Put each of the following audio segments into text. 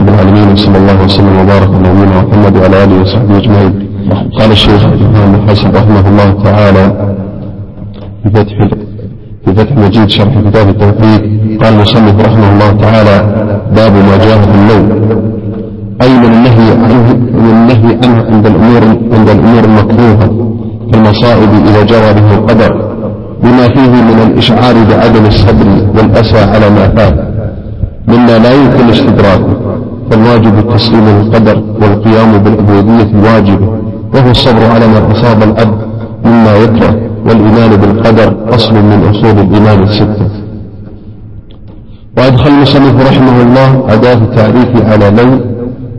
رب العالمين وصلى الله وسلم وبارك على نبينا محمد وعلى آله وصحبه أجمعين. قال الشيخ الإمام الحسن رحمه الله تعالى في فتح في فتح المجيد شرح كتاب التوحيد قال المصنف رحمه الله تعالى باب ما جاء في النوم أي من النهي عنه من النهي عنه عند الأمور عند الأمور المكروهة كالمصائب إذا جرى به القدر بما فيه من الإشعار بعدم الصبر والأسى على ما فات مما لا يمكن استدراكه فالواجب التسليم للقدر والقيام بالعبودية الواجبة وهو الصبر على ما أصاب الأب مما يكره والإيمان بالقدر أصل من أصول الإيمان الستة. وأدخل المصنف رحمه الله أداة التعريف على لون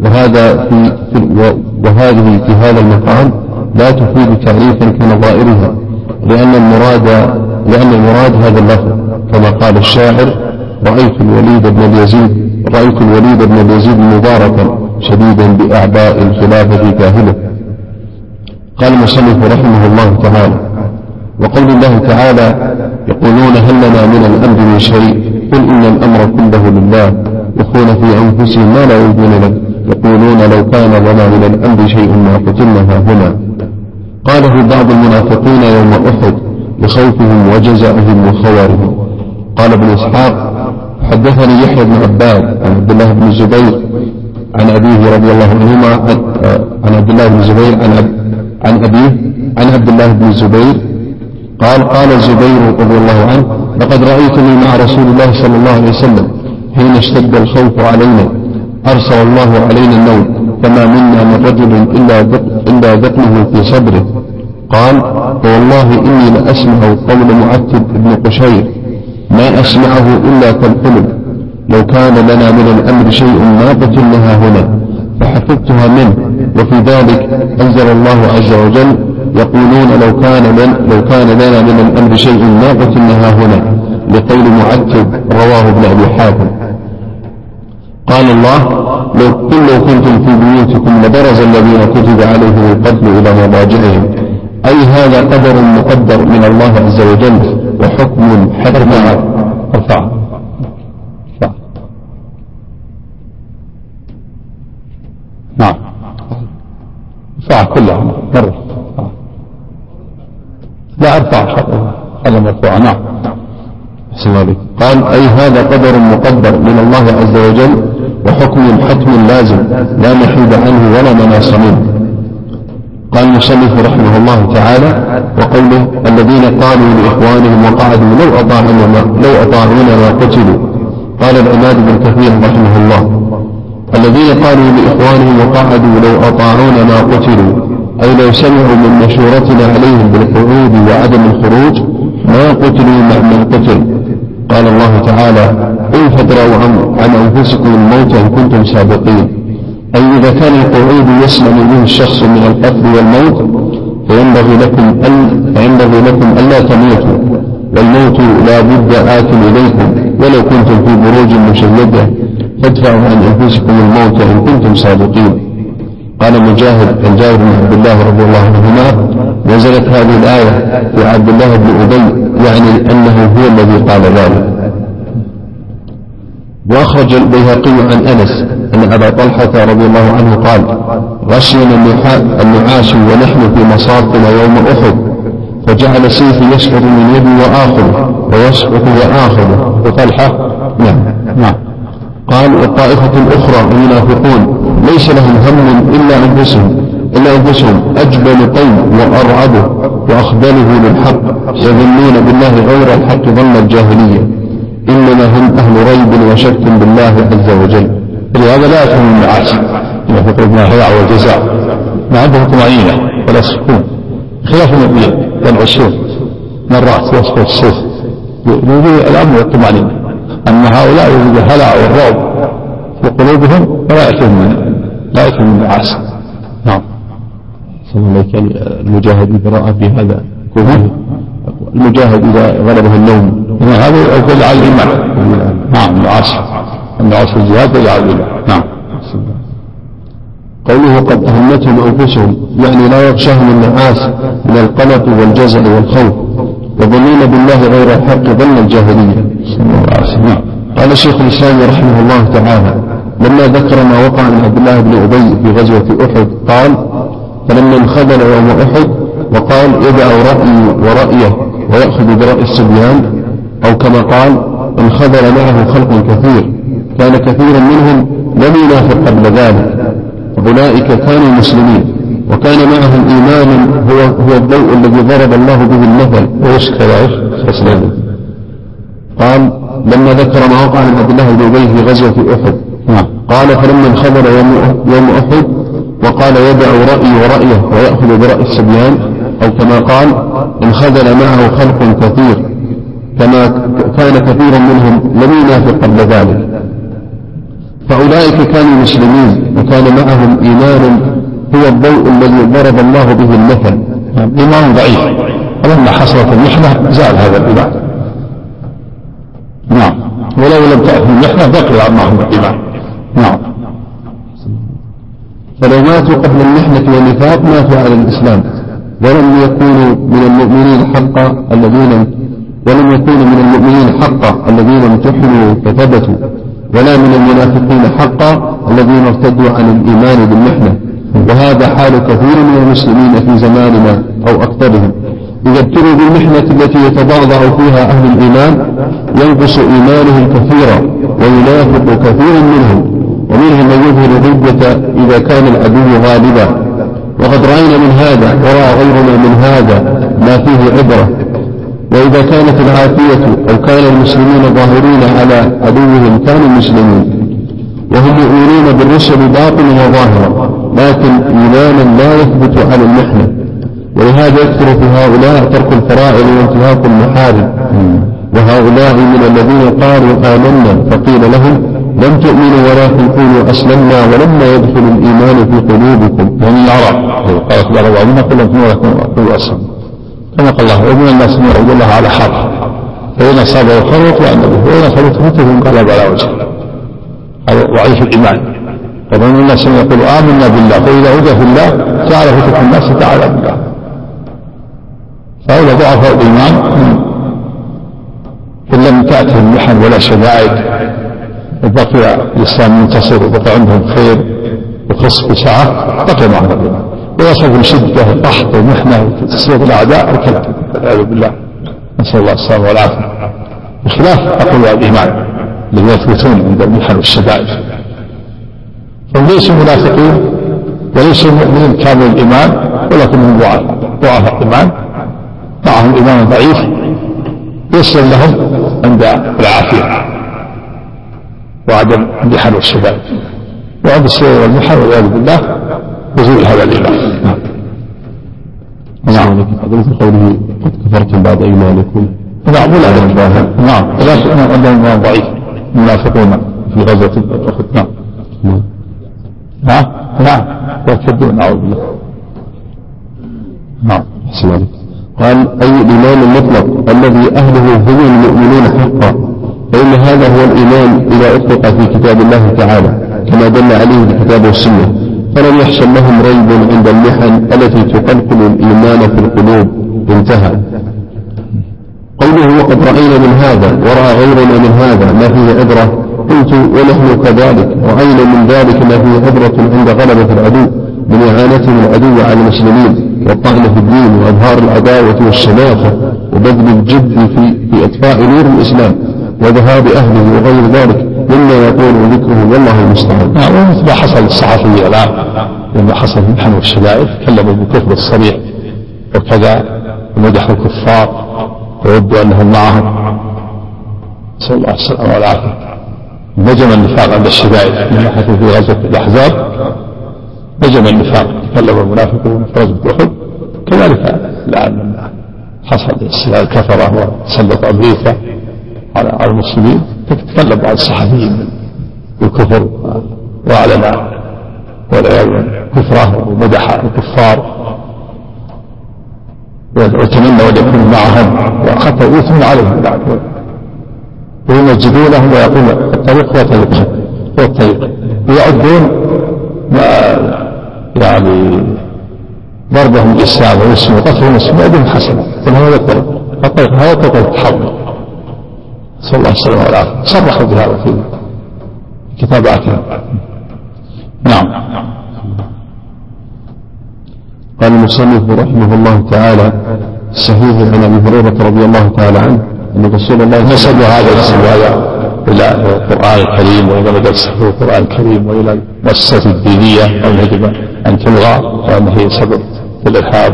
وهذا في, في وهذه في هذا المقام لا تفيد تعريفا كنظائرها لأن المراد لأن المراد هذا اللفظ كما قال الشاعر رأيت الوليد بن اليزيد رأيت الوليد بن اليزيد مباركا شديدا بأعباء الخلافة كاهلة. قال المصنف رحمه الله تعالى وقول الله تعالى يقولون هل لنا من الأمر من شيء؟ قل إن الأمر كله لله. يخون في أنفسهم ما لا يريدون له. يقولون لو كان لنا من الأمر شيء ما قتلنا هنا. قاله بعض المنافقين يوم أحد لخوفهم وجزعهم وخورهم قال ابن إسحاق حدثني يحيى بن عباد عن عبد الله بن الزبير عن أبيه رضي الله عنهما عن عبد الله بن الزبير عن عن أبيه عن عبد الله بن الزبير. قال قال الزبير رضي الله عنه لقد رأيتني مع رسول الله صلى الله عليه وسلم حين اشتد الخوف علينا أرسل الله علينا النوم فما منا من رجل إلا إلا ذقنه في صدره. قال فوالله إني لأسمع قول معتب بن قشير. ما أسمعه إلا كالحلم لو كان لنا من الأمر شيء ما قتلناها هنا فحفظتها منه. وفي ذلك أنزل الله عز وجل يقولون لو كان لن لو كان لنا من الأمر شيء ما قتلناها هنا. لقول معتب رواه ابن أبي حاتم. قال الله لو قل لو كنتم في بيوتكم لبرز الذين كتب عليهم القتل إلى مضاجعهم. أي هذا قدر مقدر من الله عز وجل وحكم حكم ارفع. نعم. ارفع كلها مرة لا أرفع هذا مرفوع نعم. أحسن عليك قال أي هذا قدر مقدر من الله عز وجل وحكم حتم لازم. لا محيد عنه ولا مناص منه. قال المصنف رحمه الله تعالى وقوله الذين قالوا لإخوانهم وقعدوا لو أطاعونا لو أطاعونا ما قتلوا. قال العماد بن كثير رحمه الله الذين قالوا لإخوانهم وقعدوا لو أطاعونا ما قتلوا. أي لو سمعوا من مشورتنا عليهم بالقعود وعدم الخروج ما قتلوا مع من قتل. قال الله تعالى إن فدروا عن أنفسكم الموت إن كنتم سابقين أي إذا كان القعود يسلم به الشخص من القتل والموت فينبغي لكم أن فينبغي لكم ألا تموتوا والموت لا بد آت إليكم ولو كنتم في بروج مشيدة فادفعوا عن أنفسكم الموت إن كنتم صادقين. قال مجاهد عن جابر بن عبد الله رضي الله عنهما نزلت هذه الآية في عبد الله بن أبي يعني أنه هو الذي قال ذلك. وأخرج البيهقي عن أنس أن أبا طلحة رضي الله عنه قال غشينا النعاس ونحن في مصابنا يوم أحد فجعل سيفي يسقط من يدي وآخذه ويسقط وآخذه وطلحة نعم نعم. قال والطائفة الأخرى المنافقون ليس لهم هم إلا أنفسهم إلا أنفسهم أجبل طيب وأرعبه وأخبله للحق يظنون بالله غير الحق ظن الجاهلية. إنما هم أهل ريب وشك بالله عز وجل. ولهذا لا يفهم المعاصي. إذا فقر ابن الحياء والجزاء. ما عنده طمأنينة ولا سكون. خلاف النبي والعشور مرات يسقط الصوت يوجد الأمن والطمأنينة أما هؤلاء يوجد الهلع والرعب في قلوبهم فلا يأتيهم لا يأتيهم من المعاصي. نعم. صلى الله عليه المجاهد إذا رأى في هذا. المجاهد إذا غلبه النوم. هذا يدل على الإيمان. نعم الناس في الجهاد يجعل بالله نعم. قوله قد أهمتهم أنفسهم يعني لا يغشاهم النعاس من القلق والجزع والخوف يظنون بالله غير الحق ظن الجاهلية. نعم. قال شيخ الإسلام رحمه الله تعالى لما ذكر ما وقع من عبد الله بن أبي في غزوة أحد قال فلما انخذل يوم أحد وقال يدع ورأيه ويأخذ برأي الصبيان أو كما قال انخذل معه خلق كثير كان كثيرا منهم لم ينافق قبل ذلك أولئك كانوا مسلمين وكان معهم إيمان هو هو الضوء الذي ضرب الله به المثل. وش كذلك قال لما ذكر ما وقع من عبد الله بن أبي في غزوة أحد نعم. قال فلما انخبر يوم يوم أحد وقال يدع رأيي ورأيه ويأخذ برأي الصبيان أو كما قال انخذل معه خلق كثير كما كان كثيرا منهم لم ينافق قبل ذلك. فأولئك كانوا مسلمين وكان معهم إيمان هو الضوء الذي ضرب الله به المثل. إيمان ضعيف. ولما حصلت المحنة زال هذا الإيمان. نعم. ولو لم تأتي المحنة بقي معهم الإيمان. نعم. فلو ماتوا قبل المحنة والنفاق ماتوا على الإسلام. ولم يكونوا من المؤمنين حقا الذين ولم يكونوا من المؤمنين حقا الذين امتحنوا فثبتوا ولا من المنافقين حقا الذين ارتدوا عن الإيمان بالمحنة. وهذا حال كثير من المسلمين في زماننا أو أكثرهم. إذا ابتلوا بالمحنة التي يتضعضع فيها أهل الإيمان ينقص إيمانهم كثيرا وينافق كثير منهم. ومنهم من يظهر الردة إذا كان العدو غالبا. وقد رأينا من هذا ورأى غيرنا من هذا ما فيه عبرة. وإذا كانت العافية أو كان المسلمون ظاهرين على عدوهم كانوا مسلمين. وهم يؤمنون بالرسل باطنا وظاهرا لكن إيمانا لا يثبت على المحنة. ولهذا يكثر في هؤلاء ترك الفرائض وانتهاك المحارم. وهؤلاء من الذين قالوا آمنا فقيل لهم لم تؤمنوا ولكن قولوا أسلمنا ولما يدخل الإيمان في قلوبكم. يعني العرب قالت العرب آمنا قل لكم ولكن قولوا أسلمنا. كما قال الله ومن الناس من يعبد الله على حرف فإن أصابه خير اطمأن به وإن أصابته فتنة انقلب على وجهه. هذا ضعيف الإيمان. ومن الناس من يقول آمنا بالله فإذا هدى في الله جعل فتنة الناس تعالى بالله فهؤلاء ضعفاء الإيمان. إن لم تأتهم المحن ولا شدائد وبقي الإسلام منتصر وبقي عندهم خير وخص بسعة بقي معهم الإيمان ويصف شدة وقحط ومحنة وتسليط الأعداء وكذا والعياذ بالله. نسأل الله السلامة والعافية. بخلاف أقوياء الإيمان الذين يثبتون عند المحن والشدائد. فهم ليسوا منافقين وليسوا مؤمنين كامل الإيمان ولكنهم ضعفاء. ضعفاء الإيمان. معهم إيمان ضعيف. يسر لهم عند العافية. وعدم المحن والشدائد وعند السير والمحن والعياذ بالله يزول هذا الإيمان. نعم. نعم قوله قد كفرتم بعد إيمانكم. نعم. ولا نعم. ولكن عندهم إيمان ضعيف. المنافقون في غزوة أحد نعم. نعم. نعم. يرتدون نعوذ بالله نعم أحسن قال أي الإيمان المطلق الذي أهله هم المؤمنون حقا. فإن هذا هو الإيمان إذا أطلق في كتاب الله تعالى كما دل عليه الكتاب والسنة. فلم يحصل لهم ريب عند المحن التي تقلقل الإيمان في القلوب. انتهى. قوله وقد رأينا من هذا ورأى غيرنا من هذا ما فيه عبرة. قلت ونحن كذلك رأينا من ذلك ما فيه عبرة عند غلبة العدو من إعانتهم العدو على المسلمين والطعن في الدين وإظهار العداوة والشماخة وبذل الجد في في إطفاء نور الإسلام. وذهاب أهله وغير ذلك مما يقول ذكره والله المستعان. نعم ومثل ما حصل للصحفي الآن لما حصل في المحن والشدائد تكلموا بالكفر الصريح وكذا ومدحوا الكفار وودوا أنهم معهم. نسأل الله السلامة والعافية. نجم النفاق عند الشدائد. لما حصل في غزوة الأحزاب. نجم النفاق. تكلم المنافقون في أحد. كذلك الآن حصل استيلاء الكفرة وسلط أمريكا. على المسلمين تكلم بعض الصحفيين بالكفر وأعلن والعياذ كفره ومدح الكفار وتمنوا أن يكونوا معهم وحتى يثنون عليهم بعد ويمجدونهم ويقول الطريق هو طريقهم هو الطريق. ويعدون ما يعني ضربهم الإسلام والمسلمين وقتلهم المسلمين حسنة ثم هذا الطريق. الطريق هذا طريق التحول نسأل الله السلامة والعافية صرحوا بهذا في كتاباتهم نعم. قال المصنف رحمه الله تعالى صحيح عن أبي هريرة رضي الله تعالى عنه أن رسول الله نسب هذا الاسم هذا إلى القرآن الكريم وإلى مدرسة القرآن الكريم وإلى المؤسسات الدينية يجب أن تلغى وأنه هي سبب في الإرهاب.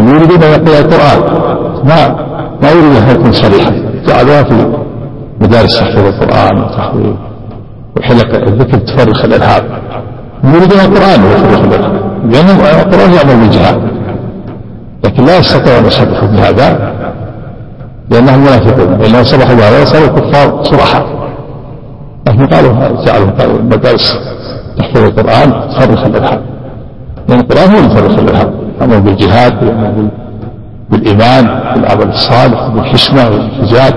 هم يريدون أن يقرأ القرآن. ما ما يريد أن يكون صريحا. جعلوها في مدارس تحفيظ القران وتحويل وحلق الذكر تفرخ الارهاب هم يريدون القرآن ويفرخ الارهاب لأن القرآن يامر بالجهاد لكن لا يستطيع أن يصرحوا بهذا لأنهم منافقون. لانهم صرحوا بهذا صاروا كفار صرحاء. لكن قالوا جعلوا قالوا المدارس تحفظ القران تفرخ الارهاب لأن القرآن هو اللي يفرخ الارهاب أمر بالجهاد والامر بالإيمان بالعمل الصالح بالحشمة والحجاب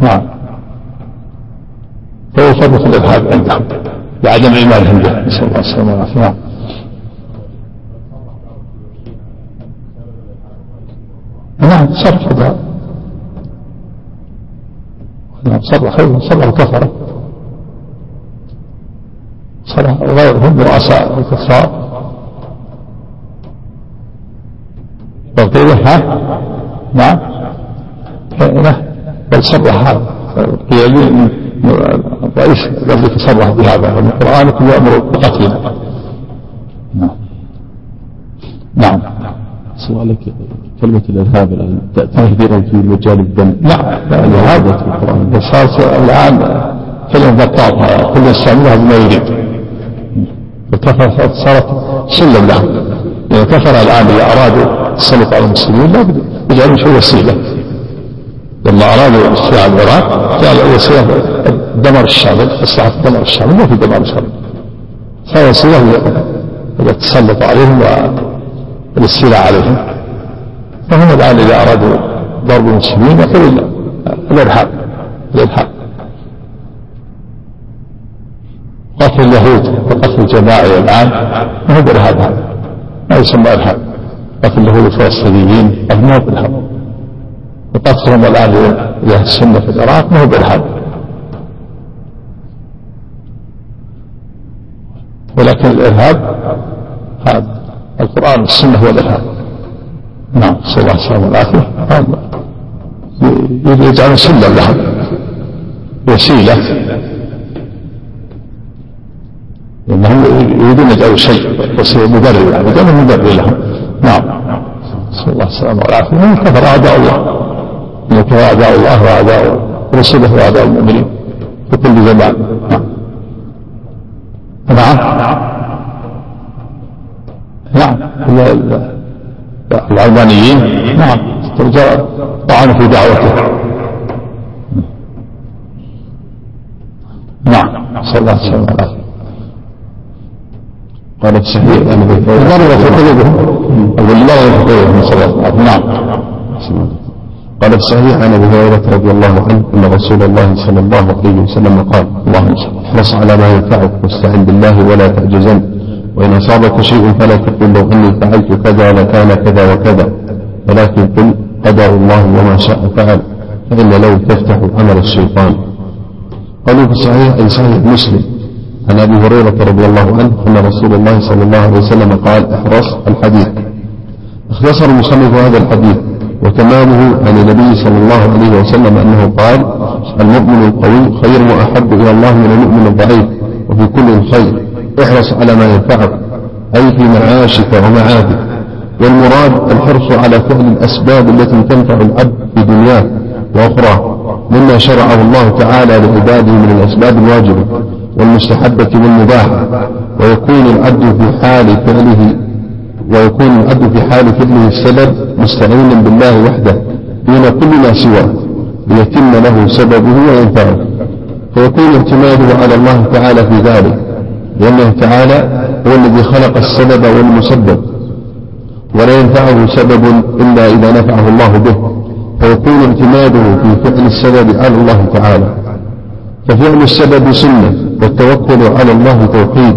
نعم. فهو يفرخ الإرهاب عندهم. لعدم ايمانهم به نسأل الله السلامة والعافية. نعم. نعم صرح هذا. نعم صرح صرح الكفرة صرح غيرهم رؤساء الكفار. وقيل ها؟ نعم. بل صرح. هذا الرئيس قبل تصرح بهذا القرآن يأمر بقتلنا نعم. نعم. سؤالك كلمة الإرهاب الآن تهديرا في مجال الدم. لا لا الإرهاب في القرآن. صارت الآن كلمة بطاطا كل يستعملها بما يريد. صارت سلم لهم. يعني الكفر الآن إذا أرادوا السلط على المسلمين لا بد يجعلون شيء وسيلة. لما أرادوا استيعاب العراق جعل وسيلة دمر الشامل مصلحة دمر الشامل ما في دمر الشامل صار وسيلة للتسلط عليهم والاستيلاء عليهم. فهم الآن إذا أرادوا ضرب المسلمين يقول الإرهاب الإرهاب. قتل اليهود وقتل الجماعي الآن ما هو بإرهاب هذا؟ ما يسمى إرهاب قتل اليهود الفلسطينيين ما هو بإرهاب وقتلهم الآن لأهل السنة في العراق ما هو بإرهاب ولكن الإرهاب هذا القرآن والسنة هو الإرهاب نعم صلى الله عليه وسلم والعافية. يجعل سلا لهم وسيلة. لأنهم يريدون يجعلوا شيء وسيلة مبرر يعني. كانوا مبرر لهم. نعم. صلى الله وسلم. والعافية من كفر أعداء الله. من كفر أعداء الله وأعداء رسله وأعداء المؤمنين في كل زمان. نعم. نعم. نعم. العلمانيين نعم. طعن في دعوته. نعم. صلى الله عليه وسلم. قال في الصحيح أن المرضى في أو الله وسلم نعم. قال في الصحيح عن ابي هريره رضي الله عنه. إن رسول الله صلى الله عليه وسلم قال اللهم احرص على ما ينفعك. واستعن بالله ولا تعجزن وإن أصابك شيء فلا تقل لو أني فعلت كذا لكان كذا وكذا. ولكن قل قدر الله وما شاء فعل. فإن لو تفتح عمل الشيطان. قالوا في الصحيح أي صحيح مسلم. عن أبي هريرة رضي الله عنه أن رسول الله صلى الله عليه وسلم قال احرص الحديث. اختصر المصنف هذا الحديث وتمامه عن النبي صلى الله عليه وسلم أنه قال المؤمن القوي خير وأحب إلى الله من المؤمن الضعيف وفي كل خير. احرص على ما ينفعك أي في معاشك ومعادك والمراد الحرص على فعل الأسباب التي تنفع العبد في دنياه وأخراه مما شرعه الله تعالى لعباده من الأسباب الواجبة. والمستحبة والمباحة ويكون العبد في حال فعله ويكون العبد في حال فعله السبب مستعينا بالله وحده دون كل ما سواه ليتم له سببه وينفعه. فيكون اعتماده على الله تعالى في ذلك لأنه تعالى هو الذي خلق السبب والمسبب. ولا ينفعه سبب إلا إذا نفعه الله به. فيكون اعتماده في فعل السبب على الله تعالى. ففعل السبب سنة. والتوكل على الله توحيد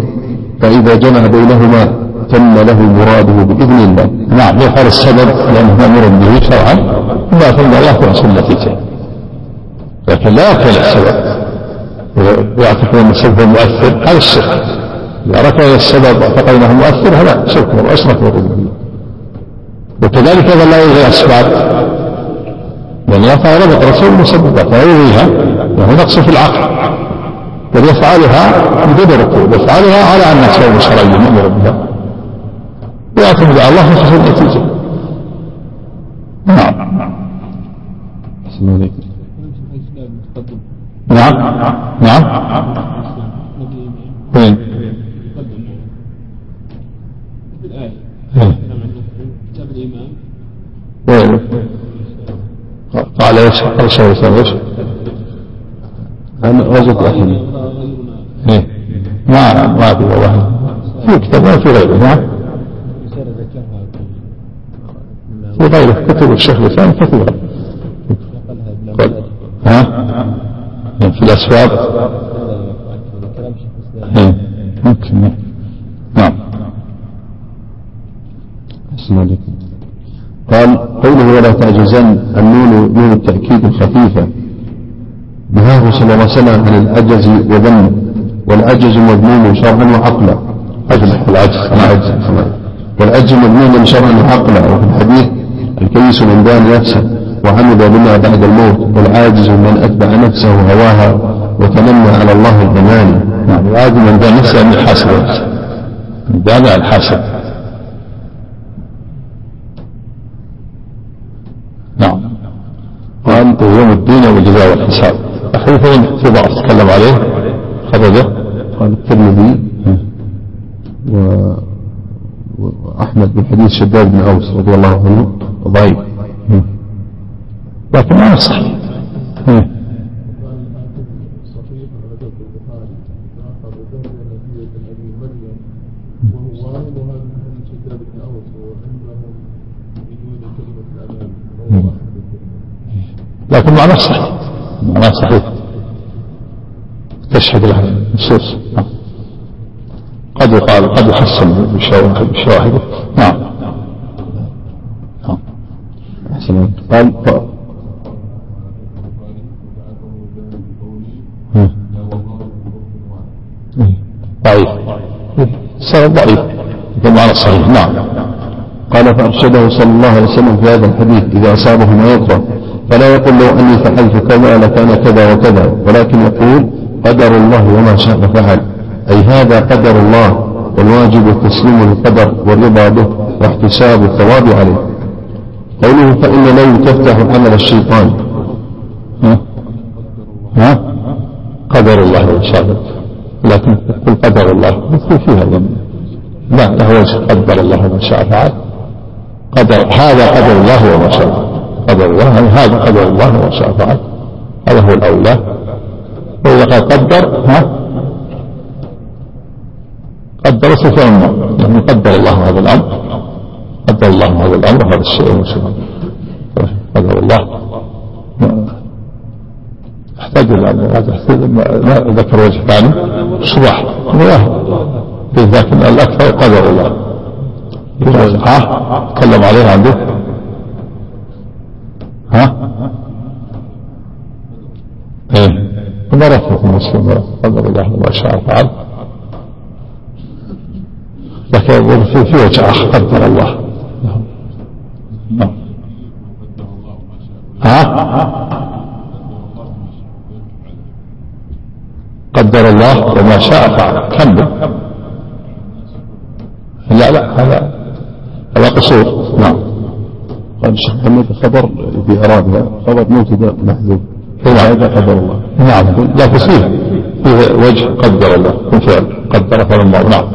فإذا جمع بينهما تم له مراده بإذن الله. نعم يفعل السبب لأنه مأمور به شرعا وما فعل الله في سنته لكن لا يفعل السبب. ويعتقد أن السبب مؤثر هذا الشرك. إذا ركن السبب وأعتقد أنه مؤثر هذا شرك وأشرك بالربوبية وكذلك أيضا لا يلغي الأسباب لأن تعالى ربط رسول المسببات لا يلغيها وهو نقص في العقل. بل يفعلها بدون يفعلها على أنها سبب شرعي يأمر بها ويعتمد على الله في النتيجة نعم نعم نعم وين؟ وين؟ قال إيش؟ قال شيخ الاسلام إيش؟ رجل أحمد إيه. ما ما في والله. في كتاب ما في غيره نعم في غيره. كتب الشيخ الإسلام كثيرة ها؟ في الأسباب. إيه. ممكن نعم. أحسن عليكم. قال قوله ولا تعجزن. النون نون التأكيد الخفيفة نهاه صلى الله عليه وسلم عن العجز وذم والعجز مذموم شرعا وعقلا عجز العجز العجز والعجز مذموم شرعا وعقلا وفي الحديث الكيس من دان نفسه وعمل بما بعد الموت والعاجز من أتبع نفسه هواها وتمنى على الله الأماني نعم. العاجز من دان نفسه يحاسب نفسه من دان الحاسب نعم. قال يوم الدين والجزاء والحساب. الحديثين في بعض. تكلم عليه. خرجه. قال الترمذي و... وأحمد بن حديث شداد بن أوس رضي الله عنه ضعيف. لكن ما صحيح. لكن معناه صحيح. معناه صحيح تشهد له النصوص. قد يقال قد يحسن بشواهده نعم. قال ضعيف سبب ضعيف بمعنى صحيح. نعم. قال فأرشده صلى الله عليه وسلم في هذا الحديث إذا أصابه ما يكره فلا يقول لو أني فعلت كذا لكان كذا وكذا ولكن يقول قدر الله وما شاء فعل. أي هذا قدر الله والواجب التسليم للقدر والرضا به واحتساب الثواب عليه. قوله فإن لو تفتح عمل الشيطان. ها؟ ها؟ قدر الله وما شاء. لكن قل قدر الله مثل فيها ذنب. لا وجه قدر الله وما شاء فعل. قدر هذا قدر الله وما شاء. قدر الله يعني هذا قدر الله وما شاء فعل هذا هو الأولى. وإذا قال قدر ها؟ قدر سوف يعني قدر الله هذا الأمر. قدر الله هذا الأمر هذا الشيء قدر الله. أحتاج إلى ما ذكر وجه ثاني. صباح. لكن الأكثر قدر الله. تكلم عليه عنده. إيه مرة في مسلم قدر الله ما شاء فعل لكن في وجه آخر قدر الله ها قدر الله وما شاء فعل كمل لا لا هذا هذا قصور نعم قال الشيخ محمد خبر في أرادها خبر مبتدا محذوف. هذا قدر الله. نعم. لا فيه فيه وجه قدر الله. من فعل قدر فعل الله. نعم.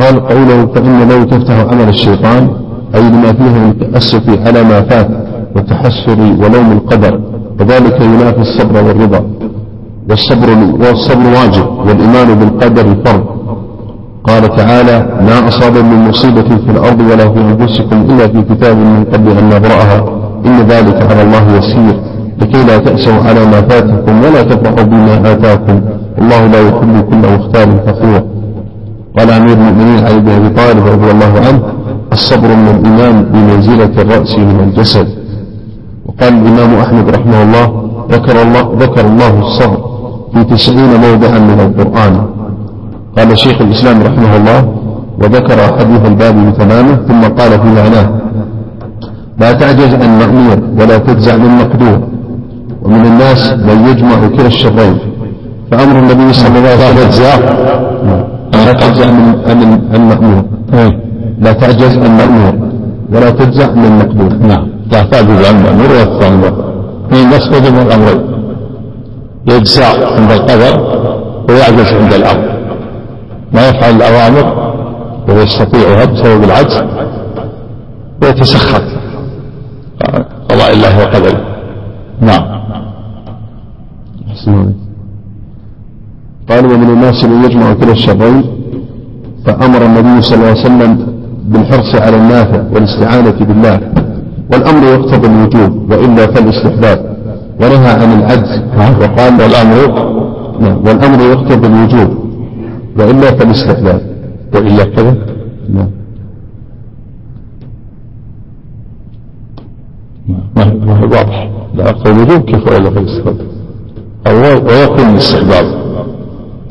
قال قوله فإن لو تفتح عمل الشيطان أي لما فيه من التأسف على ما فات والتحسر ولوم القدر وذلك ينافي الصبر والرضا. والصبر والصبر واجب والإيمان بالقدر فرض. قال تعالى ما أصاب من مصيبة في الأرض ولا في أنفسكم إلا في كتاب من قبل أن نبرأها إن ذلك على الله يسير. لكي لا تأسوا على ما فاتكم ولا تفرحوا بما آتاكم. الله لا يحب كل مختال فخور. قال أمير المؤمنين علي بن أبي طالب رضي الله عنه الصبر من الإيمان بمنزلة الرأس من الجسد. وقال الإمام أحمد رحمه الله ذكر الله ذكر الله الصبر في تسعين موضعا من القرآن. قال شيخ الإسلام رحمه الله وذكر حديث الباب بتمامه ثم قال في معناه لا تعجز عن مأمور ولا تجزع من مقدور ومن الناس من يجمع كلا الشرين. فأمر النبي صلى الله عليه وسلم لا تعجز عن عن مأمور. لا تعجز عن مأمور ولا تجزع من مقدور. نعم. لا تعجز عن مأمور ولا تجزع من مقدور. من الناس يجمع الأمرين يجزع عند القدر ويعجز عند الأمر. ما يفعل الأوامر وهو يستطيعها بسبب العجز ويتسخط قضاء الله وقدره. نعم. قال ومن الناس من يجمع كلا الشرين فأمر النبي صلى الله عليه وسلم بالحرص على النافع والاستعانة بالله والأمر يقتضي الوجوب وإلا فالاستحباب. ونهى عن العجز وقال والأمر. نعم والأمر يقتضي الوجوب. وإلا فالاستحباب. وإلا كذا نعم. ما هو واضح. لا. أقول وجوب كيف وإلا فالاستحباب أو ويكون الاستحباب.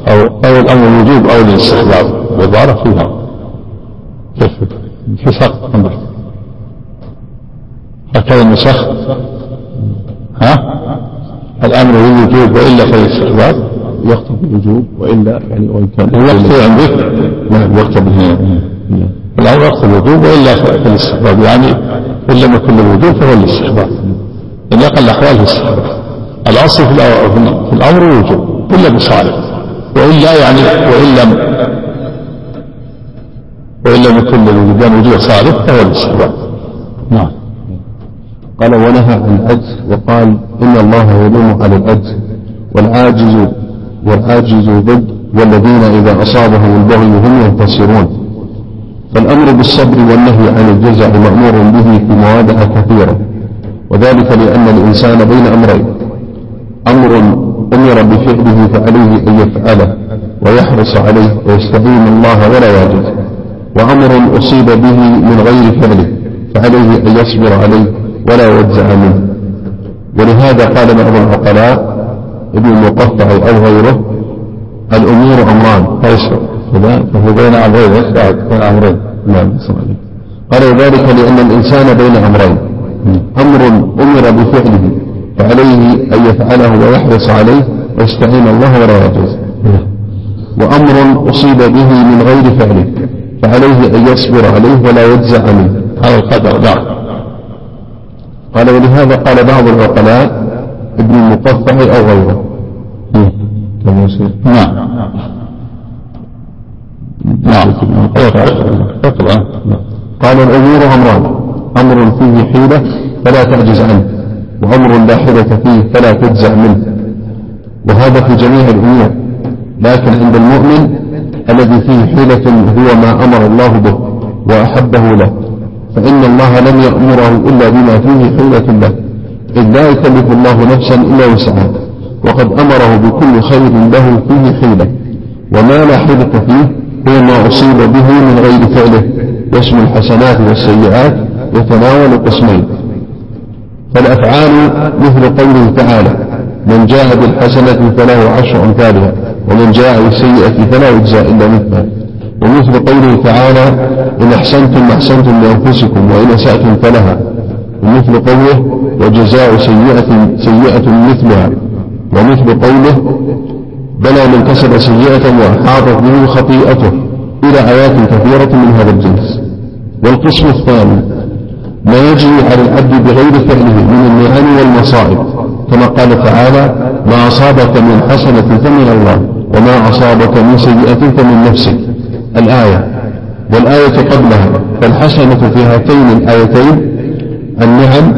أو أو الأمر الوجوب أو الاستحباب. والعبارة فيها. كيف؟ في فرق عندك هكذا النسخ؟ ها؟ الأمر للوجوب وإلا فالاستحباب. يقتضي الوجوب وإلا يعني وإن كان يقتضي عندك نعم يقتضي نعم. الأمر يقتضي الوجوب وإلا فالاستحباب يعني إن لم يكن الوجوب فهو الاستحباب. إن أقل الأحوال هو الاستحباب. الأصل في الأمر الوجوب إلا بصالح وإلا يعني وإن لم وإن لم يكن للوجدان وجوه صالح فهو الاستحباب. نعم. قال ونهى عن العجز وقال إن الله يلوم على العجز والعاجز والعاجز ضد والذين إذا أصابهم البغي هم ينتصرون. فالأمر بالصبر والنهي عن الجزع مأمور به في مواضع كثيرة. وذلك لأن الإنسان بين أمرين. أمر أمر بفعله فعليه أن يفعله ويحرص عليه ويستعين الله ولا يعجز. وأمر أصيب به من غير فعله فعليه أن يصبر عليه ولا يجزع منه. ولهذا قال بعض العقلاء ابن المقطع أو غيره الأمور أمران ليس فهو بين أمرين بين أمرين نعم قال ذلك لأن الإنسان بين أمرين أمر أمر بفعله فعليه أن يفعله ويحرص عليه ويستعين الله ولا يعجز وأمر أصيب به من غير فعله فعليه أن يصبر عليه ولا يجزع منه. هذا القدر نعم. قال ولهذا قال بعض العقلاء ابن المقطع أو غيره. نعم. نعم. اقرأ. قال الأمور أمران. أمر فيه حيلة فلا تعجز عنه وأمر لا حيلة فيه فلا تجزع منه. وهذا في جميع الأمور لكن عند المؤمن الذي فيه حيلة هو ما أمر الله به وأحبه له فإن الله لم يأمره إلا بما فيه حيلة له. إذ لا يكلف الله نفسا إلا وسعها وقد أمره بكل خير له فيه حيلة. وما لا حيلة فيه هو ما أصيب به من غير فعله واسم الحسنات والسيئات يتناول قسمين. فالأفعال مثل قوله تعالى من جاء بالحسنة فله عشر أمثالها ومن جاء بالسيئة فلا يجزى إلا مثلها. ومثل قوله تعالى إن أحسنتم أحسنتم لأنفسكم وإن أسأتم فلها. ومثل قوله وجزاء سيئة سيئة مثلها. ومثل قوله بلى من كسب سيئة وأحاطت به خطيئته. إلى آيات كثيرة من هذا الجنس. والقسم الثاني ما يجري على العبد بغير فعله من النعم والمصائب. كما قال تعالى ما أصابك من حسنة فمن الله وما أصابك من سيئة فمن نفسك. الآية. والآية قبلها فالحسنة في هاتين الآيتين النعم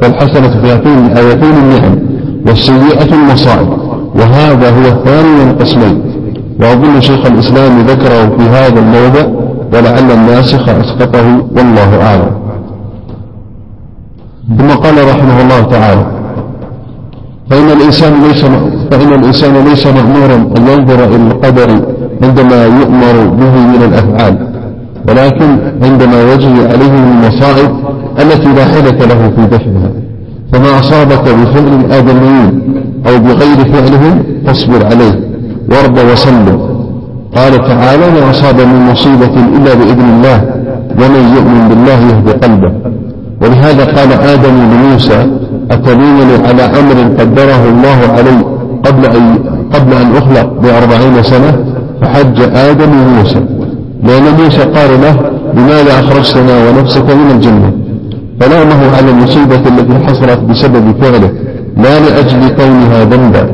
فالحسنة في هاتين الآيتين النعم والسيئة المصائب. وهذا هو الثاني من القسمين وأظن شيخ الإسلام ذكره في هذا الموضع ولعل الناسخ أسقطه والله أعلم. ثم قال رحمه الله تعالى فإن الإنسان ليس فإن الإنسان ليس مأمورا أن ينظر إلى القدر عندما يؤمر به من الأفعال. ولكن عندما يجري عليه المصائب التي لا حيلة له في دفعها فما أصابك بفعل الآدميين أو بغير فعلهم فاصبر عليه وارض وسلم. قال تعالى ما أصاب من مصيبة إلا بإذن الله ومن يؤمن بالله يهدي قلبه. ولهذا قال آدم لموسى أتلومني على أمر قدره الله علي قبل أن قبل أن أخلق بأربعين سنة؟ فحج آدم موسى لأن موسى قال له لماذا أخرجتنا ونفسك من الجنة؟ فلامه على المصيبة التي حصلت بسبب فعله لا لأجل كونها ذنبا.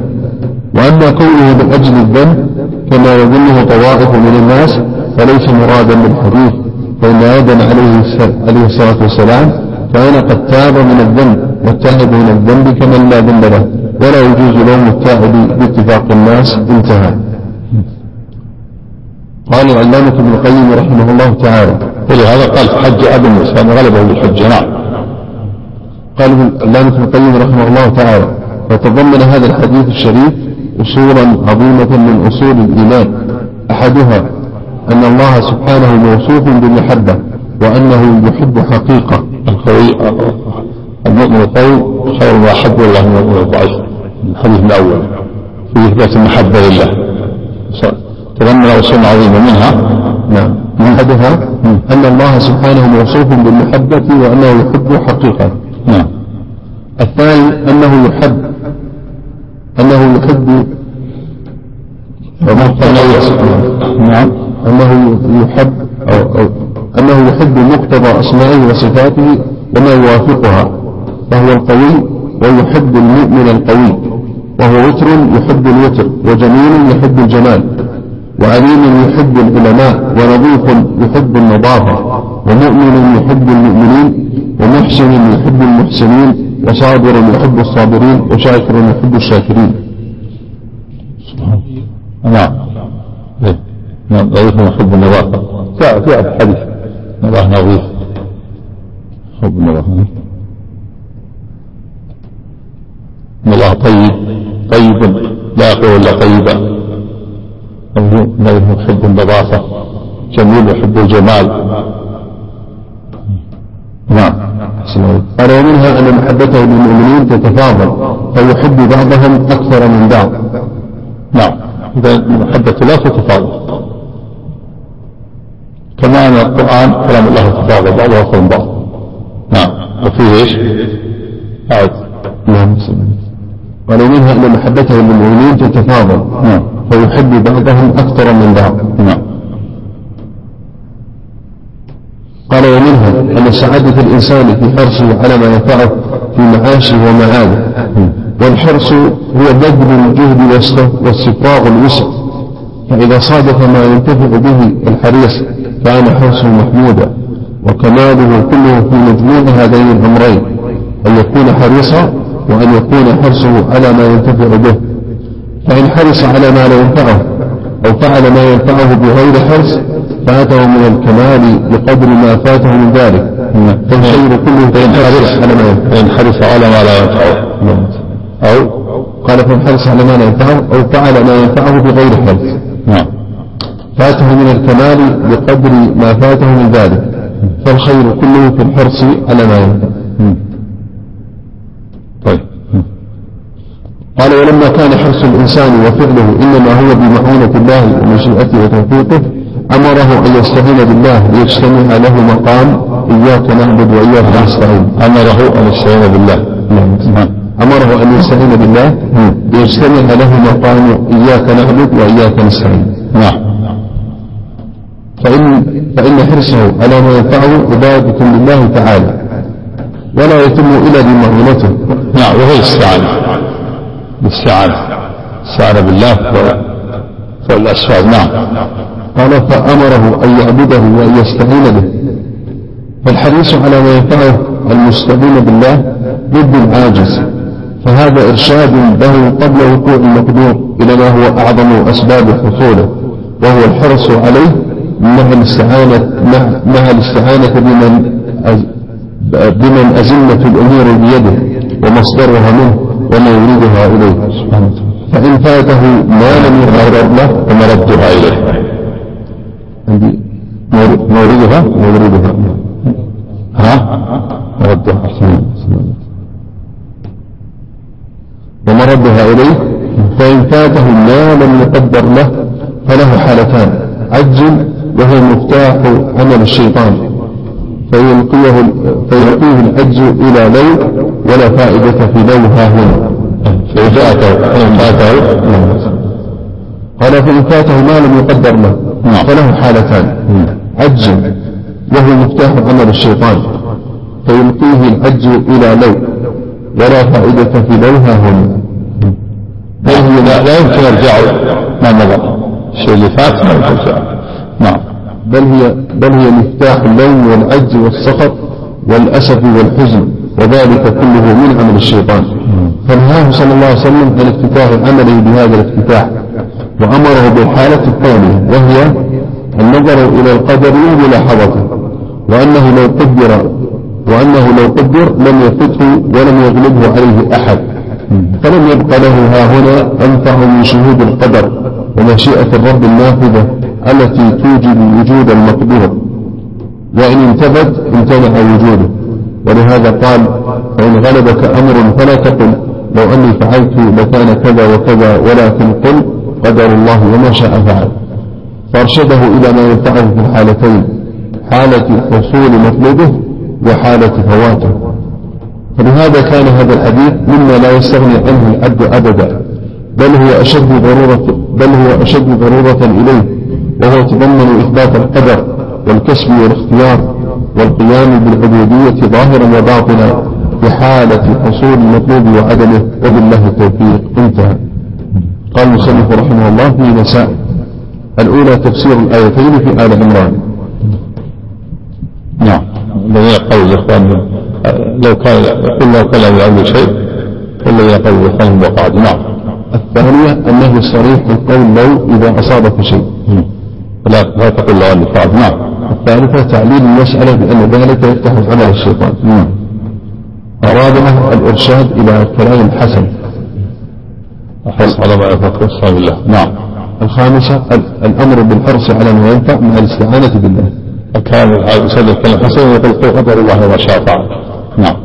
وأما كونه من أجل الذنب كما يظنه طوائف من الناس فليس مرادا بالحديث فإن آدم عليه الصلاة والسلام كان قد تاب من الذنب والتائب من الذنب كمن لا ذنب له ولا يجوز لهم التائب باتفاق الناس انتهى. قال العلامة ابن القيم رحمه الله تعالى ولهذا قال حج أبي موسى غلبه بالحج نعم. قال العلامة ابن القيم رحمه الله تعالى وتضمن هذا الحديث الشريف أصولا عظيمة من أصول الإيمان. أحدها أن الله سبحانه موصوف بالمحبة وأنه يحب حقيقة. القوي المؤمن القوي خير ما أحب الله من المؤمن الضعيف الحديث الأول في إثبات المحبة لله. تضمن أصول عظيمة منها. نعم. أحدها أن الله سبحانه موصوف بالمحبة وأنه يحب حقيقة. نعم. الثاني أنه يحب. أنه يحب. نعم. أنه يحب. أو أو أنه يحب مقتضى أسمائه وصفاته وما يوافقها. فهو القوي ويحب المؤمن القوي. وهو وتر يحب الوتر وجميل يحب الجمال. وعليم يحب العلماء ونظيف يحب النظافة ومؤمن يحب المؤمنين ومحسن يحب المحسنين وصابر يحب الصابرين وشاكر يحب الشاكرين. نعم. إيه. نعم نظيف يحب النظافة. في الحديث. نظافة نظيف. حب النظافة. الله طيب. طيب. لا يقول إلا طيبا نظيف يحب النظافة جميل يحب الجمال. نعم. قال ومنها أن محبته للمؤمنين تتفاضل فيحب بعضهم أكثر من بعض. نعم. إذا المحبة لا تتفاضل. كما أن القرآن كلام الله تفاضل بعضه أكثر من بعض. نعم. وفيه إيش؟ أعد نعم. قال ومنها أن محبته للمؤمنين تتفاضل نعم. فيحب بعضهم أكثر من بعض. نعم. قال ومنها أن سعادة الإنسان في حرصه على ما ينفعه في معاشه ومعاده والحرص هو بذل الجهد واستفراغ الوسع. فإذا صادف ما ينتفع به الحريص كان حرصه محمودا. وكماله كله في مجموع هذين الأمرين أن يكون حريصا وأن يكون حرصه على ما ينتفع به. فإن حرص على ما لا ينفعه أو فعل ما ينفعه بغير حرص فاته من الكمال بقدر ما فاته من ذلك. فالخير كله فإن حرص على ما فإن حرص على ما لا ينفعه. أو قال فإن حرص على ما لا ينفعه أو فعل ما ينفعه بغير حرص. نعم. فاته من الكمال بقدر ما فاته من ذلك. فالخير كله في الحرص على ما ينفع طيب قال ولما كان حرص الإنسان وفعله إنما هو بمعونة الله ومشيئته وتوفيقه أمره أن يستعين بالله ليجتمع له مقام إياك نعبد وإياك نستعين. أمره أن يستعين بالله. نعم. أمره أن يستعين بالله ليجتمع له مقام إياك نعبد وإياك نستعين. نعم. فإن, فإن حرصه على ما ينفعه عبادة لله تعالى ولا يتم إلا بمعونته. نعم وهو الاستعانة الاستعانة استعان بالله فالأسباب نعم. قال فأمره أن يعبده وأن يستعين به. فالحريص على ما ينفعه المستعين بالله ضد العاجز. فهذا إرشاد له قبل وقوع المقدور إلى ما هو أعظم أسباب حصوله وهو الحرص عليه مع الاستعانة مع الاستعانة بمن بمن أزمة الأمور بيده ومصدرها منه. وما يريدها إليه. فإن فاته ما لم يقرر له ومردها إليه. عندي موردها موردها. ها؟ موردها أحسن ومردها إليه؟ فإن فاته ما لم يقدر له فله حالتان. عجل وهو مفتاح عمل الشيطان. فيلقيه فيلقيه العجز إلى لو ولا فائدة في لو ها هنا فاته قال فإن فاته ما لم يقدر له نعم. فله حالتان. عجل وهو مفتاح عمل الشيطان. فيلقيه العجز إلى لو ولا فائدة في لوها هنا. لا, يمكن يرجعوا ما مضى؟ الشيء اللي فات ما يرجعوا نعم. بل هي بل هي مفتاح اللوم والعجز والسخط والأسف والحزن وذلك كله من عمل الشيطان. فنهاه صلى الله عليه وسلم عن افتتاح عمله بهذا الافتتاح وأمره بالحالة الثانية وهي النظر إلى القدر بملاحظته وأنه لو قدر وأنه لو قدر لم يفته ولم يغلبه عليه أحد. فلم يبق له ها هنا أنفع من شهود القدر ومشيئة الرب النافذة. التي توجب وجود المقدور وإن انتبت امتنع وجوده. ولهذا قال فإن غلبك أمر فلا تقل. لو أني فعلت لكان كذا وكذا ولكن قل قدر الله وما شاء فعل. فارشده إلى ما ينفعه في الحالتين حالة حصول مطلوبه وحالة فواته. فلهذا كان هذا الحديث مما لا يستغني عنه العبد أبدا بل هو أشد ضرورة بل هو أشد ضرورة إليه. وهو يتضمن إثبات القدر والكسب والاختيار والقيام بالعبودية ظاهرا وباطنا في حالة حصول المطلوب وعدمه وبالله التوفيق. انتهى. قال المصنف رحمه الله في مسائل الأولى تفسير الآيتين في آل عمران. نعم. الذين قالوا الإخوان. لو كان يقول لو كان يعمل شيء والذين قالوا الإخوان وقعد. نعم. الثانية النهي الصريح بالقول لو إذا أصابك شيء. لا لا تقول له أني فعلت نعم. الثالثة تعليل المسألة بأن ذلك يفتح عمل الشيطان. نعم. الرابعة الإرشاد إلى الكلام الحسن. أحرص على ما يفكر بالله نعم. الخامسة ال- الأمر بالحرص على ما ينفع مع الاستعانة بالله. كان يسلم الكلام حسن ويقول قل قدر الله وما شاء فعل. نعم.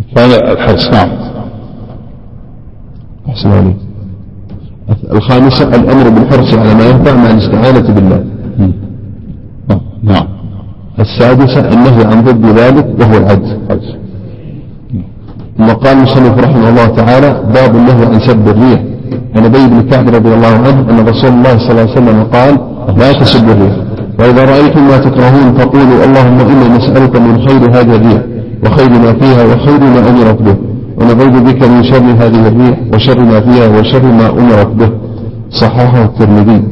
الثاني الحرص. نعم. أحسن عليك. الخامسة الأمر بالحرص على ما ينفع مع الاستعانة بالله. نعم. السادسة النهي عن ضد ذلك وهو العجز. ثم قال المصنف رحمه الله تعالى باب النهي عن سب الريح. عن أبي بن كعب رضي الله عنه أن رسول الله صلى الله عليه وسلم قال لا تسبوا الريح. وإذا رأيتم ما تكرهون فقولوا اللهم أنا نسألك من خير هذه الريح وخير ما فيها وخير ما أمرت به. ونعوذ بك من شر هذه الريح وشر ما فيها وشر ما أمرت به. صححه الترمذي.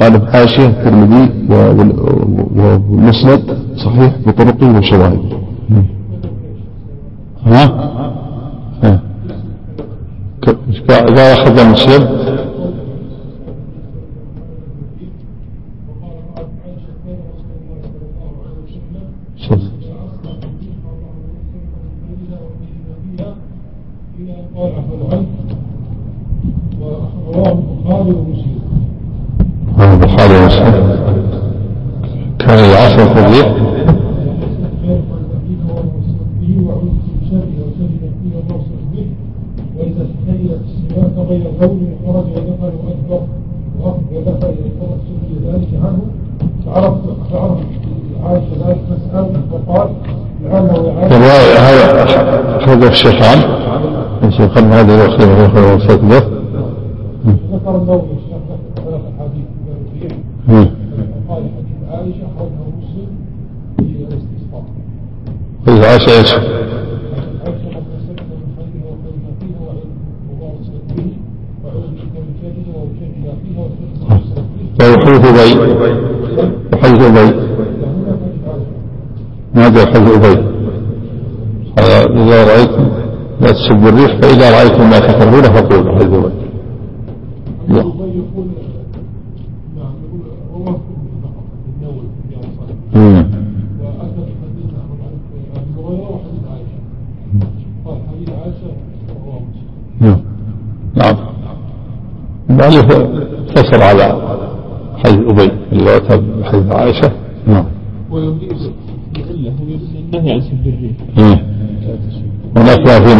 قال في حاشيه الترمذي وال- والمسند صحيح بطرقه وشواهده ها؟ ها. إذا أخذ مسلم رواه البخاري ومسلم. هذا البخاري ومسلم كان شره وشر نفسه والمصرف به واذا تخيلت السماء غير قول خرج ودخل وادبر ودخل إلى التوسل لذلك عنه. فعرفت فعرف عائشه ذلك فسال وقال لعله يعاني الرواية هذا أخرجه الشيخان الشيخان هذا خير هو خير وصيت به ذكر النووي ثلاث الريح قال حديث عائشه اخرجه مسلم في الاستسقاء إذا عاش إيش عائشه قد نسبت من خيره وخير ما فيها ووصلت به وعوذ بك من شره وشر ما فيها وشر ما وصلت به ويحوث بي وحيث بي فهنا حديث عائشه ماذا حيث بي هذا إذا رأيتم لا تسبوا الريح فإذا رأيتم ما تكرهون فقولوا يقول نعم. المؤلف اقتصر على حديث أبي اللي أتى بحديث عائشة. نعم. ويجيز بعلة ويجوز النهي عن سب الريح. هناك ما في.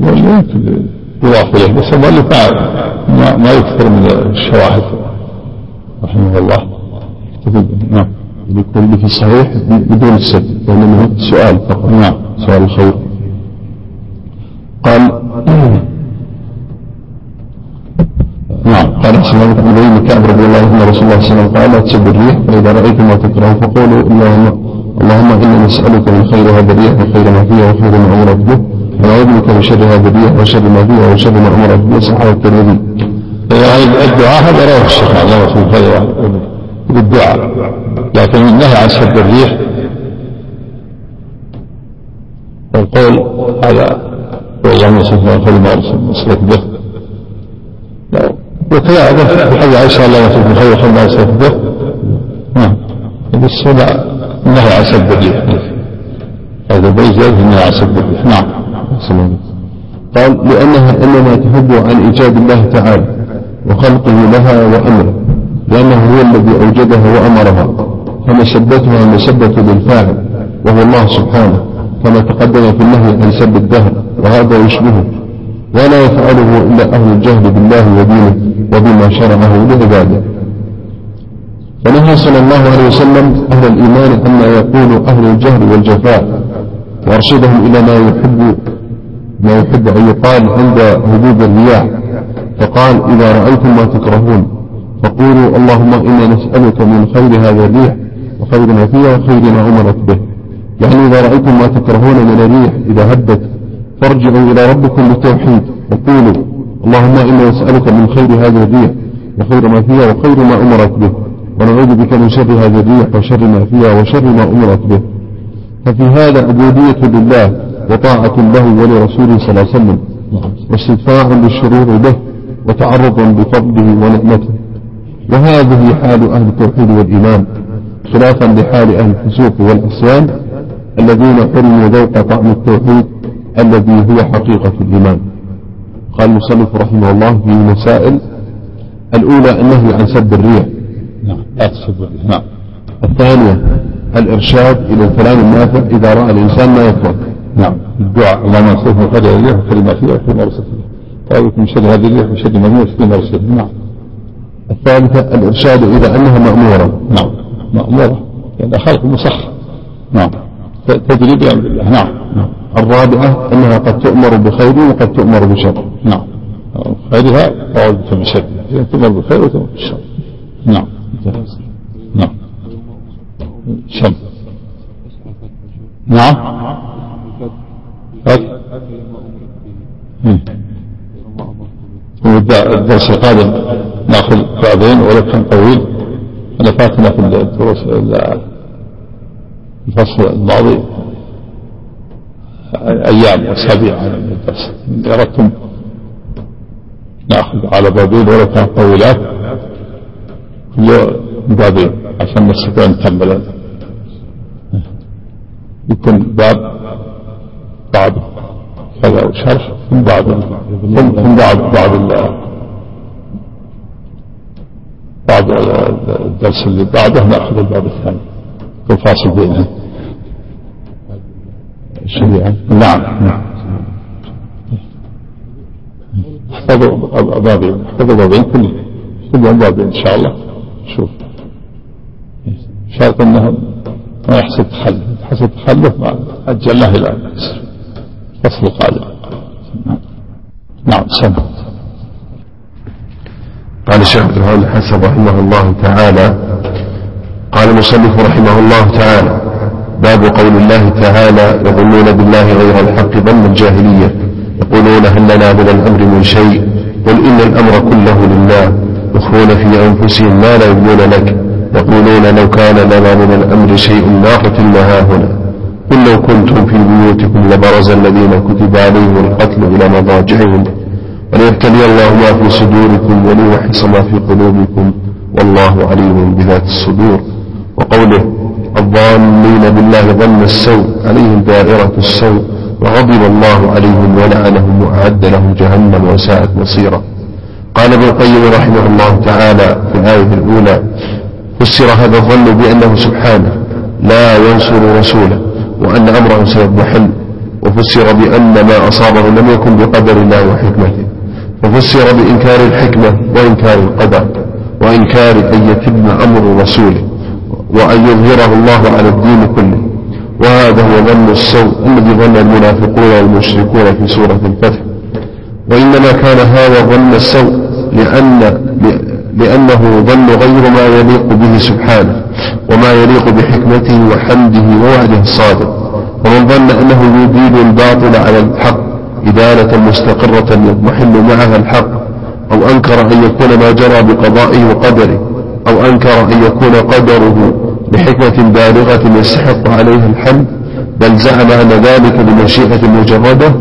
يمكن يضاف إليه بس المؤلف ما ما يكثر من الشواهد. رحمه الله. نعم. يكون في الصحيح بدون السد وإنما سؤال فقط. نعم. سؤال الخير قال نعم. قال أحسن الله بن كعب رضي الله عنه رسول الله صلى الله عليه وسلم قال لا تسبوا الريح فإذا رأيتم ما تكره فقولوا اللهم اللهم إنا نسألك من خير هذا الريح وخير ما فيها وخير ما أمرت به. ونعوذ بك من شر هذا الريح وشر ما فيها وشر ما أمرت به. صحابة الترمذي الدعاء هذا رواه الشيخ على رسول الله بالدعاء. لكن النهي عن سب الريح. والقول هذا اللهم صل على خير ما ارسلت به. وكذا هذا في حديث عائشه اللهم صل على خير ما ارسلت به. نعم. بس النهي عن سب هذا بيت النهي عن سب الريح. نعم. قال لأنها إنما تحب عن إيجاد الله تعالى وخلقه لها وأمره لأنه هو الذي أوجدها وأمرها فمسبتها مسبة للفاعل وهو الله سبحانه كما تقدم في النهي عن سب الدهر وهذا يشبهه. ولا يفعله إلا أهل الجهل بالله ودينه وبما شرعه لعباده. ونهى صلى الله عليه وسلم أهل الإيمان عما يقول أهل الجهل والجفاء وأرشدهم إلى ما يحب ما يحب أن يقال عند هبوب الرياح. فقال إذا رأيتم ما تكرهون فقولوا اللهم إنا نسألك من خير هذا الريح وخير ما فيها وخير ما أمرت به. يعني إذا رأيتم ما تكرهون من الريح إذا هبت فارجعوا إلى ربكم بالتوحيد وقولوا اللهم إنا نسألك من خير هذا الريح وخير ما فيها وخير ما أمرت به. ونعوذ بك من شر هذا الريح وشر ما فيها وشر ما أمرت به. ففي هذا عبودية لله وطاعة له ولرسوله صلى الله عليه وسلم واستدفاع للشرور به وتعرض بفضله ونعمته. وهذه حال أهل التوحيد والإيمان خلافا لحال أهل الفسوق والعصيان الذين حرموا ذوق طعم التوحيد الذي هو حقيقة الإيمان. قال المصنف رحمه الله في مسائل الأولى النهي عن سب الريح. نعم. الريح نعم. الثانية الإرشاد إلى الكلام النافع إذا رأى الإنسان ما يكره نعم. الدعاء اللهم انصرف من خير الريح ما ارسلت به أعوذ من شر هذه الريح وشر ما فيها وشر به نعم. الثالثة الإرشاد إلى أنها مأمورة. نعم. مأمورة. لأن خلق مسخر نعم. تجري بأمر الله. نعم. الرابعة أنها قد تؤمر بخير وقد تؤمر بشر. نعم. خيرها أعوذ بك من شر. إذا تؤمر بالخير وتؤمر بالشر نعم. نعم. شم نعم. الدرس القادم نأخذ بعضين ولو كان طويل. أنا فاتنا في الدروس الفصل الماضي. أيام واسابيع على الدرس إن أردتم نأخذ على بابين ولو كان طويلات. كل بابين عشان نستطيع نكمل يكون باب بعد كذا وشرح ثم بعد ثم بعد بعد بعد الدرس اللي بعده نأخذ الباب الثاني. يكون فاصل بينهم الشريعة نعم نعم. احفظوا بابين احفظوا بابين كل كل يوم بابين إن شاء الله. شوف. شرط إنه ما يحصل تخلف حصل ما اجلناه إلى الفصل القادم نعم سنة قال الشيخ عبد الرحمن الحسن رحمه الله تعالى. قال المصنف رحمه الله تعالى باب قول الله تعالى يظنون بالله غير الحق ظن الجاهلية يقولون هل لنا من الأمر من شيء؟ قل إن الأمر كله لله. يخفون في أنفسهم ما لا يبنون لك يقولون لو كان لنا من الأمر شيء ما قتلنا هنا. قل لو كنتم في بيوتكم لبرز الذين كتب عليهم القتل إلى مضاجعهم. وليبتلي الله ما في صدوركم وليوحص ما في قلوبكم والله عليم بذات الصدور. وقوله الظانين بالله ظن السوء عليهم دائرة السوء وغضب الله عليهم ولعنهم وأعد لهم جهنم وساءت مصيرا. قال ابن القيم رحمه الله تعالى في الآية الأولى فسر هذا الظن بأنه سبحانه لا ينصر رسوله وأن أمره سيضمحل وفسر بأن ما أصابه لم يكن بقدر الله وحكمته وفسر بإنكار الحكمة وإنكار القدر وإنكار أن يتم أمر رسوله وأن يظهره الله على الدين كله وهذا هو ظن السوء الذي ظن المنافقون والمشركون في سورة الفتح وإنما كان هذا ظن السوء لأن لأنه ظن غير ما يليق به سبحانه وما يليق بحكمته وحمده ووعده الصادق ومن ظن أنه يدين الباطل على الحق إدالة مستقرة يضمحل معها الحق أو أنكر أن يكون ما جرى بقضائه وقدره أو أنكر أن يكون قدره بحكمة بالغة يستحق عليها الحمد بل زعم أن ذلك بمشيئة مجردة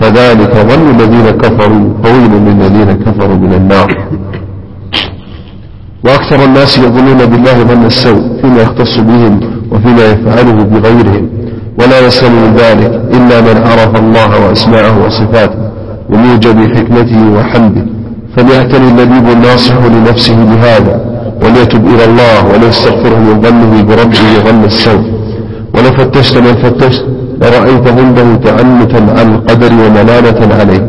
فذلك ظن الذين كفروا طويل للذين كفروا من النار. وأكثر الناس يظنون بالله ظن السوء فيما يختص بهم وفيما يفعله بغيرهم. ولا يسلم من ذلك إلا من عرف الله وأسماءه وصفاته وموجب حكمته وحمده. فليعتني اللبيب الناصح لنفسه بهذا وليتب إلى الله وليستغفره من ظنه بربه ظن السوء. ولو فتشت من فتشت لرأيت عنده تعنتا عن القدر وملامة عليه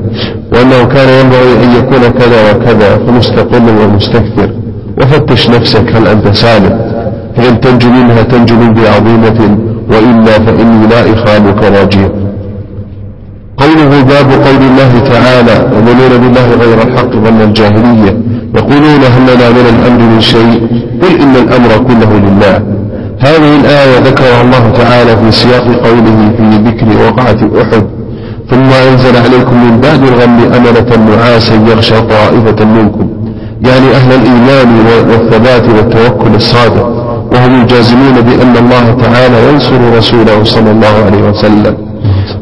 وأنه كان ينبغي أن يكون كذا وكذا فمستقل ومستكثر. وفتش نفسك هل أنت سالم؟ فإن تنجو منها تنجو من بعظيمة وإلا فإني لا إخالك راجيا قوله باب قول الله تعالى ومنون بالله غير الحق ظن الجاهلية يقولون هل لنا من الأمر من شيء؟ قل إن الأمر كله لله. هذه الآية ذكرها الله تعالى في سياق قوله في ذكر وقعة أحد. ثم أنزل عليكم من بعد الغم أمنة نعاسا يغشى طائفة منكم. يعني أهل الإيمان والثبات والتوكل الصادق. وهم الجازمون بأن الله تعالى ينصر رسوله صلى الله عليه وسلم.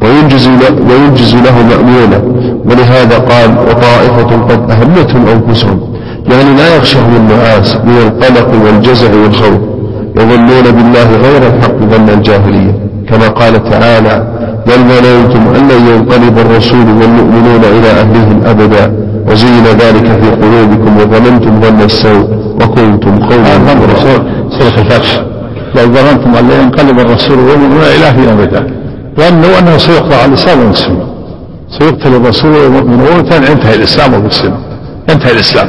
وينجز, وينجز له مأمونا ولهذا قال وطائفة قد أهمتهم أنفسهم. يعني لا يخشهم النعاس من القلق والجزع والخوف. يظنون بالله غير الحق ظن الجاهلية. كما قال تعالى بل ظننتم أن لن ينقلب الرسول والمؤمنون إلى أهلهم أبدا. وزين ذلك في قلوبكم وظننتم ظن السوء وكنتم قوما سورة الفتح بل ظننتم أن لا ينقلب الرسول والمؤمنون إلى أهلهم أبدا. ظنوا أنه سيقطع على الإسلام والمسلمين. سيقتل الرسول والمؤمنون انتهى الإسلام والمسلمين. ينتهي الإسلام.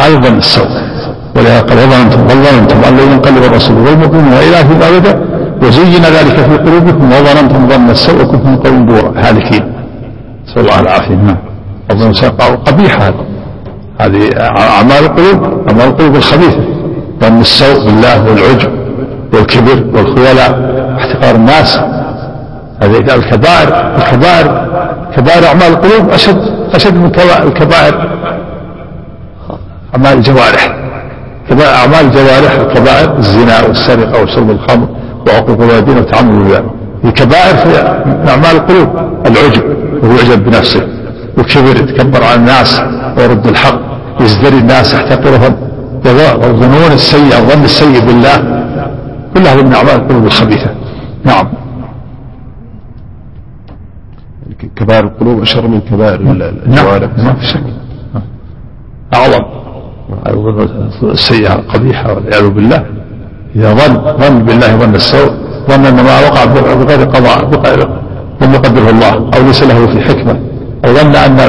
هذا ظن السوء. ولهذا قال وظننتم بل ظننتم أن لا ينقلب الرسول والمؤمنون إلى أهلهم أبدا وزين ذلك في قلوبكم وظننتم ظن السوء وكنتم قوم بورا هالكين. نسأل الله العافية نعم. أظن قبيحة هذه هذه أعمال القلوب أعمال القلوب الخبيثة. ظن السوء بالله والعجب والكبر والخيلاء واحتقار الناس. هذه الكبائر الكبائر كبائر أعمال القلوب أشد أشد من الكبائر. أعمال الجوارح. أعمال الجوارح الكبائر الزنا والسرقة وشرب الخمر وعقوق الوالدين والتعامل بالله الكبائر في أعمال القلوب العجب وهو يعجب بنفسه. وكبر يتكبر على الناس ويرد الحق يزدري الناس يحتقرهم. والظنون السيئة الظن السيء بالله كلها من أعمال القلوب الخبيثة. نعم. كبائر القلوب أشر من كبائر نعم. الجوارح. نعم ما في شك. أعظم. السيئة القبيحة والعياذ بالله. إذا ظن ظن بالله ظن السوء ظن أن ما وقع بغير قضاء لم يقدره الله أو ليس له في حكمة أو ظن أن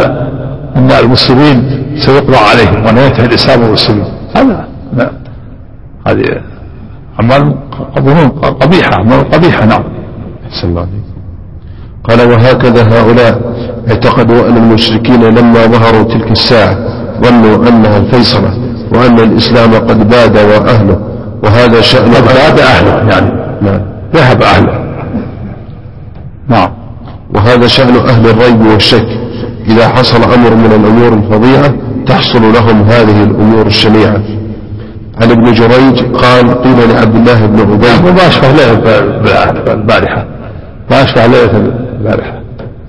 أن المسلمين سيقضى عليهم وأن ينتهي الإسلام والمسلمين. هذا هذه أعمال ظنون قبيحة أعمال قبيحة نعم. أحسن الله عليك. قال وهكذا هؤلاء اعتقدوا أن المشركين لما ظهروا تلك الساعة ظنوا أنها الفيصلة وأن الإسلام قد باد وأهله وهذا شأن قد باد أهله يعني نعم. ذهب أهله. نعم. وهذا شأن أهل الريب والشك. إذا حصل أمر من الأمور الفظيعة تحصل لهم هذه الأمور الشنيعة. عن ابن جريج قال قيل لعبد الله بن عبيد. ما أشبه ليلة البارحة. ما أشبه ليلة البارحة.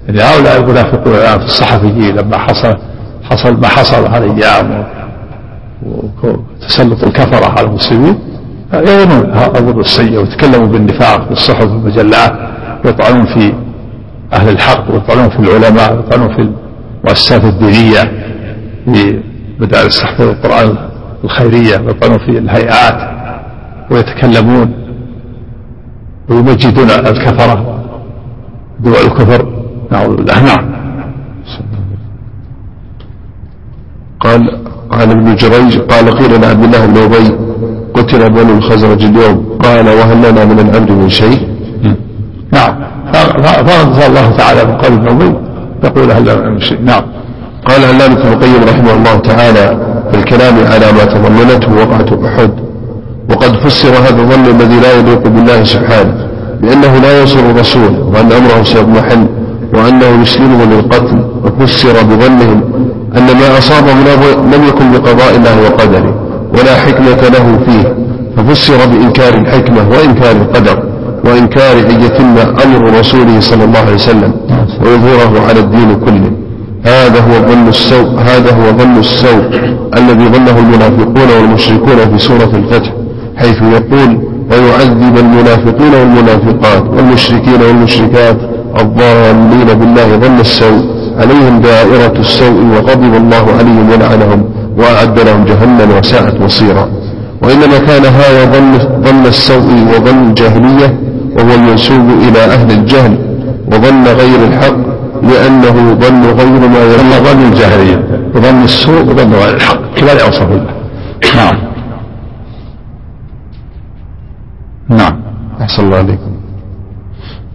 يعني هؤلاء المنافقون الآن في الصحفيين لما حصل حصل ما حصل هالأيام وتسلط الكفرة على المسلمين. يظنون الظن السيء ويتكلموا بالنفاق في الصحف والمجلات ويطعنون في أهل الحق ويطعنون في العلماء ويطعنون في المؤسسات الدينية في مدارس تحفيظ القرآن الخيرية ويطعنون في الهيئات ويتكلمون ويمجدون الكفرة دول الكفر. نعوذ بالله. نعم. قال عن ابن جريج قال قيل لعبد الله بن أبي قتل بنو الخزرج اليوم. قال وهل لنا من الامر من شيء؟ نعم. فرض الله تعالى من قول ابن أبي يقول هل لنا من شيء. نعم. قال علامة ابن القيم رحمه الله تعالى في الكلام على ما تضمنته وقعة أحد؟ وقد فسر هذا الظن الذي لا يليق بالله سبحانه بأنه لا ينصر رسوله وأن أمره سيضمحل وأنه يسلمه للقتل وفسر بظنهم أن ما أصابهم لم يكن بقضاء الله وقدره ولا حكمة له فيه ففسر بإنكار الحكمة وإنكار القدر وإنكار أن يتم أمر رسوله صلى الله عليه وسلم ويظهره على الدين كله. هذا هو ظن السوء هذا هو ظن السوء الذي ظنه المنافقون والمشركون في سورة الفتح حيث يقول ويعذب المنافقين والمنافقات والمشركين والمشركات الضالين بالله ظن السوء عليهم دائرة السوء وغضب الله عليهم ولعنهم وأعد لهم جهنم وساءت مصيرا. وإنما كان هذا ظن, ظن السوء وظن الجاهلية وهو المنسوب إلى أهل الجهل وظن غير الحق لأنه ظن غير ما يظن ظن الجاهلية. وظن السوء وظن غير الحق. كلا يوصف الله. نعم. نعم. أحسن الله عليكم.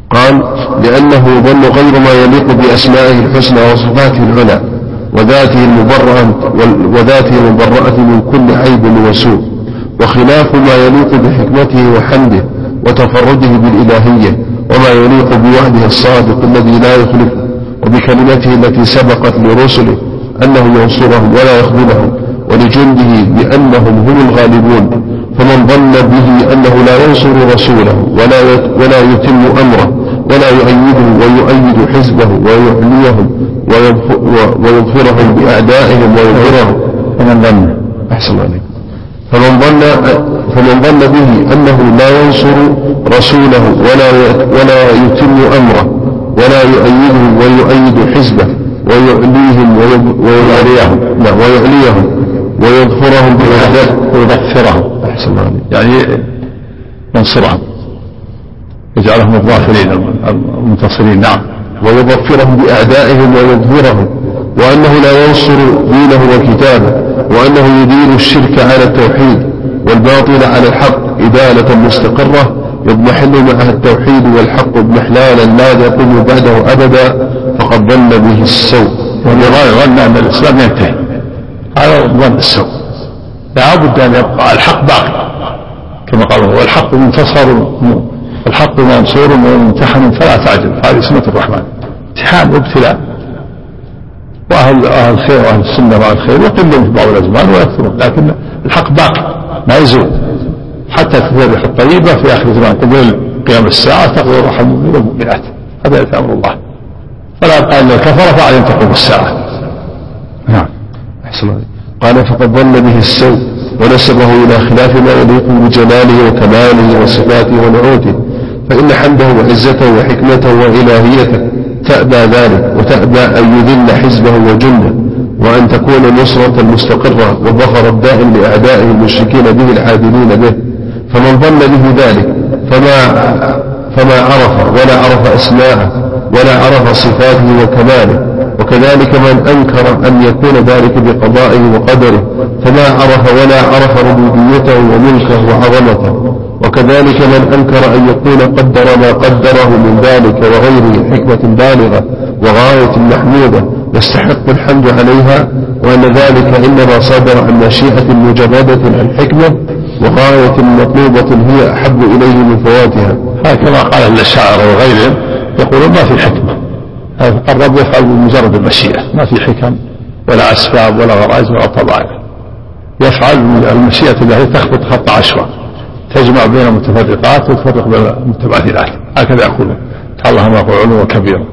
قال لأنه ظن غير ما يليق بأسمائه الحسنى وصفاته العلى وذاته المبرأة وذاته المبرأة من كل عيب وسوء وخلاف ما يليق بحكمته وحمده وتفرده بالإلهية وما يليق بوعده الصادق الذي لا يخلف وبكلمته التي سبقت لرسله أنه ينصرهم ولا يخذلهم ولجنده بأنهم هم الغالبون. فمن ظن به أنه لا ينصر رسوله ولا ولا يتم أمره ولا يؤيده ويؤيد حزبه ويعليهم ويظفرهم بأعدائهم ويظهرهم فمن ظن. أحسن عليك. فمن ظن فمن ظن به أنه لا ينصر رسوله ولا ولا يتم أمره ولا يؤيده ويؤيد حزبه. ويعليهم ويعليهم ويعليهم ويظفرهم ويظفرهم أحسن يعني ينصرهم. يجعلهم الظافرين المنتصرين نعم. ويظفرهم بأعدائهم ويظهرهم وأنه لا ينصر دينه وكتابه وأنه يدين الشرك على التوحيد والباطل على الحق إدالة مستقرة يضمحل معها التوحيد والحق اضمحلالا لا يقوم بعده أبدا. فقد ظن به السوء ظن أن الإسلام ينتهي. هذا ظن السوء. لا بد أن يبقى الحق باقي. كما قال والحق منتصر الحق منصور وممتحن فلا تعجل. هذه سنة الرحمن. امتحان وابتلاء. وأهل أهل الخير وأهل السنة وأهل الخير. يقلون في بعض الأزمان ويكثرون لكن الحق باقي. ما يزول. حتى تتبع الطيبة في آخر الزمان قبل قيام الساعة تقول رحم والمؤمنات هذا أمر الله. فلا يبقى إلا الكفرة فعليهم تقوم الساعة. نعم. أحسن قال فقد ظن به السوء ونسبه إلى خلاف ما يليق بجلاله وكماله وصفاته ونعوته. فإن حمده وعزته وحكمته وإلهيته تأبى ذلك وتأبى أن يذل حزبه وجنده وأن تكون نصرة مستقرة وظفر الدائم لأعدائه المشركين به العادلين به. فمن ظن به ذلك فما فما عرف ولا عرف أسماءه ولا عرف صفاته وكماله وكذلك من أنكر أن يكون ذلك بقضائه وقدره فما عرف ولا عرف ربوبيته وملكه وعظمته. وكذلك من أنكر أن يكون قدر ما قدره من ذلك وغيره حكمة بالغة وغاية محمودة يستحق الحمد عليها وأن ذلك إنما صدر عن مشيئة مجردة عن حكمة وغاية مطلوبة هي أحب إليه من فواتها. هكذا قال الشاعر وغيرهم. يقولون ما في حكمة الرب يفعل بمجرد المشيئة. ما في حكم. ولا أسباب ولا غرائز ولا طبائع. يفعل المشيئة التي تخبط خط عشوة. تجمع بين المتفرقات وتفرق بين المتباثلات هكذا يقولون تعالى ما يقول علوا كبيرا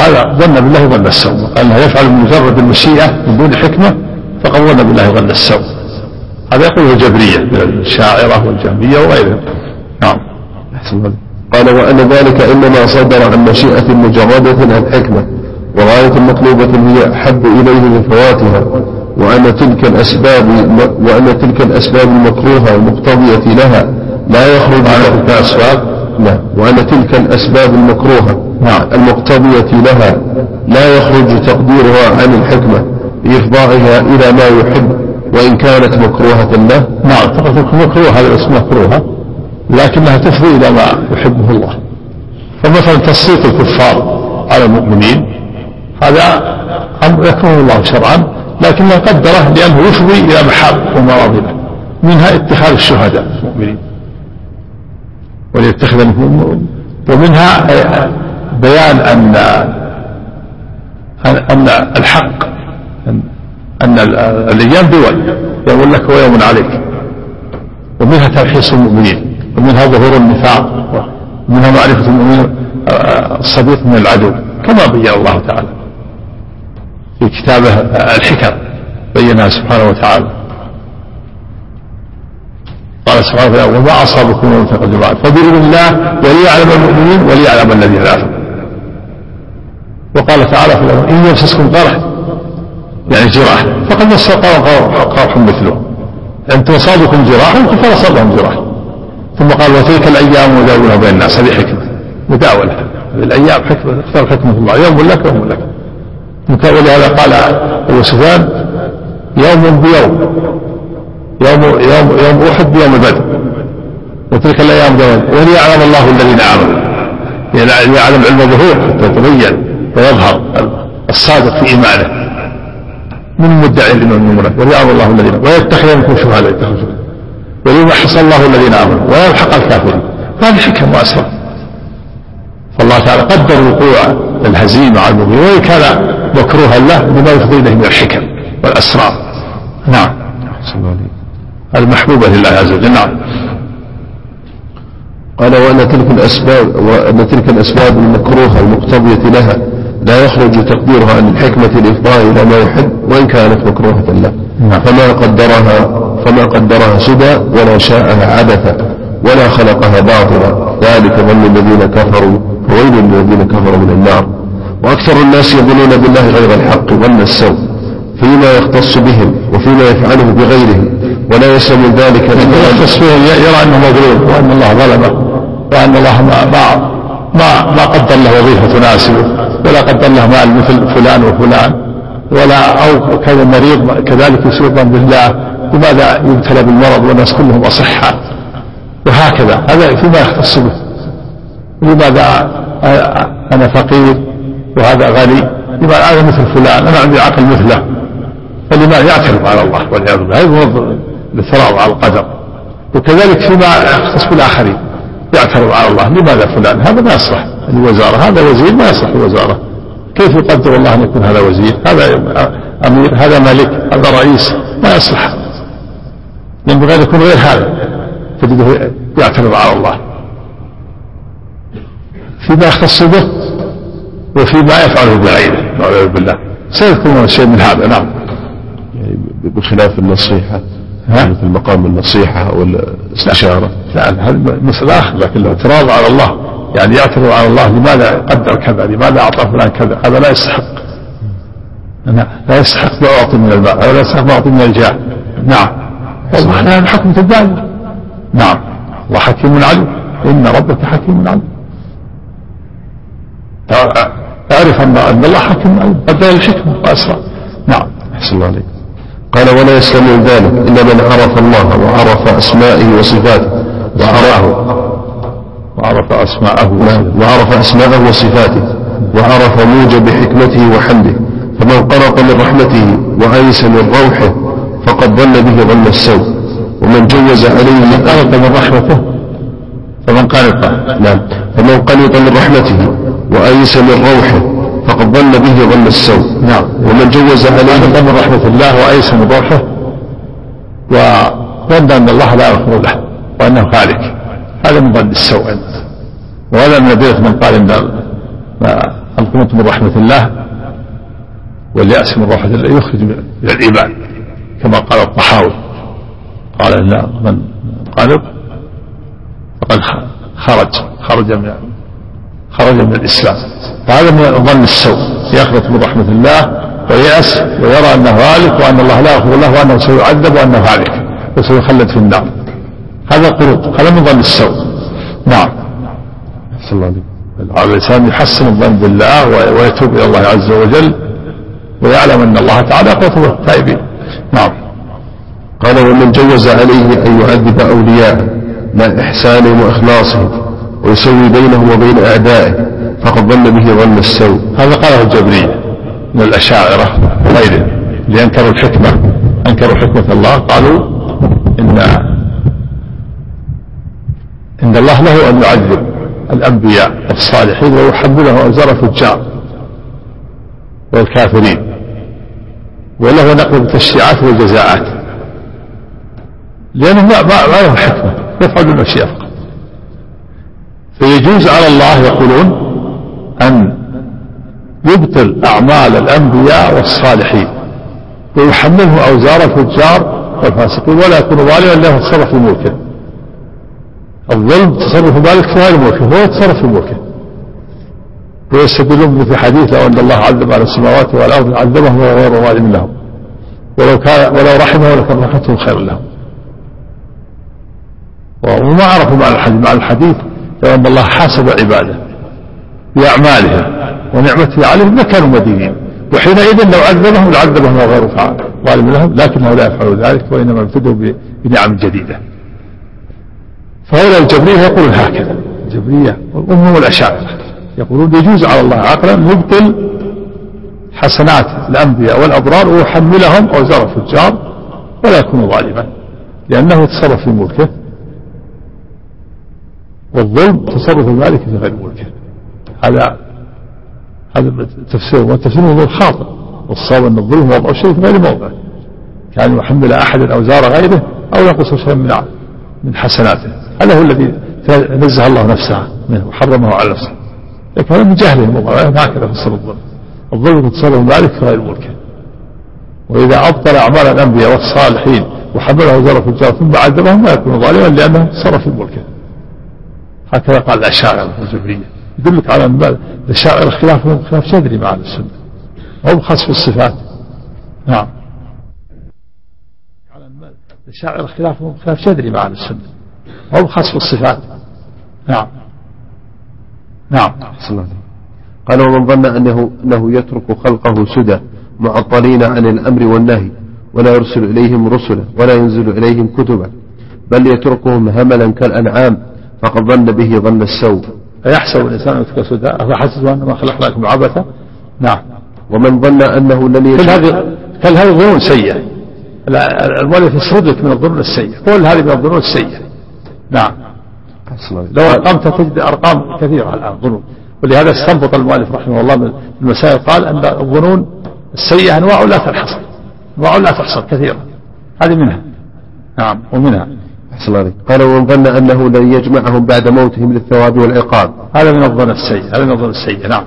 هذا ظن بالله ظن السوء. إنه يفعل بمجرد المشيئة من دون حكمة فقد ظن بالله ظن السوء. هذا يقوله الجبريه من الشاعرة والجهمية وغيرهم. نعم. أحسن قال وأن ذلك إنما صدر عن مشيئة مجردة عن حكمة وغاية مطلوبة هي أحب إليه من فواتها وأن تلك الأسباب وأن تلك الأسباب المكروهة المقتضية لها لا يخرج تلك الأسباب؟ نعم. وأن تلك الأسباب المكروهة نعم. المقتضية لها لا يخرج تقديرها عن الحكمة بإفضائها إلى ما يحب وإن كانت مكروهة له. نعم. فقط مكروه هذا الاسم مكروهة لكنها تفضي إلى ما يحبه الله. فمثلا تسليط الكفار على المؤمنين هذا أمر يكرهه الله شرعا لكنه قدره لأنه يفضي إلى محاب ومراضي له منها اتخاذ الشهداء المؤمنين. وليتخذ منهم ومنها بيان أن أن الحق أن الأيام دول يوم لك ويوم عليك. ومنها ترخيص المؤمنين. ومنها ظهور النفاق ومنها معرفة المؤمنين الصديق من العدو كما بين الله تعالى. في كتابه الحكم بينها سبحانه وتعالى. قال سبحانه وتعالى وما أصابكم من الجماعة فبإذن الله وليعلم المؤمنين وليعلم الذين لا وقال تعالى في الأمر إن يمسسكم قرح يعني جراح فقد مس قرح مثله. أن تصابكم جراح فقد أصابهم جراح. ثم قال وتلك الأيام نداولها بين الناس هذه حكمة مداولة. هذه الأيام حكمة اختار حكمة الله يوم لك يوم لك. ولهذا قال أبو سفيان يوم بيوم يوم يوم يوم أحد بيوم بدر. وتلك الأيام وليعلم الله الذين آمنوا. ليعلم علم الظهور حتى يتبين ويظهر الصادق في إيمانه. من مدعي الإمام المنافق وليعلم الله الذين ويتخذ منكم شهداء يتخذوا وليمحص الله الذين آمنوا ويمحق الكافرين هذه حكم وأسرار فالله تعالى قدر وقوع الهزيمة على المؤمنين وإن كان مكروها له بما يفضي إليه من الحكم والأسرار. نعم. المحبوبة لله عز وجل. نعم. قال وأن تلك الأسباب وأن تلك الأسباب المكروهة المقتضية لها لا يخرج تقديرها عن الحكمة الإفضاء إلى ما يحب وإن كانت مكروهة له. فما قدرها فما قدرها سدى ولا شاءها عبثا ولا خلقها باطلا ذلك ظن الذين كفروا فويل للذين كفروا من النار. وأكثر الناس يظنون بالله غير الحق ظن السوء. فيما يختص بهم وفيما يفعله بغيرهم. ولا يسلم ذلك يختص بهم يرى أنه مظلوم وأن الله ظلمه وأن الله ما ما ما, ما قدر له وظيفة تناسبه ولا قدر له مال مثل فلان وفلان. ولا أو كان مريض كذلك يسوء بالله لماذا يبتلى بالمرض والناس كلهم أصحاء؟ وهكذا هذا فيما يختص به. لماذا أنا فقير وهذا غني لماذا أنا مثل فلان؟ أنا عندي عقل مثله. فلماذا يعترض على الله والعياذ بالله هذا الاعتراض على القدر. وكذلك فيما يختص بالآخرين يعترض على الله. لماذا فلان؟ هذا ما يصلح. الوزارة هذا وزير ما يصلح الوزارة. كيف يقدر الله أن يكون هذا وزير؟ هذا أمير هذا ملك هذا رئيس ما يصلح. ينبغي أن يكون غير هذا تجده يعترض على الله. فيما يختص به وفيما يفعله بغيره والعياذ بالله. سيكون شيء من هذا نعم. يعني بخلاف النصيحة مثل مقام النصيحة والإستشارة. لا هذه مسألة آخر لكن له اعتراض على الله. يعني يعترض على الله لماذا قدر كذا لماذا أعطى فلان كذا هذا لا يستحق. لا يستحق ما أعطي من الماء ولا يستحق ما أعطي من الجاه نعم. والله الحكم تبالي نعم. وحكيم عليم. إن ربك حكيم عليم. أعرف أن الله حكيم عليم. بدل الحكمة وأسرع. نعم. أحسن الله عليك. قال ولا يسلم من ذلك إلا من عرف الله وعرف أسمائه وصفاته وعرفه وعرف أسماءه وعرف أسماءه وصفاته وعرف موجب حكمته وحمده فمن قرق من رحمته وأيس من روحه فقد ظن به ظن السوء. ومن جوز عليه من قرق من رحمته. فمن قنط نعم. فمن قنط من رحمته وأيس من روحه فقد ظن به ظن السوء. نعم. ومن جوز عليه من رحمة الله وأيس من روحه. وظن أن الله لا يغفر له وأنه هالك هذا من ظن السوء. وهذا من أدلة من قال إن القنوط من رحمة الله واليأس من رحمة الله يخرج من الإيمان كما قال الطحاوي. قال إن من قنط فقد خرج خرج من خرج من الإسلام. فهذا من ظن السوء. يخلط من رحمة الله ويأس ويرى أنه هالك وأن الله لا يغفر له وأنه سيعذب وأنه هالك وسيخلد في النار. هذا قروط هذا من ظن السوء. نعم. أحسن الله عليك. الإنسان يحسن الظن بالله ويتوب إلى الله عز وجل ويعلم أن الله تعالى يقبل التائبين. نعم. قال ومن جوز عليه أن يعذب أولياءه مع إحسانهم وإخلاصهم ويسوي بينهم وبين أعدائه فقد ظن به ظن السوء. هذا قاله الجبرية من الأشاعرة. وغيرهم اللي أنكروا الحكمة أنكروا حكمة الله قالوا إن إن الله له أن يعذب الأنبياء الصالحين ويحملهم أوزار الفجار والكافرين وله نقل التشريعات والجزاءات لأنه ما, ما, له حكمة يفعل بالمشيئة فقط. فيجوز على الله يقولون أن يبطل أعمال الأنبياء والصالحين ويحمله أوزار الفجار والفاسقين ولا يكون ظالما له تصرف في ملكه الظلم تصرف مالك في غير ملكه هو يتصرف في ملكه ويستدلون في حديث لو أن الله عذب على السماوات والأرض عذبهم وهو غير ظالم لهم. ولو كان ولو رحمه لكان رحمته خير لهم. وما عرفوا معنى الحديث معنى الحديث لو أن الله حاسب عباده بأعمالهم ونعمته عليهم لكانوا مدينين. وحينئذ لو عذبهم لعذبهم وغير ظالم لهم لكنه لا يفعل ذلك وإنما ابتدوا بنعم جديدة. فهؤلاء الجبرية يقولون هكذا. الجبرية وهم الأشاعرة يقولون يجوز على الله عقلا يبطل حسنات الأنبياء والأبرار ويحملهم أوزار الفجار ولا يكون ظالما لأنه يتصرف في ملكه. والظلم تصرف المالك في غير ملكه. هذا هذا تفسير والتفسير هو خاطئ. والصواب أن الظلم وضع الشيء في غير موضعه كان يحمل أحد أوزار غيره أو ينقص شيئا من من حسناته. هذا هو الذي نزه الله نفسه منه وحرمه على نفسه. لكن هذا من جهلهم هكذا فسر الظلم الظلم تصرف ذلك غير ملكه وإذا أبطل أعمال الأنبياء والصالحين وحمله وزارة الفجار ثم عذبهم لا يكون ظالما لأنه تصرف في ملكه هكذا قال الأشاعرة الجبرية يدلك على أن الأشاعرة خلافهم خلاف جذري مع السنة. هم في الصفات نعم. على الأشاعرة خلافهم خلاف جذري مع السنة. هم خاص الصفات نعم. نعم. قال ومن ظن أنه, أنه يترك خلقه سدى معطلين عن الأمر والنهي ولا يرسل إليهم رسلا ولا ينزل إليهم كتبا بل يتركهم هملا كالأنعام فقد ظن به ظن السوء. أيحسب الإنسان أن سدى؟ أفحسب أنما خلقناكم عبثا؟ نعم. ومن ظن أنه لن كل هذه كل هذه ظنون سيئة. المؤلف يسردك من الظنون السيئة. كل هذه من الظنون السيئة. نعم. لو أرقمت تجد أرقام كثيرة الآن ظنون. ولهذا استنبط المؤلف رحمه الله من المسائل قال أن الظنون السيئة أنواع لا تنحصر أنواع لا تحصر كثيرة. هذه منها. نعم ومنها. أحسن عليك. قال ومن ظن أنه لن يجمعهم بعد موتهم للثواب والعقاب. هذا من الظن السيء هذا من الظن السيء نعم.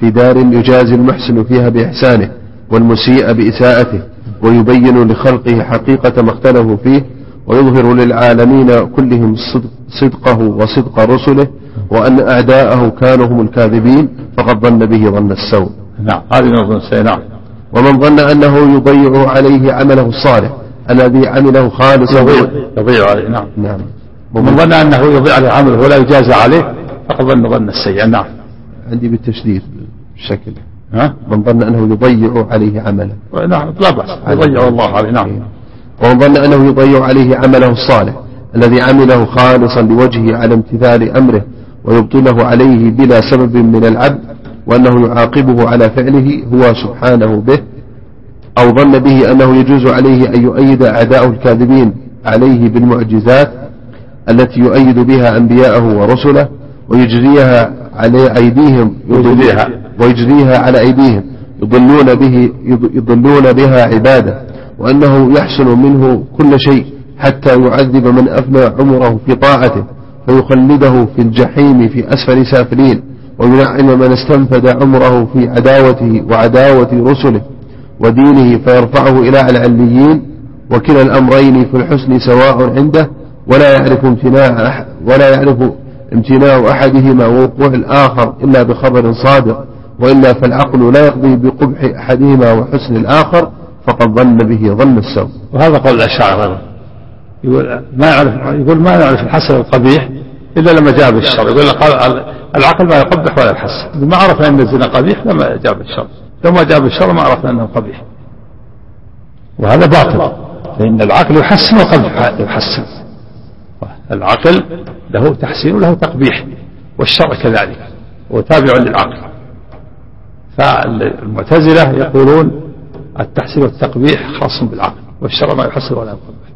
في دار يجازي المحسن فيها بإحسانه والمسيء بإساءته ويبين لخلقه حقيقة ما اختلفوا فيه ويظهر للعالمين كلهم صدقه وصدق رسله وأن أعداءه كانوا هم الكاذبين فقد ظن به ظن السوء. نعم هذه الظن السيء نعم. ومن ظن أنه يضيع عليه عمله الصالح الذي عمله خالصا يضيع يضيع عليه نعم. نعم. ومن ظن أنه يضيع عليه عمله ولا يجازى عليه فقد ظن ظن السيء نعم. عندي بالتشديد بشكل ها؟ من ظن أنه يضيع عليه عمله. نعم لا بأس. يضيع الله عليه. نعم. ومن ظن أنه يضيع عليه عمله الصالح الذي عمله خالصا لوجهه على امتثال أمره ويبطله عليه بلا سبب من العبد وأنه يعاقبه على فعله هو سبحانه به أو ظن به أنه يجوز عليه أن يؤيد أعداءه الكاذبين عليه بالمعجزات التي يؤيد بها أنبياءه ورسله ويجريها على أيديهم ويجريها ويجريها على أيديهم. يضلون به يضلون بها عباده وأنه يحسن منه كل شيء حتى يعذب من أفنى عمره في طاعته فيخلده في الجحيم في أسفل سافلين وينعم من استنفد عمره في عداوته وعداوة رسله ودينه فيرفعه إلى العليين وكلا الأمرين في الحسن سواء عنده ولا يعرف امتناع ولا يعرف امتناع أحدهما ووقوع الآخر إلا بخبر صادق. وإلا فالعقل لا يقضي بقبح أحدهما وحسن الآخر فقد ظن به ظن السوء. وهذا قول الأشاعرة يقول ما يعرف يقول ما يعرف الحسن القبيح إلا لما جاء بالشر. يقول العقل ما يقبح ولا يحسن ما عرف أن الزنا قبيح لما جاء بالشر. لو ما جاء بالشر ما عرفنا أنه قبيح. وهذا باطل. فإن العقل يحسن والقلب يحسن. العقل له تحسين وله تقبيح والشرع كذلك. هو تابع للعقل. فالمعتزلة يقولون التحسين والتقبيح خاص بالعقل والشرع ما يحسن ولا يقبح.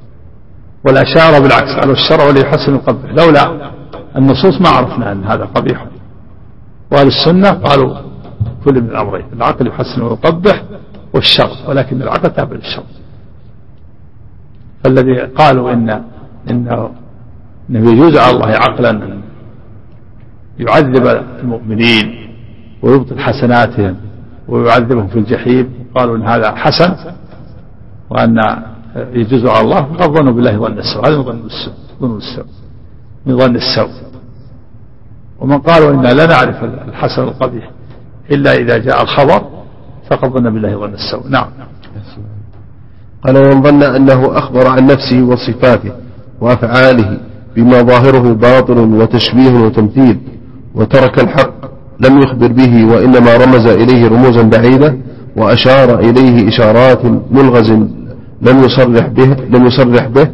والأشاعرة بالعكس قالوا الشرع ولا يحسن ويقبح لولا النصوص ما عرفنا أن هذا قبيح. وأهل السنة قالوا كل من الأمرين العقل يحسن ويقبح والشر ولكن العقل تابع للشر فالذي قالوا إن إنه إنه يجوز على الله عقلا أن يعذب المؤمنين ويبطل حسناتهم ويعذبهم في الجحيم. قالوا إن هذا حسن وأن يجوز على الله. فقد ظنوا بالله ظن السوء. هذا ظن السوء. ظن السوء من ظن السوء. ومن قالوا إنا لا نعرف الحسن القبيح إلا إذا جاء الخبر فقد ظن بالله ظن السوء. نعم. قال ومن ظن أنه أخبر عن نفسه وصفاته وأفعاله بما ظاهره باطل وتشبيه وتمثيل وترك الحق لم يخبر به وإنما رمز إليه رموزا بعيدة وأشار إليه إشارات ملغز لم يصرح به لم يصرح به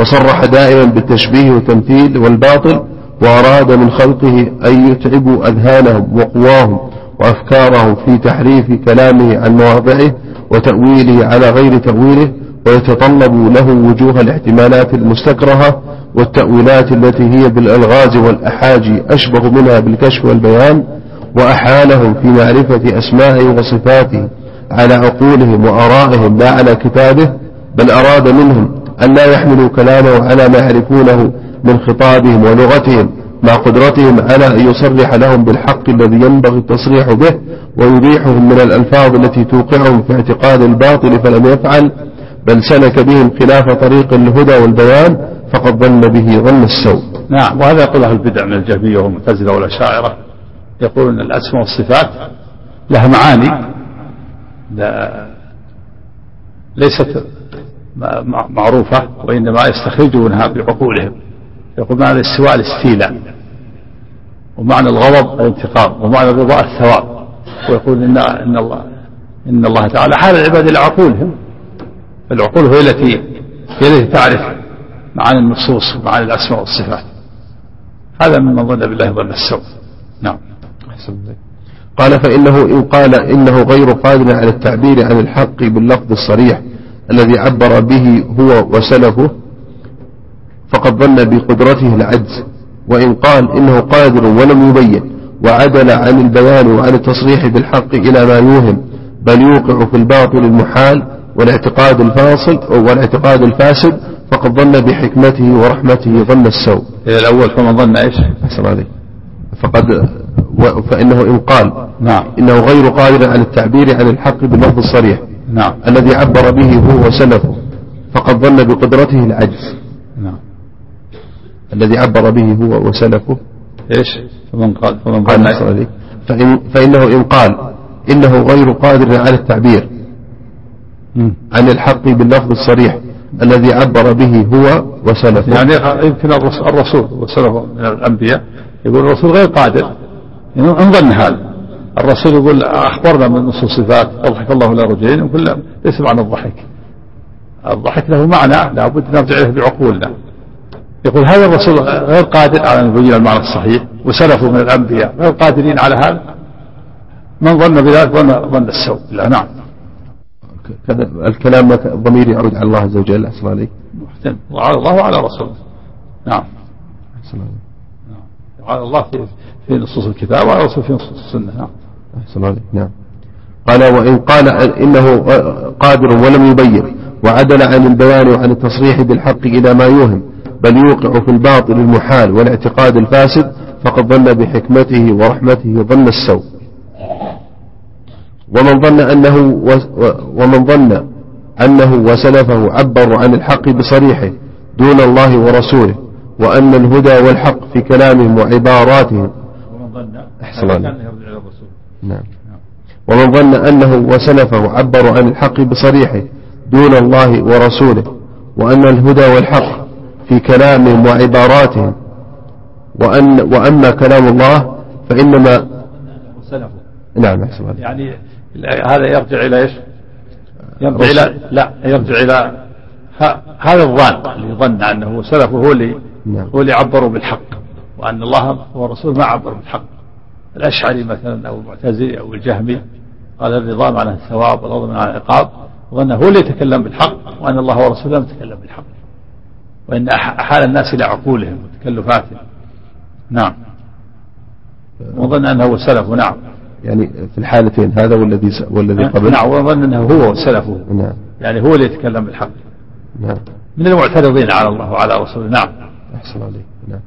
وصرح دائما بالتشبيه والتمثيل والباطل وأراد من خلقه أن يتعبوا أذهانهم وقواهم وأفكارهم في تحريف كلامه عن مواضعه وتأويله على غير تأويله ويتطلب له وجوه الاحتمالات المستكرهة والتأويلات التي هي بالألغاز والأحاجي أشبه منها بالكشف والبيان وأحالهم في معرفة أسمائه وصفاته على عقولهم وآرائهم لا على كتابه بل أراد منهم أن لا يحملوا كلامه على ما يعرفونه من خطابهم ولغتهم مع قدرتهم على أن يصرح لهم بالحق الذي ينبغي التصريح به ويريحهم من الألفاظ التي توقعهم في اعتقاد الباطل فلم يفعل بل سلك بهم خلاف طريق الهدى والبيان فقد ظن به ظن السوء. نعم وهذا يقول أهل البدع من الجهمية والمعتزلة والأشاعرة. يقولون الأسماء والصفات لها معاني. لا ليست معروفة وإنما يستخرجونها بعقولهم. يقول معنى الاستواء الاستيلاء ومعنى الغضب الانتقام ومعنى الرضا الثواب. ويقول إن إن الله إن الله تعالى حال العباد لعقولهم. العقول هي التي هي التي تعرف معاني النصوص ومعاني الأسماء والصفات. هذا ممن ظن بالله ظن السوء. نعم. قال فإنه إن قال إنه غير قادر على التعبير عن الحق باللفظ الصريح الذي عبر به هو وسلفه فقد ظن بقدرته العجز. وإن قال إنه قادر ولم يبين وعدل عن البيان وعن التصريح بالحق إلى ما يوهم بل يوقع في الباطل المحال والاعتقاد الفاصل والاعتقاد الفاسد فقد ظن بحكمته ورحمته ظن السوء. إلى الأول فمن ظن إيش؟ أحسن عليك. فقد فإنه إن قال نعم. إنه غير قادر على التعبير عن الحق باللفظ الصريح. نعم. الذي عبر به هو وسلفه. فقد ظن بقدرته العجز. نعم. الذي عبر به هو وسلفه. إيش؟ فمن قال فمن قال عليك. فإن فإنه إن قال إنه غير قادر على التعبير. عن الحق باللفظ الصريح. الذي عبر به هو وسلفه. يعني يمكن الرسول, وسلفه من الأنبياء يقول الرسول غير قادر. يعني ان ظن هذا. الرسول يقول أخبرنا من نصوص الصفات أضحك الله لا رجلين يقول ليس معنى الضحك. الضحك له معنى لابد نرجع إليه بعقولنا. يقول هذا الرسول غير قادر على أن يبين المعنى الصحيح وسلفه من الأنبياء غير قادرين على هذا. من ظن بذلك؟ ظن ظن السوء. لا نعم. الكلام الضمير يعود على الله عز وجل. أحسن عليك. محسن وعلى الله وعلى رسوله. نعم. أحسن عليك. على الله في في نصوص الكتاب وعلى رسوله في نصوص السنة. نعم. أحسن عليك. نعم. قال وإن قال إنه قادر ولم يبين وعدل عن البيان وعن التصريح بالحق إلى ما يوهم بل يوقع في الباطل المحال والاعتقاد الفاسد فقد ظن بحكمته ورحمته ظن السوء. ومن ظن أنه ومن ظن أنه وسلفه عبروا عن الحق بصريحه دون الله ورسوله وأن الهدى والحق في كلامهم وعباراتهم ومن ظن أحسن الرسول. نعم. ومن ظن أنه وسلفه عبروا عن الحق بصريحه دون الله ورسوله وأن الهدى والحق في كلامهم وعباراتهم وأن وأما كلام الله فإنما وسلفه. نعم أحسن. يعني هذا يرجع إلى إيش؟ يرجع إلى لا يرجع إلى هذا الظان اللي ظن أنه سلفه هو اللي نعم. هو اللي عبروا بالحق وأن الله ورسوله ما عبروا بالحق. الأشعري مثلا أو المعتزلي أو الجهمي قال الرضا معنى الثواب والغضب معنى العقاب وظن هو اللي يتكلم بالحق وأن الله ورسوله لم يتكلم بالحق. وإن أح- أحال الناس إلى عقولهم وتكلفاتهم. نعم. وظن أنه هو سلف نعم. يعني في الحالتين هذا والذي س- والذي قبل. نعم وظن أنه هو سلفه. نعم. يعني هو اللي يتكلم بالحق. نعم. من المعترضين على الله وعلى رسوله. نعم. أحسن عليك. نعم.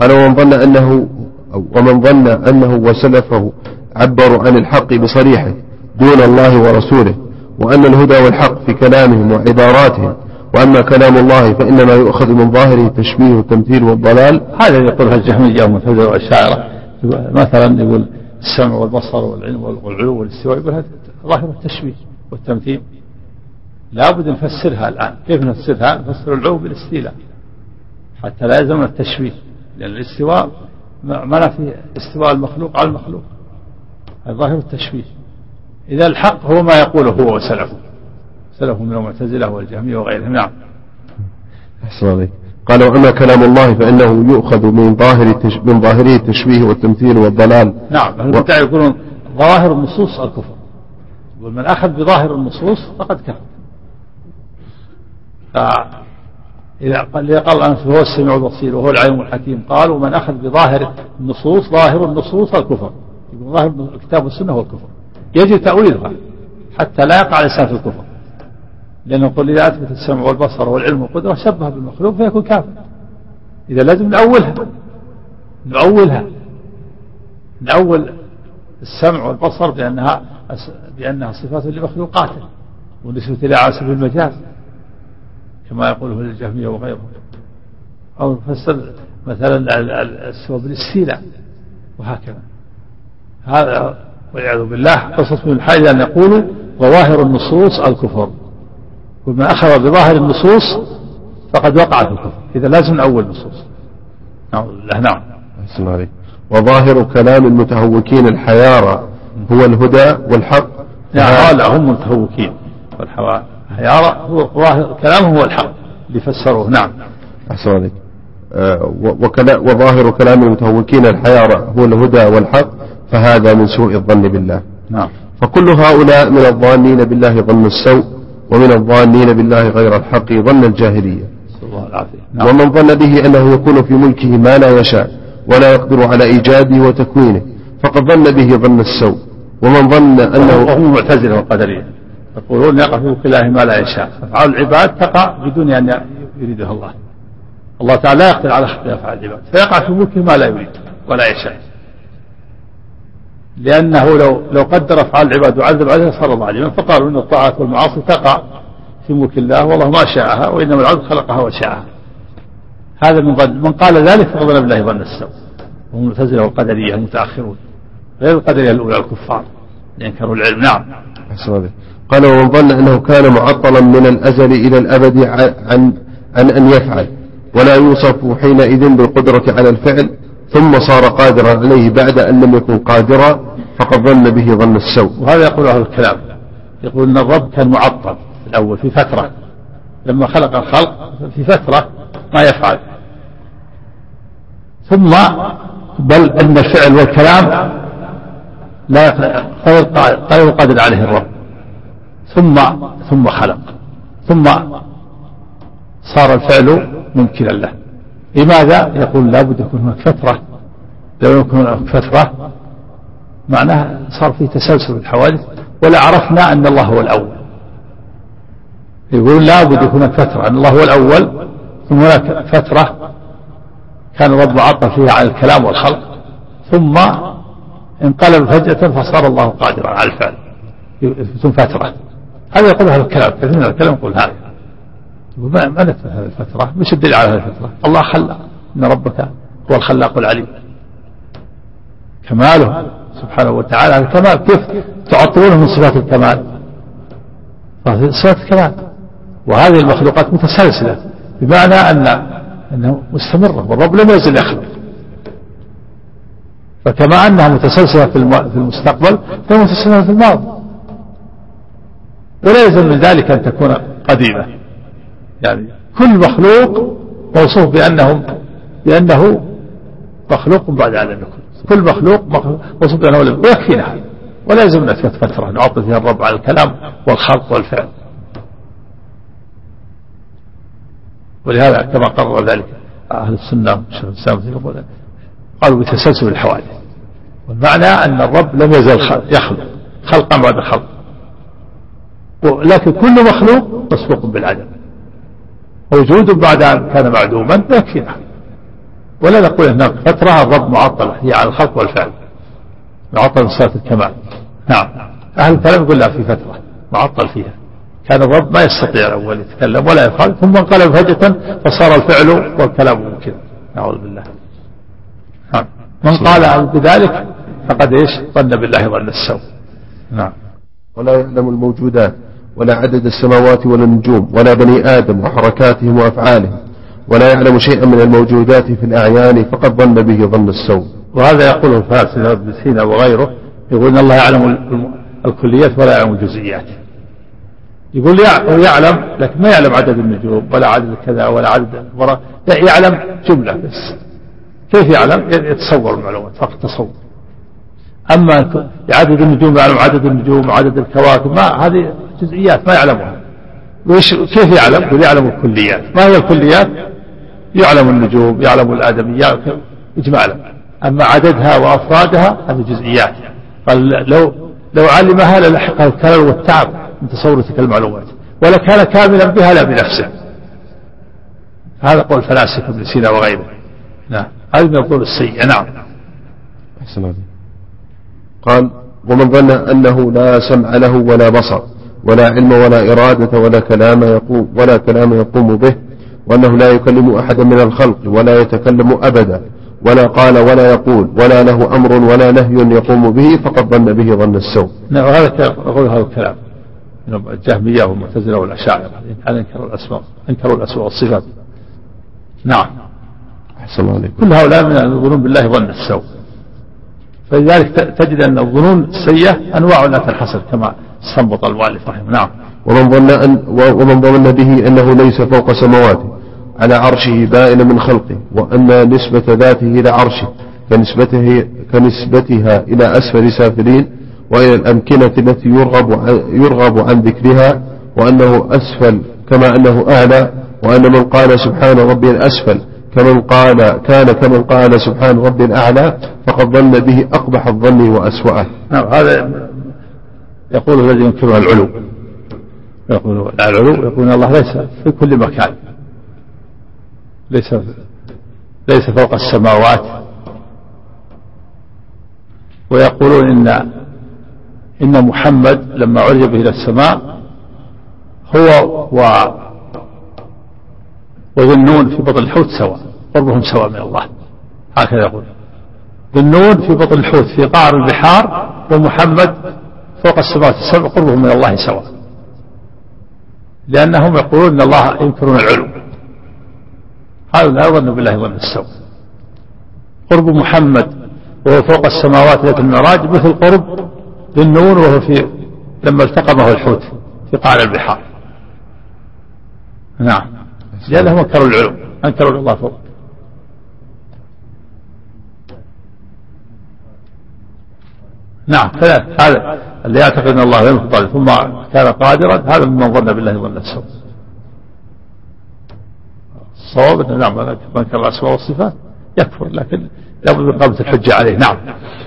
قال ومن ظن أنه أو ومن ظن أنه وسلفه عبروا عن الحق بصريحه دون الله ورسوله وأن الهدى والحق في كلامهم وعباراتهم وأما كلام الله فإنما يؤخذ من ظاهره التشبيه والتمثيل والضلال. هذا يقولها الجهمية والمعتزلة والأشاعرة؟ يقول- مثلا يقول السمع والبصر والعلم والعلو والاستواء يقول هذا ظاهر التشبيه والتمثيل. لابد نفسرها الآن. كيف نفسرها؟ نفسر العلو بالاستيلاء. حتى لا يلزم التشبيه لأن الاستواء ما فيه استواء المخلوق على المخلوق. هذا ظاهر التشبيه. إذا الحق هو ما يقوله هو وسلفه. سلفه من المعتزلة والجهمية وغيرهم. نعم. أحسن عليك. قال وأما كلام الله فإنه يؤخذ من ظاهر. من ظاهره التشبيه والتمثيل والضلال. نعم المبتدع يقولون ظواهر النصوص الكفر. يقول من أخذ بظاهر النصوص فقد كفر. إذا قال أنس هو السميع البصير وهو العليم الحكيم. قال ومن أخذ بظاهر النصوص ظاهر النصوص الكفر. يقول ظاهر الكتاب والسنة هو الكفر. يجب تأويلها حتى لا يقع الإنسان في الكفر. لأنه يقول إذا أثبت السمع والبصر والعلم والقدرة شبه بالمخلوق فيكون كافر. إذا لازم نأولها نأولها نأول السمع والبصر بأنها بأنها صفات لمخلوقاته. ونسبة إلى على سبيل المجاز. كما يقوله الجهمية وغيرهم أو نفسر مثلا ال- ال- السوى بالاستيلاء وهكذا. هذا والعياذ بالله قصص من الحاجة أن يقولوا ظواهر النصوص الكفر. ومن أخذ بظاهر النصوص فقد وقع في الكفر. إذا لازم نعوذ بالله نعم. أحسن عليك وظاهر كلام المتهوكين الحيارى هو الهدى والحق. يعني هؤلاء هم المتهوكين والحيارى هو ظاهر كلامه هو الحق. اللي فسروه. نعم. أحسن عليك آه، وظاهر كلام المتهوكين الحيارى هو الهدى والحق فهذا من سوء الظن بالله. نعم. فكل هؤلاء من الظانين بالله ظن السوء ومن الظانين بالله غير الحق ظن الجاهلية. نعم ومن ظن به أنه يكون في ملكه ما لا يشاء ولا يقدر على إيجاده وتكوينه فقد ظن به ظن السوء. ومن ظن أنه وهم المعتزلة والقدرية يقولون يقع في ملك الله ما لا يشاء. أفعال العباد تقع بدون أن يريدها الله. الله تعالى لا يقدر على خلق أفعال العباد. فيقع في ملكه ما لا يريد ولا يشاء. لأنه لو لو قدر أفعال العباد وعذب عليها صار ظالما فقالوا إن الطاعات والمعاصي تقع في ملك الله والله ما شاءها وإنما العبد خلقها وشاءها. هذا من ظن من قال ذلك فقد ظن بالله ظن السوء. هم المعتزلة والقدرية المتأخرون. غير القدرية الأولى الكفار. ينكروا العلم. نعم. عليك. قال ومن ظن أنه كان معطلا من الأزل إلى الأبد عن عن أن يفعل ولا يوصف حينئذ بالقدرة على الفعل ثم صار قادرا عليه بعد أن لم يكن قادرا فقد ظن به ظن السوء. وهذا يقول أهل الكلام. يقول أن الرب كان معطل في الأول في فترة. لما خلق الخلق في فترة ما يفعل. ثم بل أن الفعل والكلام لا غير غير قادر عليه الرب. ثم ثم خلق. ثم صار الفعل ممكنا له. لماذا؟ يقول لابد يكون هناك فترة. لو يكون هناك فترة. معناها صار في تسلسل الحوادث ولا عرفنا أن الله هو الأول. يقول لابد يكون هناك فترة. أن الله هو الأول ثم هناك فترة كان الرب معطل فيها على الكلام والخلق ثم انقلب فجأة فصار الله قادرا على الفعل. ثم فترة. هذا يقول هذا الكلام كثير من الكلام يقول هذا. ما نثبت هذه الفترة. مش الدليل على هذه الفترة. الله خلق إن ربك هو الخلاق العليم. كماله سبحانه وتعالى. الكمال كيف تعطونه من صفات الكمال؟ صفات الكمال. وهذه المخلوقات متسلسلة. بمعنى أن أنه مستمرة. والرب لم يزل يخلق. فكما أنها متسلسلة في المستقبل فهي متسلسلة في الماضي. ولا يلزم من ذلك أن تكون قديمة. يعني كل مخلوق موصوف بأنه بأنه مخلوق بعد أن يكون كل مخلوق موصوف بأنه ويكفينا هذا ولا يلزم أن فترة نعطي فيها الرب على الكلام والخلق والفعل. ولهذا كما قرر ذلك أهل السنة شيخ الإسلام قالوا بتسلسل الحوادث. والمعنى أن الرب لم يزل يخلق. خلقا بعد خلق لكن كل مخلوق مسبوق بالعدم. موجود بعد أن كان معدوما يكفينا ولا نقول هناك فترة الرب معطلة هي على الخلق والفعل. معطل صفات الكمال. نعم. أهل الكلام يقول لا في فترة معطل فيها. كان الرب ما يستطيع الأول يتكلم ولا يفعل ثم انقلب فجأة فصار الفعل والكلام ممكن. نعوذ بالله. نعم. من قال بذلك فقد إيش؟ ظن بالله ظن السوء. نعم. ولا يعلم الموجودات. ولا عدد السماوات ولا النجوم ولا بني آدم وحركاتهم وأفعالهم ولا يعلم شيئا من الموجودات في الأعيان فقد ظن به ظن السوء. وهذا يقوله الفارسي ابن سينا وغيره يقول إن الله يعلم الكليات ولا يعلم الجزئيات. يقول يعلم لكن ما يعلم عدد النجوم ولا عدد كذا ولا عدد المرأة يعلم جملة بس. كيف يعلم؟ يتصور المعلومات فقط تصور. أما عدد النجوم يعلم عدد النجوم عدد الكواكب ما هذه جزئيات ما يعلمها. ويش كيف يعلم؟ يقول يعلم الكليات. ما هي الكليات؟ يعلم النجوم يعلم الآدميات إجمالا أما عددها وأفرادها هذه جزئيات. قال لو لو علمها للحقها الكلل والتعب من تصور تلك المعلومات ولكان كاملا بها لا بنفسه. هذا قول فلاسفة ابن سينا وغيره. نعم. هذا من القول السيء. نعم. أحسن قال ومن ظن أنه لا سمع له ولا بصر. ولا علم ولا إرادة ولا كلام يقوم ولا كلام يقوم به وأنه لا يكلم أحدا من الخلق ولا يتكلم أبدا ولا قال ولا يقول ولا له أمر ولا نهي يقوم به فقد ظن به ظن السوء. نعم هذا يقول هذا الكلام. الجهمية والمعتزلة والأشاعرة. أنكروا الأسماء؟ أنكروا الأسماء والصفات. نعم. أحسن الله عليك كل هؤلاء من الظنون بالله ظن السوء. فلذلك تجد أن الظنون السيئة أنواع لا تنحصر كما استنبط المؤلف رحمه نعم. ومن ظن أن ومن ظن به أنه ليس فوق سماواته على عرشه بائن من خلقه وأن نسبة ذاته إلى عرشه كنسبته كنسبتها إلى أسفل سافلين وإلى الأمكنة التي يرغب يرغب عن ذكرها وأنه أسفل كما أنه أعلى وأن من قال سبحان ربي الأسفل كمن قال كان كمن قال سبحان ربي الأعلى فقد ظن به أقبح الظن وأسوأه. نعم هذا يقول الذي ينكرها العلو. يقول العلو يقول الله ليس في كل مكان. ليس ليس فوق السماوات. ويقولون إن إن محمد لما عرج به إلى السماء هو و وذنون في بطن الحوت سواء قربهم سواء من الله. هكذا يقول. ذنون في بطن الحوت في قعر البحار ومحمد فوق السماوات السبع قربهم من الله سواء. لأنهم يقولون أن الله ينكرون العلو. هذا لا يظن بالله ظن السوء. قرب محمد وهو فوق السماوات ليلة المعراج مثل قرب ذي النون وهو في لما التقمه الحوت في قعر البحار. نعم. لأنهم أنكروا العلو أنكروا الله فوق نعم كذلك هذا اللي يعتقد أن الله لم يكن ثم كان قادرا هذا ممن ظن بالله ظن السوء الصواب إنه نعم من كان الاسماء والصفات يكفر لكن لابد من قامة الحجة عليه نعم.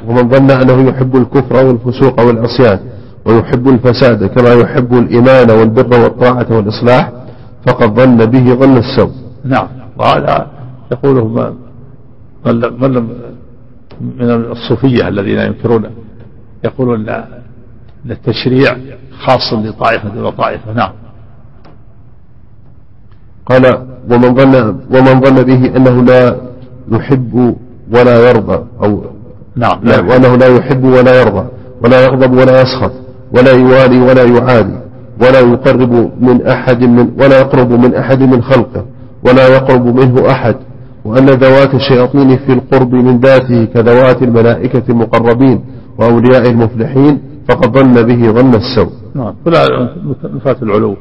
ومن ظن أنه يحب الكفر والفسوق والعصيان ويحب الفساد كما يحب الإيمان والبر والطاعة والإصلاح فقد ظن به ظن السوء. نعم. وهذا يقوله من من من الصوفية الذين ينكرون يقولون إن التشريع خاص لطائفة دون طائفة. نعم. قال ومن ظن ومن ظن به أنه لا يحب ولا يرضى أو نعم. لا وأنه لا يحب ولا يرضى ولا يغضب ولا يسخط ولا يوالي ولا يعادي. ولا يقرب من أحد من ولا يقرب من أحد من خلقه ولا يقرب منه أحد. وأن ذوات الشياطين في القرب من ذاته كذوات الملائكة المقربين وأولياء المفلحين فقد ظن به ظن السوء. نعم. نفاة العلو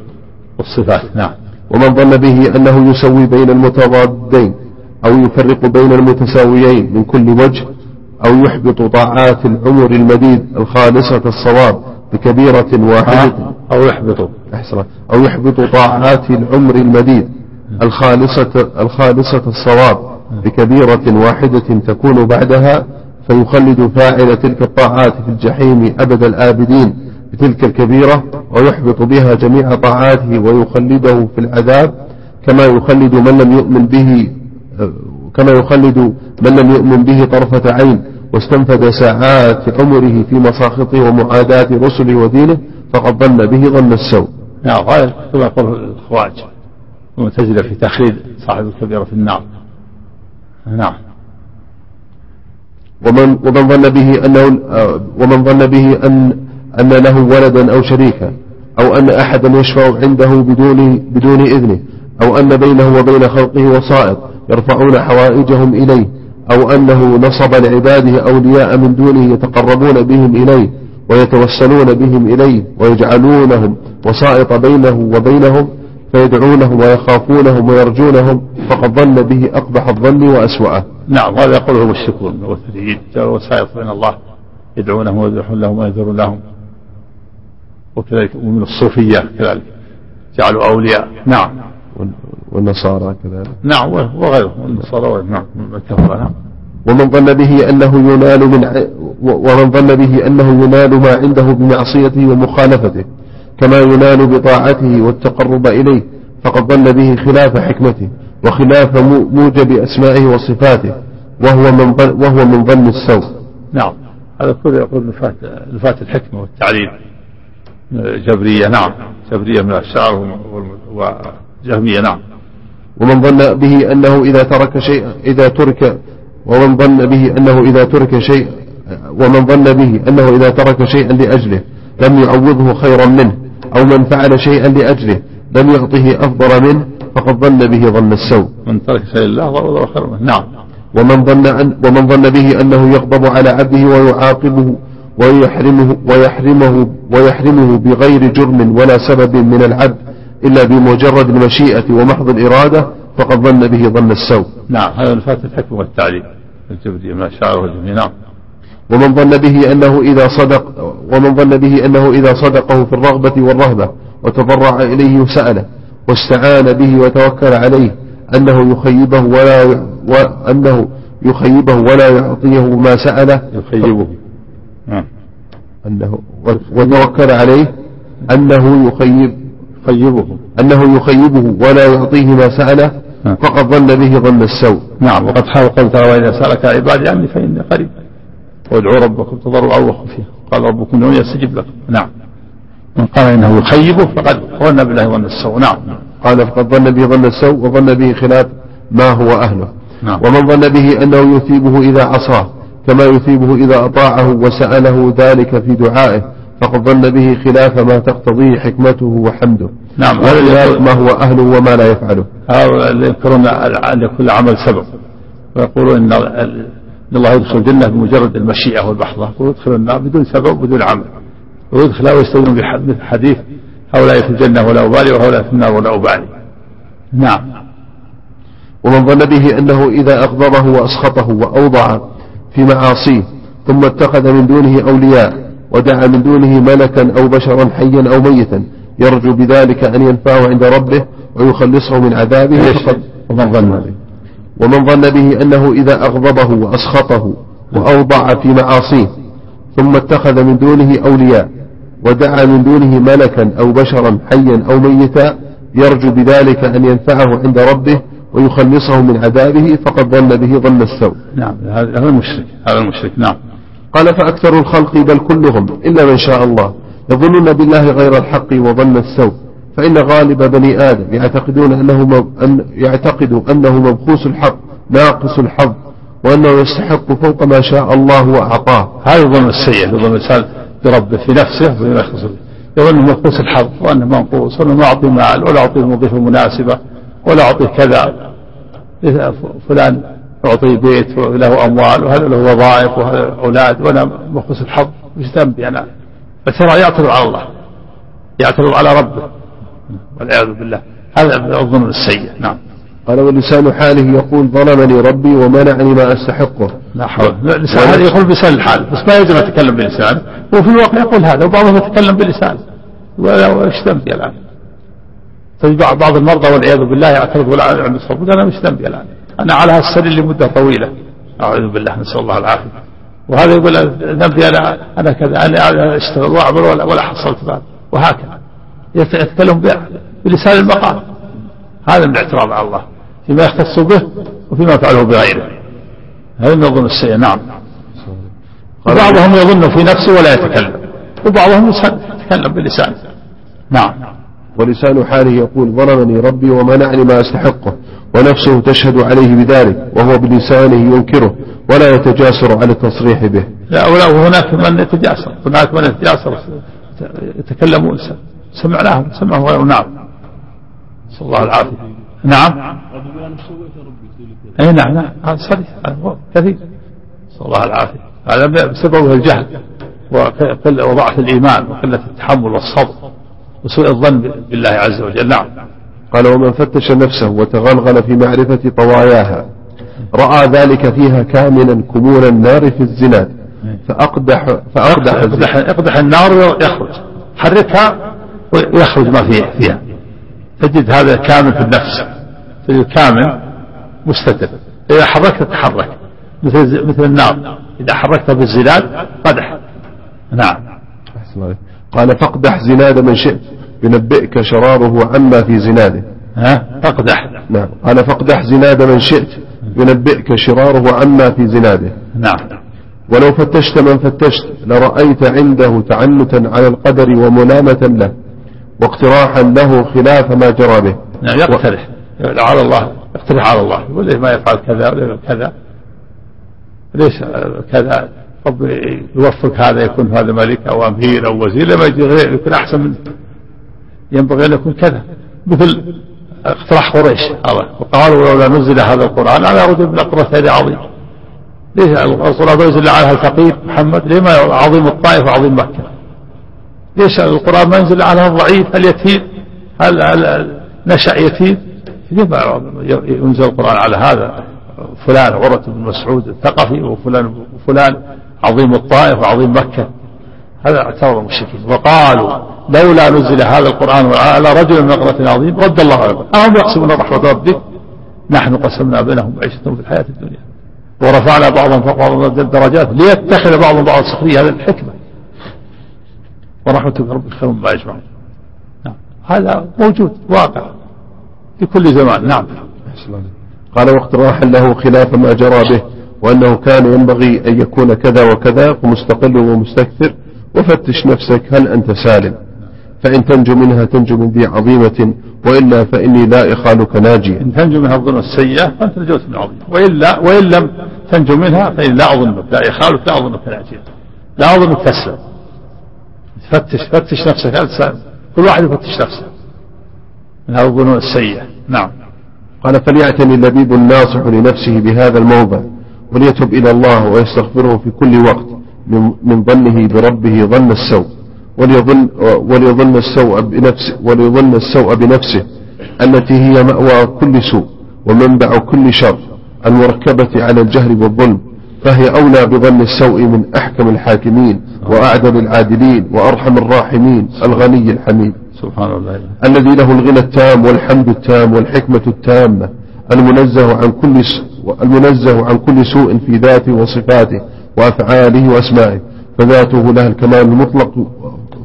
والصفات. نعم. ومن ظن به أنه يسوي بين المتضادين أو يفرق بين المتساويين من كل وجه أو يحبط طاعات العمر المديد الخالصة الصواب بكبيرة واحدة أو يحبط. أحسن. أو يحبط طاعات العمر المديد. الخالصة الخالصة الصواب. بكبيرة واحدة تكون بعدها فيخلد فاعل تلك الطاعات في الجحيم أبد الآبدين بتلك الكبيرة ويحبط بها جميع طاعاته ويخلده في العذاب كما يخلد من لم يؤمن به كما يخلد من لم يؤمن به طرفة عين. واستنفد ساعات عمره في مساخطه ومعاداة رسله ودينه فقد ظن به ظن السوء. نعم هذا كما يقول الخوارج المعتزلة في تخليد صاحب الكبيرة في النار. نعم. ومن ومن ظن به أنه ومن ظن به أن أن له ولدا أو شريكا أو أن أحدا يشفع عنده بدون بدون إذنه أو أن بينه وبين خلقه وسائط يرفعون حوائجهم إليه أو أنه نصب لعباده أولياء من دونه يتقربون بهم إليه ويتوسلون بهم إليه ويجعلونهم وسائط بينه وبينهم فيدعونهم ويخافونهم ويرجونهم فقد ظن به أقبح الظن وأسوأه. نعم هذا يقوله المشركون جعلوا وسائط بين الله يدعونهم ويذبحون لهم ويذرون لهم. وكذلك ومن الصوفية كذلك جعلوا أولياء. نعم. والنصارى كذلك. نعم وغيرهم النصارى نعم نعم ومن ظن به أنه ينال من ع- ومن ظن به أنه ينال ما عنده بمعصيته ومخالفته كما ينال بطاعته والتقرب إليه فقد ظن به خلاف حكمته وخلاف مو- موجب أسمائه وصفاته وهو من ظن وهو من ظن السوء. نعم. هذا كله يقول نفاة نفاة الحكمة والتعليل. جبرية نعم. جبرية من الأشعار وجهمية نعم. ومن ظن به أنه إذا ترك شيء إذا ترك ومن ظن به أنه إذا ترك شيء ومن ظن به أنه إذا ترك شيئا لأجله لم يعوضه خيرا منه أو من فعل شيئا لأجله لم يعطه أفضل منه فقد ظن به ظن السوء. من ترك شيء الله ضرب خير منه. نعم. ومن ظن أن ومن ظن به أنه يغضب على عبده ويعاقبه ويحرمه ويحرمه ويحرمه بغير جرم ولا سبب من العبد إلا بمجرد المشيئة ومحض الإرادة فقد ظن به ظن السوء. نعم هذا نفاة الحكمة والتعليل. الجبرية من الأشعار والجهمية نعم. ومن ظن به أنه إذا صدق ومن ظن به أنه إذا صدقه في الرغبة والرهبة وتضرع إليه سأله واستعان به وتوكل عليه أنه يخيبه ولا وأنه يخيبه ولا يعطيه ما سأله يخيبه. نعم. أنه وتوكل عليه أنه يخيب يخيبه. أنه يخيبه ولا يعطيه ما سأله نعم. فقد ظن به ظن السوء. نعم وقد حاول قوله تعالى وإذا سألك عبادي عني فإني قريب. وادعوا ربكم تضرعا وخفيا قال ربكم ادعوني يستجب لكم. نعم. من قال إنه يخيبه فقد ظن بالله ظن السوء. نعم. قال فقد ظن به ظن السوء وظن به خلاف ما هو أهله. نعم. ومن ظن به أنه يثيبه إذا عصاه كما يثيبه إذا أطاعه وسأله ذلك في دعائه. فقد ظن به خلاف ما تقتضيه حكمته وحمده. نعم. وخلاف ما هو أهله وما لا يفعله. هؤلاء اللي ينكرون أن لكل عمل سبب ويقولون إن ال- إن الله يدخل الجنة بمجرد المشيئة واللحظة ويدخل النار بدون سبب وبدون عمل. ويدخل ويستوون بح- بحديث هؤلاء في الجنة ولا أبالي وهؤلاء في النار ولا أبالي. نعم. ومن ظن به أنه إذا أغضبه وأسخطه وأوضع في معاصيه ثم اتخذ من دونه أولياء ودعا من دونه ملكا أو بشرا حيا أو ميتا. يرجو بذلك أن ينفعه عند ربه ويخلصه من عذابه. ومن ظن به. ومن ظن به أنه إذا أغضبه وأسخطه وأوضع في معاصيه ثم اتخذ من دونه أولياء ودعا من دونه ملكا أو بشرا حيا أو ميتا يرجو بذلك أن ينفعه عند ربه ويخلصه من عذابه فقد ظن به ظن السوء. نعم هذا المشرك هذا المشرك نعم. قال فأكثر الخلق بل كلهم إلا من شاء الله. يظنون بالله غير الحق وظن السوء. فإن غالب بني آدم يعتقدون أنه. أن يعتقد أنه مبخوس الحق ناقص الحظ وأنه يستحق فوق ما شاء الله وأعطاه. هذا الظن السيء يظن الإنسان بربه في نفسه به يظن منقوص الحظ وأنه منقوص وأنه ما أعطي مال ولا أعطي الوظيفة المناسبة ولا أعطي كذا. فلان أعطي بيت وله أموال وهذا له وظائف وهذا أولاد وأنا منقوص الحظ وش ذنبي أنا. فترى يعترض على الله. يعترض على ربه. والعياذ بالله. هذا الظن السيء. نعم. قال ولسان حاله يقول ظلمني ربي ومنعني ما أستحقه. لا حول. لسان هذا يقول بلسان الحال. بس ما يجب أن يتكلم بلسانه وفي الواقع يقول هذا وبعضهم يتكلم بلسانه وش ذنبي الآن؟ طيب بعض المرضى والعياذ بالله يعترض ولا عنده صبر أنا مش ذنبي الآن. أنا على هالسرير لمدة طويلة. أعوذ بالله نسأل الله العافية. وهذا يقول ذنبي أنا أنا كذا أنا أشتغل وأعمل ولا, ولا حصلت بعد وهكذا. يتكلم بلسان المقال هذا من الاعتراض على الله. فيما يختص به وفيما يفعله بغيره. هذا من الظن السيء؟ نعم. وبعضهم يظن في نفسه ولا يتكلم. وبعضهم يتكلم بلسانه. نعم. ولسان حاله يقول ظلمني ربي ومنعني ما أستحقه. ونفسه تشهد عليه بذلك وهو بلسانه ينكره ولا يتجاسر على التصريح به. لا ولا وهناك من يتجاسر هناك من يتجاسر. يتكلمون سمعناهم سمعهم نعم. نسأل الله العافية. نعم. اي نعم نعم. هذا صريح كثير. نسأل الله العافية. هذا بسببه الجهل وضعف الإيمان وقلة التحمل والصبر وسوء الظن بالله عز وجل. نعم. قال ومن فتش نفسه وتغلغل في معرفة طواياها رأى ذلك فيها كاملا كمون النار في الزناد فأقدح فأقدح اقدح, أقدح النار ويخرج. حركها ويخرج ما فيه فيها. تجد هذا كامل في النفس. تجد كامل مستتر. إذا حركت تحرك. مثل مثل النار. إذا حركتها بالزلال قدح. نعم. قال فاقدح زناد من شئت. ينبئك شراره عما في زناده. ها؟ فاقدح نعم. قال فاقدح زناد من شئت. ينبئك شراره عما في زناده. نعم. ولو فتشت من فتشت لرأيت عنده تعنتا على القدر وملامة له واقتراحا له خلاف ما جرى به. نعم يقترح. على الله. يقترح على الله. يقول ليش ما يفعل كذا ولا كذا. ليش كذا. رب يوفق هذا يكون هذا ملك أو أمير أو وزير لما يجي غير يكون أحسن منه. ينبغي أن يكون كذا. مثل اقتراح قريش. وقالوا لولا نزل هذا القرآن على رجل من اقرتين عظيم. ليش القرآن ينزل على الفقير محمد. ليه ما عظيم الطائف وعظيم مكة؟ ليش القرآن ما ينزل على الضعيف؟ اليتيم هل, هل نشأ يتيم؟ لما ينزل القرآن على هذا؟ فلان عروة بن مسعود الثقفي وفلان وفلان عظيم الطائف وعظيم مكة. هذا اعترض المشركين وقالوا لولا نزل هذا القرآن على رجل من قرة عظيم رد الله عليه أهم يقسمون رحمة ربك نحن قسمنا بينهم معيشتهم في الحياة الدنيا. ورفعنا بعضهم فوق بعض درجات ليتخذ بعضهم بعض سخرية. هذا الحكمة. ورحمة ربك خير مما يجمعون. نعم. هذا موجود واقع. في كل زمان. نعم. قال واقتراحا له خلاف ما جرى به وأنه كان ينبغي أن يكون كذا وكذا ومستقل ومستكثر وفتش نفسك هل أنت سالم. فإن تنجو منها تنجو من ذي عظيمة وإلا فإني لا إخالك ناجيا. إن تنجو منها الظن السيئة فأنت نجوت من عظيمة. وإلا وإن لم تنجو منها فإني لا أظنك لا إخالك لا أظنك ناجيا. لا أظنك تسلم. فتش فتش نفسك كل واحد يفتش نفسه. من هذه الظنون السيئة. نعم. قال فليعتني اللبيب الناصح لنفسه بهذا الموضع وليتب إلى الله ويستغفره في كل وقت من ظنه بربه ظن السوء. وليظن, وليظن السوء بنفسه وليظن السوء بنفسه التي هي مأوى كل سوء ومنبع كل شر المركبة على الجهل والظلم فهي أولى بظن السوء من أحكم الحاكمين وأعدل العادلين وأرحم الراحمين الغني الحميد. سبحان الله. الذي له الغنى التام والحمد التام والحكمة التامة المنزه عن كل المنزه عن كل سوء في ذاته وصفاته وأفعاله وأسمائه فذاته لها الكمال المطلق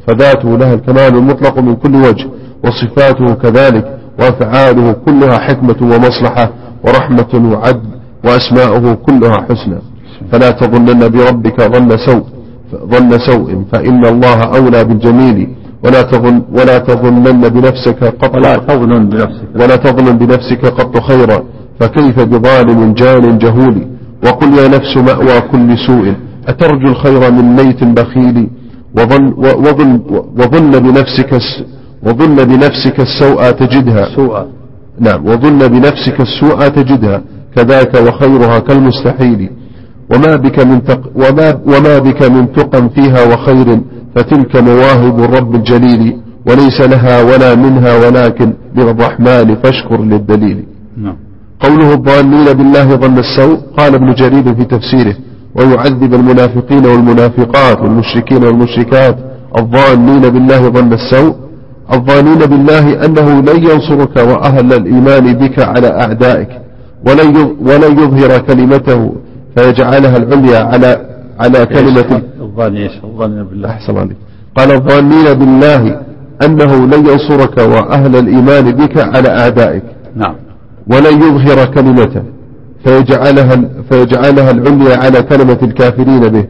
فذاته لها الكمال المطلق من كل وجه وصفاته كذلك وأفعاله كلها حكمة ومصلحة ورحمة وعدل وأسماؤه كلها حسنى. فلا تظنن بربك ظن سوء ظن سوء فإن الله أولى بالجميل ولا تظن ولا تظنن بنفسك قط ولا تظن بنفسك. ولا تظن بنفسك قط خيرا فكيف بظالم جان جهول؟ وقل يا نفس مأوى كل سوء أترجو الخير من ميت بخيل؟ وظن, وظن, وظن بنفسك وظن بنفسك السوء تجدها. سوء. نعم وظن بنفسك السوء تجدها. كذاك وخيرها كالمستحيل. وما بك من تق وما, وما بك من تقى فيها وخير فتلك مواهب الرب الجليل وليس لها ولا منها ولكن من الرحمن فاشكر للدليل. نعم. قوله الظانين بالله ظن السوء قال ابن جرير في تفسيره ويعذب المنافقين والمنافقات والمشركين والمشركات الظانين بالله ظن السوء الظانين بالله أنه لن ينصرك وأهل الإيمان بك على أعدائك ولن ولن يظهر كلمته فيجعلها العليا على على كلمة إيش؟ الظن بالله. أحسن عليك. قال الظانين بالله أنه لن ينصرك وأهل الإيمان بك على أعدائك. نعم. ولن يظهر كلمته. فيجعلها, فيجعلها العليا على كلمة الكافرين به.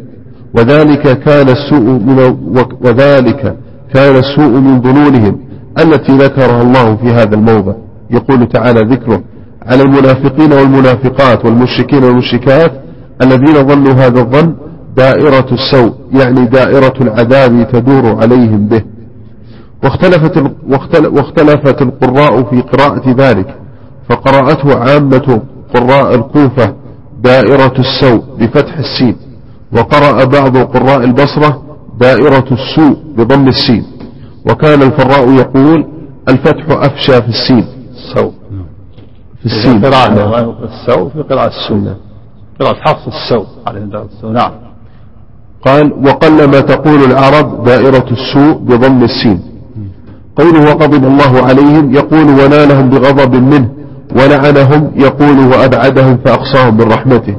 وذلك كان السوء من وذلك كان السوء من ظنونهم التي ذكرها الله في هذا الموضع. يقول تعالى ذكره على المنافقين والمنافقات والمشركين والمشركات الذين ظنوا هذا الظن دائرة السوء يعني دائرة العذاب تدور عليهم به. واختلفت, واختلفت القراء في قراءة ذلك فقرأته عامة قراء الكوفة دائرة السوء بفتح السين وقرأ بعض قراء البصرة دائرة السوء بضم السين. وكان الفراء يقول الفتح أفشى في السين. السوء نعم. في السين. قراءة السوء في قراءة السوء قراءة حفص السوء عليه دائرة السوء نعم. قال وقلما تقول العرب دائرة السوء بضم السين. قوله وغضب الله عليهم يقول ونالهم بغضب منه. ولعنهم يقول وأبعدهم فأقصاهم من رحمته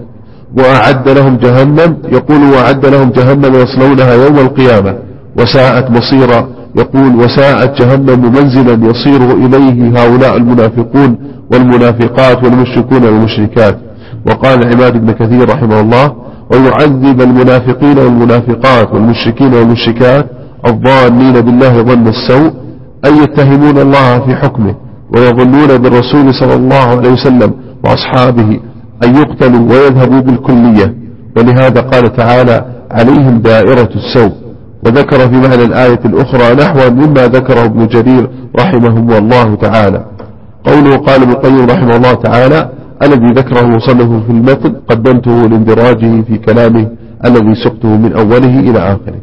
وأعد لهم جهنم يقول وأعد لهم جهنم يصلونها يوم القيامة وساءت مصيرا يقول وساءت جهنم منزلا يصير إليه هؤلاء المنافقون والمنافقات والمشركون والمشركات. وقال عماد بن كثير رحمه الله ويعذب المنافقين والمنافقات والمشركين والمشركات الظانين بالله ظن السوء أن يتهمون الله في حكمه. ويظنون بالرسول صلى الله عليه وسلم وأصحابه أن يقتلوا ويذهبوا بالكلية. ولهذا قال تعالى عليهم دائرة السوء. وذكر في معنى الآية الأخرى نحو مما ذكره ابن جرير رحمه الله تعالى. قوله قال ابن القيم رحمه الله تعالى الذي ذكره المصنف في المتن قدمته لاندراجه في كلامه الذي سقته من أوله إلى آخره.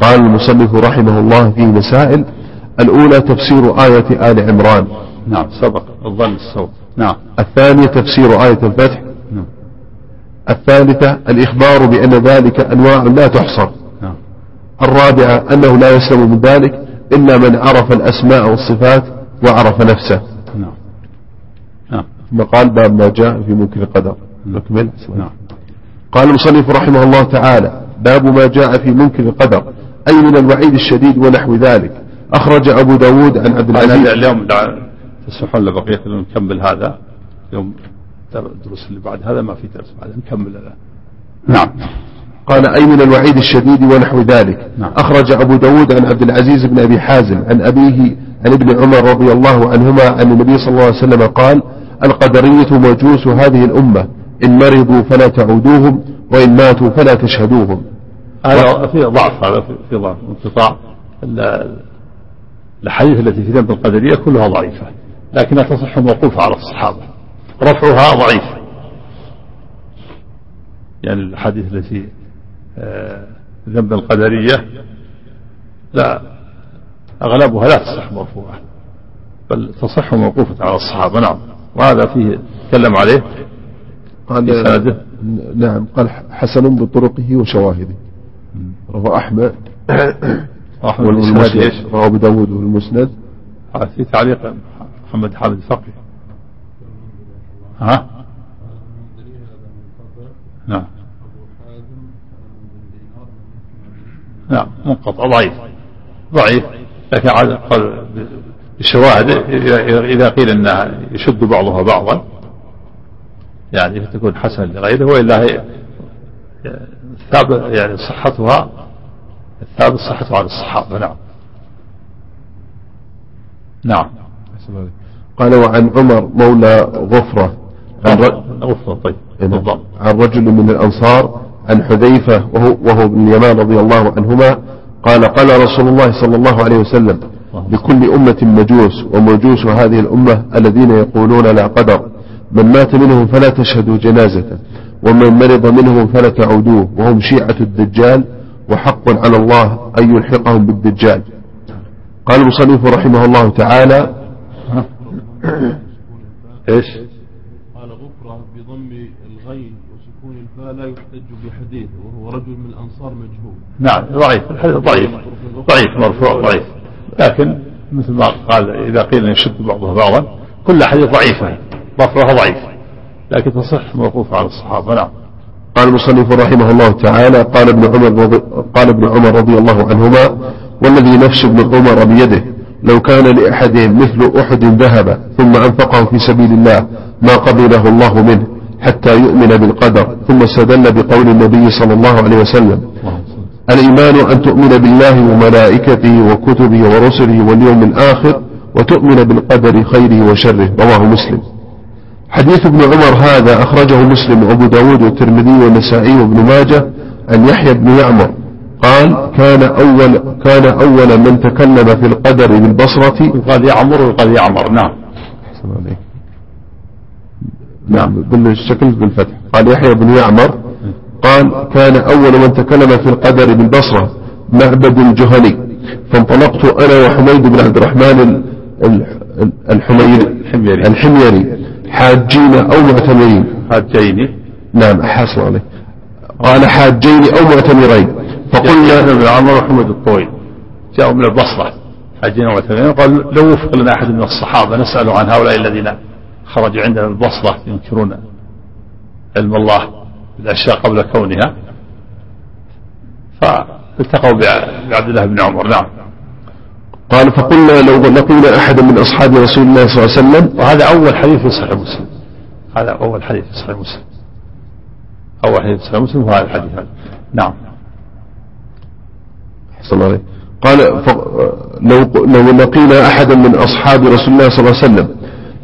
قال المصنف رحمه الله فيه مسائل الأولى تفسير آية آل عمران. نعم سبق الظن السوء. نعم. الثانية تفسير آية الفتح. نعم. الثالثة الإخبار بأن ذلك أنواع لا تحصر. نعم. الرابعة أنه لا يسلم من ذلك إلا من عرف الأسماء والصفات وعرف نفسه. نعم. نعم. ثم قال باب ما جاء في منكر القدر. نكمل نعم. قال المصنف رحمه الله تعالى باب ما جاء في منكر القدر أي من الوعيد الشديد ونحو ذلك. أخرج أبو داود عن عبد العزيز. اليوم تسمحون لبقية نكمل هذا؟ يوم الدروس اللي بعد هذا ما في درس بعد نكمل الآن. نعم. قال أي من الوعيد الشديد ونحو ذلك. نعم. أخرج أبو داود عن عبد العزيز بن أبي حازم عن أبيه عن ابن عمر رضي الله عنهما عن النبي صلى الله عليه وسلم قال القدرية مجوس هذه الأمة. إن مرضوا فلا تعودوهم وإن ماتوا فلا تشهدوهم. هذا في ضعف هذا في- ضعف انقطاع. ال- الأحاديث التي في ذنب القدرية كلها ضعيفة. لكنها تصح موقوفة على الصحابة. رفعها ضعيف. يعني الأحاديث التي آه، ذنب القدرية لا أغلبها لا تصح مرفوعة بل تصح موقوفة على الصحابة. نعم. وهذا فيه تكلم عليه قال نعم قال حسن بطرقه وشواهده. رواه أحمد. أحمد والمسند؟ رواه أبو داود والمسند. في تعليق. محمد حامد الفقي ها؟ نعم. نعم منقطع ضعيف. ضعيف لكن قال بالشواهد إذا- قيل أنها يشد بعضها بعضا يعني فتكون حسن لغيره وإلا هي ثابت يعني صحتها الثابت صحتها على الصحابة نعم. نعم. قال وعن عمر مولى غفرة. عن ر- غفرة طيب نعم. بالضبط. عن رجل من الأنصار عن حذيفة وهو, وهو بن اليمان رضي الله عنهما قال قال رسول الله صلى الله عليه وسلم لكل أمة مجوس ومجوس هذه الأمة الذين يقولون لا قدر. من مات منهم فلا تشهدوا جنازته ومن مرض منهم فلا تعودوه وهم شيعة الدجال وحق على الله أن يلحقهم بالدجال. قال المصنف رحمه الله تعالى إيش؟ قال غفرة بضم الغين وسكون الفاء لا يحتج بحديث وهو رجل من الأنصار مجهول. نعم ضعيف. الحديث ضعيف. ضعيف مرفوع ضعيف. لكن مثل ما قال إذا قيل يشد بعضها بعضا كل حديث ضعيفة ضفرها ضعيف. لكن تصح موقوفة على الصحابة. نعم. قال المصنف رحمه الله تعالى قال ابن عمر رضي قال ابن عمر رضي الله عنهما والذي نفس ابن عمر بيده لو كان لأحدهم مثل أحد ذهب ثم أنفقه في سبيل الله ما قبله الله منه حتى يؤمن بالقدر ثم استدل بقول النبي صلى الله عليه وسلم الإيمان أن تؤمن بالله وملائكته وكتبه ورسله واليوم الآخر وتؤمن بالقدر خيره وشره. رواه مسلم. حديث ابن عمر هذا أخرجه مسلم وأبو داود والترمذي والنسائي وابن ماجه عن يحيى بن يعمر قال كان أول كان أول من تكلم في القدر بالبصرة. يقال يعمر ويقال يعمر. نعم. نعم بالشكل بالفتح. قال يحيى بن يعمر قال كان أول من تكلم في القدر بالبصرة معبد الجهني فانطلقت أنا وحميد بن عبد الرحمن ال- ال- ال- الحميري. الحميري. حاجين أو معتمرين. هاتين نعم حاصل عليه. قال حاجين أو معتمرين. فقلنا بن عمر وحمد الطويل. جاءوا من البصرة. حاجين وثمانين قال لو وفق لنا أحد من الصحابة نسأل عن هؤلاء الذين خرجوا عندنا من البصرة ينكرون علم الله بالأشياء قبل كونها. فالتقوا بع- بعبد الله بن عمر. نعم. قال فقلنا لو لقينا أحدا من أصحاب رسول الله صلى الله عليه وسلم. وهذا أول حديث في صحيح مسلم. هذا أول حديث في صحيح مسلم. أول حديث في صحيح مسلم وهذا الحديث. هذا نعم. أحسن عليه قال. لو... لو لقينا أحدا من أصحاب رسول الله صلى الله عليه وسلم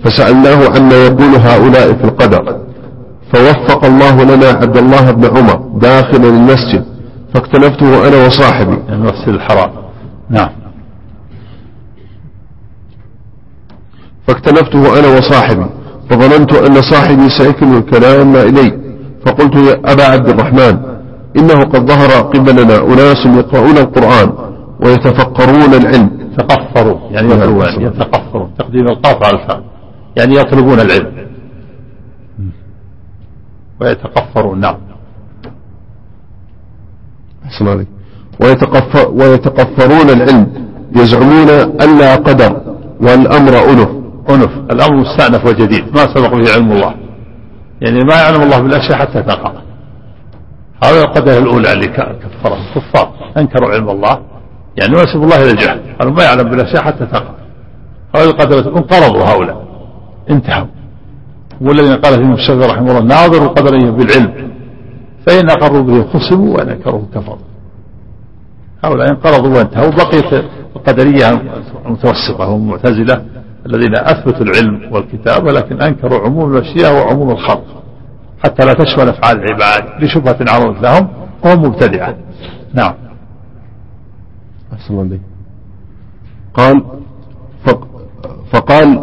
فسألناه عما يقول هؤلاء في القدر. فوفق الله لنا عبد الله بن عمر داخل المسجد فاكتنفته أنا وصاحبي. المسجد الحرام. نعم. فاكتنفته أنا وصاحبي فظننت أن صاحبي سيكل الكلام إلي. فقلت يا أبا عبد الرحمن إنه قد ظهر قبلنا أناس يقرؤون القرآن ويتفقرون العلم. تقفروا يعني. يطلبون يتقفرون تقديم القاف على الفاء يعني يطلبون العلم. ويتقفرون نعم. أحسن عليك ويتقف ويتقفرون العلم. يزعمون أن لا قدر والأمر أنف. أنف. الأمر مستأنف وجديد. ما سبق به علم الله. يعني ما يعلم الله بالأشياء حتى تقع. هذا القدر الأولى اللي كفرهم الكفار أنكروا علم الله يعني نسب الله إلى الجهل قالوا ما يعلم بالأشياء حتى تقع هذه القدر انقرضوا هؤلاء انتهوا. والذين قال فيهم الشافعي رحمه الله ناظروا قدرهم بالعلم فإن أقروا به خصموا وإن أنكروا كفروا. هؤلاء انقرضوا وانتهوا بقيت القدرية المتوسطة هم المعتزلة الذين أثبتوا العلم والكتاب ولكن أنكروا عموم الأشياء وعموم الخلق. حتى لا تشمل أفعال العباد لشبهة عرضت لهم وهم مبتدعة. نعم. أحسن عليك قال فق فقال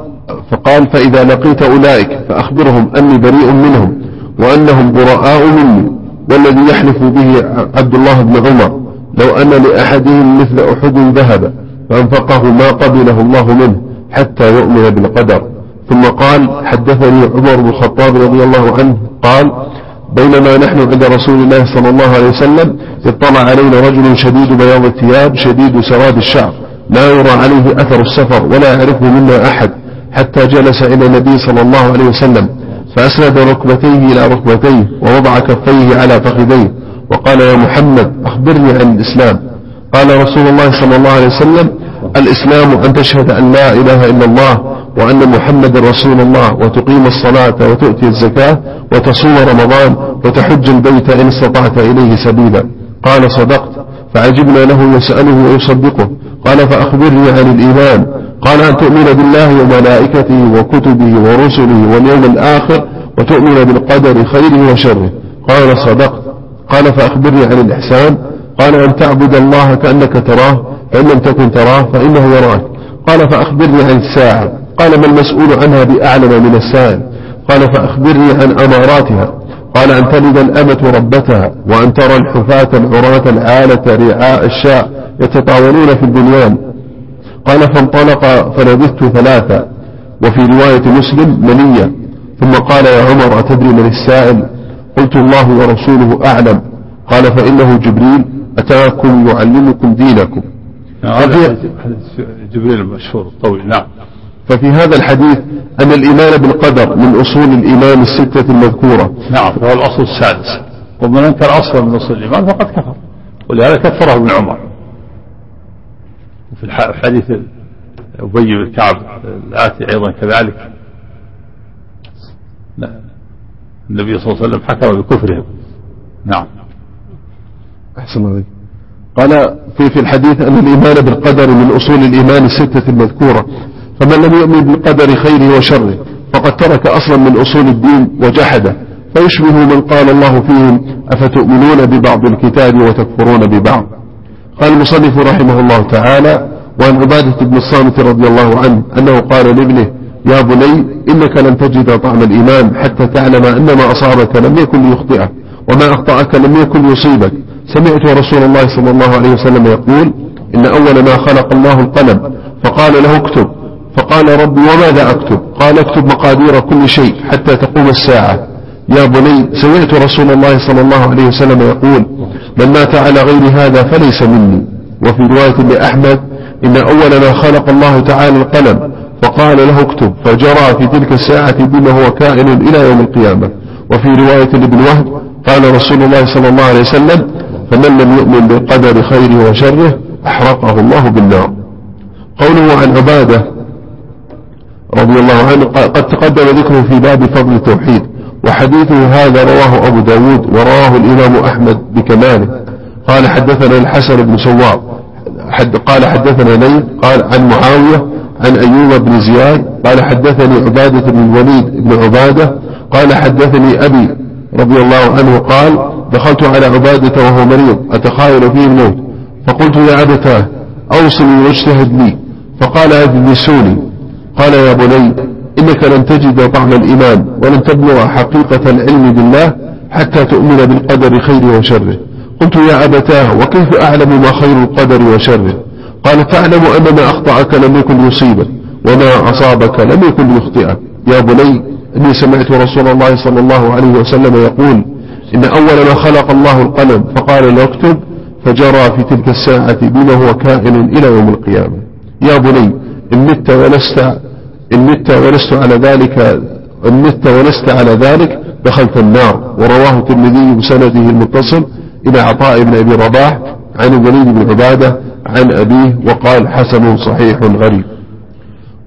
فقال فإذا لقيت أولئك فأخبرهم أني بريء منهم وأنهم براء مني والذي يحلف به عبد الله بن عمر. لو أن لأحدهم مثل أحد ذهب فأنفقه ما قبله الله منه حتى يؤمن بالقدر. ثم قال حدثني عمر بن الخطاب رضي الله عنه قال بينما نحن عند رسول الله صلى الله عليه وسلم اطلع علينا رجل شديد بياض الثياب شديد سواد الشعر لا يرى عليه أثر السفر ولا يعرفه منا أحد حتى جلس إلى النبي صلى الله عليه وسلم فأسند ركبتيه إلى ركبتيه ووضع كفيه على فخذيه وقال يا محمد أخبرني عن الإسلام. قال رسول الله صلى الله عليه وسلم الإسلام أن تشهد أن لا إله إلا الله وأن محمد رسول الله وتقيم الصلاة وتؤتي الزكاة وتصوم رمضان وتحج البيت إن استطعت إليه سبيلا. قال صدقت. فعجبنا له يسأله ويصدقه قال فأخبرني عن الإيمان. قال أن تؤمن بالله وملائكته وكتبه ورسله واليوم الآخر وتؤمن بالقدر خيره وشره. قال صدقت. قال فأخبرني عن الإحسان. قال أن تعبد الله كأنك تراه. فإن لم تكن تراه فإنه يراك. قال فأخبرني عن الساعة. قال ما المسؤول عنها بأعلم من السائل قال فأخبرني عن أماراتها. قال أن تلد الأمة ربتها وأن ترى الحفاة العراة العالة رعاء الشاء يتطاولون في البنيان. قال فانطلق فلبثت ثلاثة وفي رواية مسلم منية. ثم قال يا عمر أتدري من السائل؟ قلت الله ورسوله أعلم. قال فإنه جبريل أتاكم يعلمكم دينكم. هذا جبريل المشهور الطويل نعم. ففي هذا الحديث أن الإيمان بالقدر من أصول الإيمان الستة المذكورة. نعم وهو الأصل السادس. ومن أنكر أصلا من أصول الإيمان فقد كفر. ولهذا كفره ابن عمر. وفي الحديث أبي بن كعب الآتي أيضا كذلك. النبي صلى الله عليه وسلم حكم بكفرهم. نعم. أحسن عليك قال في في الحديث أن الإيمان بالقدر من أصول الإيمان الستة المذكورة. فمن لم يؤمن بالقدر خيره وشره فقد ترك أصلا من أصول الدين وجحده. فيشبه من قال الله فيهم أفتؤمنون ببعض الكتاب وتكفرون ببعض؟ قال المصنف رحمه الله تعالى وعن عبادة بن الصامت رضي الله عنه أنه قال لابنه يا بني إنك لن تجد طعم الإيمان حتى تعلم أن ما أصابك لم يكن ليخطئك وما أخطأك لم يكن يصيبك. سمعت رسول الله صلى الله عليه وسلم يقول إن أول ما خلق الله القلم فقال له اكتب. فقال ربي وماذا أكتب؟ قال اكتب مقادير كل شيء حتى تقوم الساعة. يا بني سمعت رسول الله صلى الله عليه وسلم يقول من مات على غير هذا فليس مني. وفي رواية لأحمد إن أول ما خلق الله تعالى القلم فقال له اكتب. فجرى في تلك الساعة بما هو كائن إلى يوم القيامة. وفي رواية لابن وهب قال رسول الله صلى الله عليه وسلم فمن لم يؤمن بالقدر خيره وشره أحرقه الله بالنار. قوله عن عبادة رضي الله عنه قد تقدم ذكره في باب فضل التوحيد وحديثه هذا رواه أبو داود ورواه الإمام أحمد بكماله. قال حدثنا الحسن بن سوار حد قال حدثنا ليل قال عن معاوية عن أيوب بن زياد قال حدثني عبادة بن الوليد بن عبادة قال حدثني أبي رضي الله عنه قال دخلت على عبادة وهو مريض أتخايل فيه الموت. فقلت يا أبتاه أوصني واجتهد لي. فقال أجلسوني. قال يا بني إنك لن تجد طعم الإيمان ولن تبلغ حقيقة العلم بالله حتى تؤمن بالقدر خيره وشره. قلت يا أبتاه وكيف أعلم ما خير القدر وشره؟ قال تعلم أن ما أخطأك لم يكن يصيبك وما أصابك لم يكن يخطئك. يا بني إني سمعت رسول الله صلى الله عليه وسلم يقول إن أول ما خلق الله القلم فقال له اكتب فجرى في تلك الساعة بما هو كائن إلى يوم القيامة. يا بني إن مت ولست إن مت ولست على ذلك إن مت ولست على ذلك دخلت النار. ورواه الترمذي بسنده المتصل إلى عطاء بن أبي رباح عن الوليد بن عبادة عن أبيه وقال حسن صحيح غريب.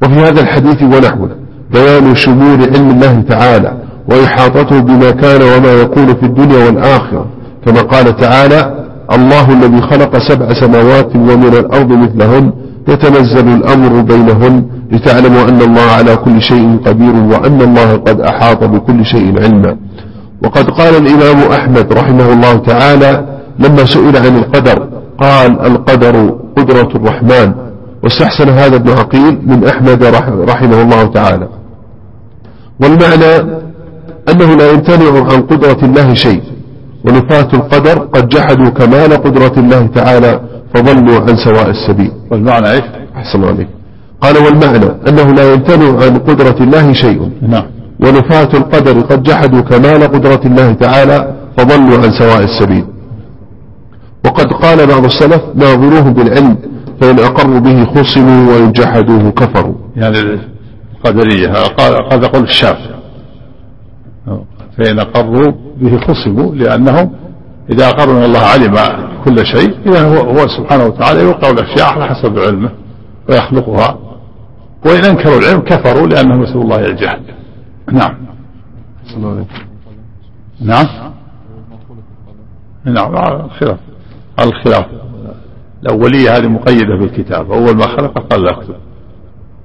وفي هذا الحديث ونحوه بيان شمول علم الله تعالى وإحاطته بما كان وما يكون في الدنيا والآخرة. كما قال تعالى الله الذي خلق سبع سماوات ومن الأرض مثلهن يتنزل الأمر بينهن لتعلموا أن الله على كل شيء قدير وأن الله قد أحاط بكل شيء علما. وقد قال الإمام أحمد رحمه الله تعالى لما سئل عن القدر قال القدر قدرة الرحمن. واستحسن هذا ابن عقيل من أحمد رحمه الله تعالى. والمعنى أنه لا يمتنع عن قدرة الله شيء ونفاة القدر قد جحدوا كمال قدرة الله تعالى فضلوا عن سواء السبيل. والمعنى إيش؟ أحسن عليك. قال والمعنى أنه لا يمتنع عن قدرة الله شيء. نعم. ونفاة القدر قد جحدوا كمال قدرة الله تعالى فضلوا عن سواء السبيل. وقد قال بعض السلف ناظروه بالعلم فإن أقروا به خصموا وإن جحدوه كفروا. يعني القدرية قال قد يقول الشافعي فإن أقروا به خصموا لأنهم إذا أقروا أن الله علم كل شيء إذا هو, هو سبحانه وتعالى يوقع الأشياء على حسب علمه ويخلقها. وإن أنكروا العلم كفروا لأنهم يسأل الله الجهل نعم. نعم. نعم الخلاف. الخلاف. الأولية هذه مقيدة بالكتاب. أول ما خلق قال لا أكتب.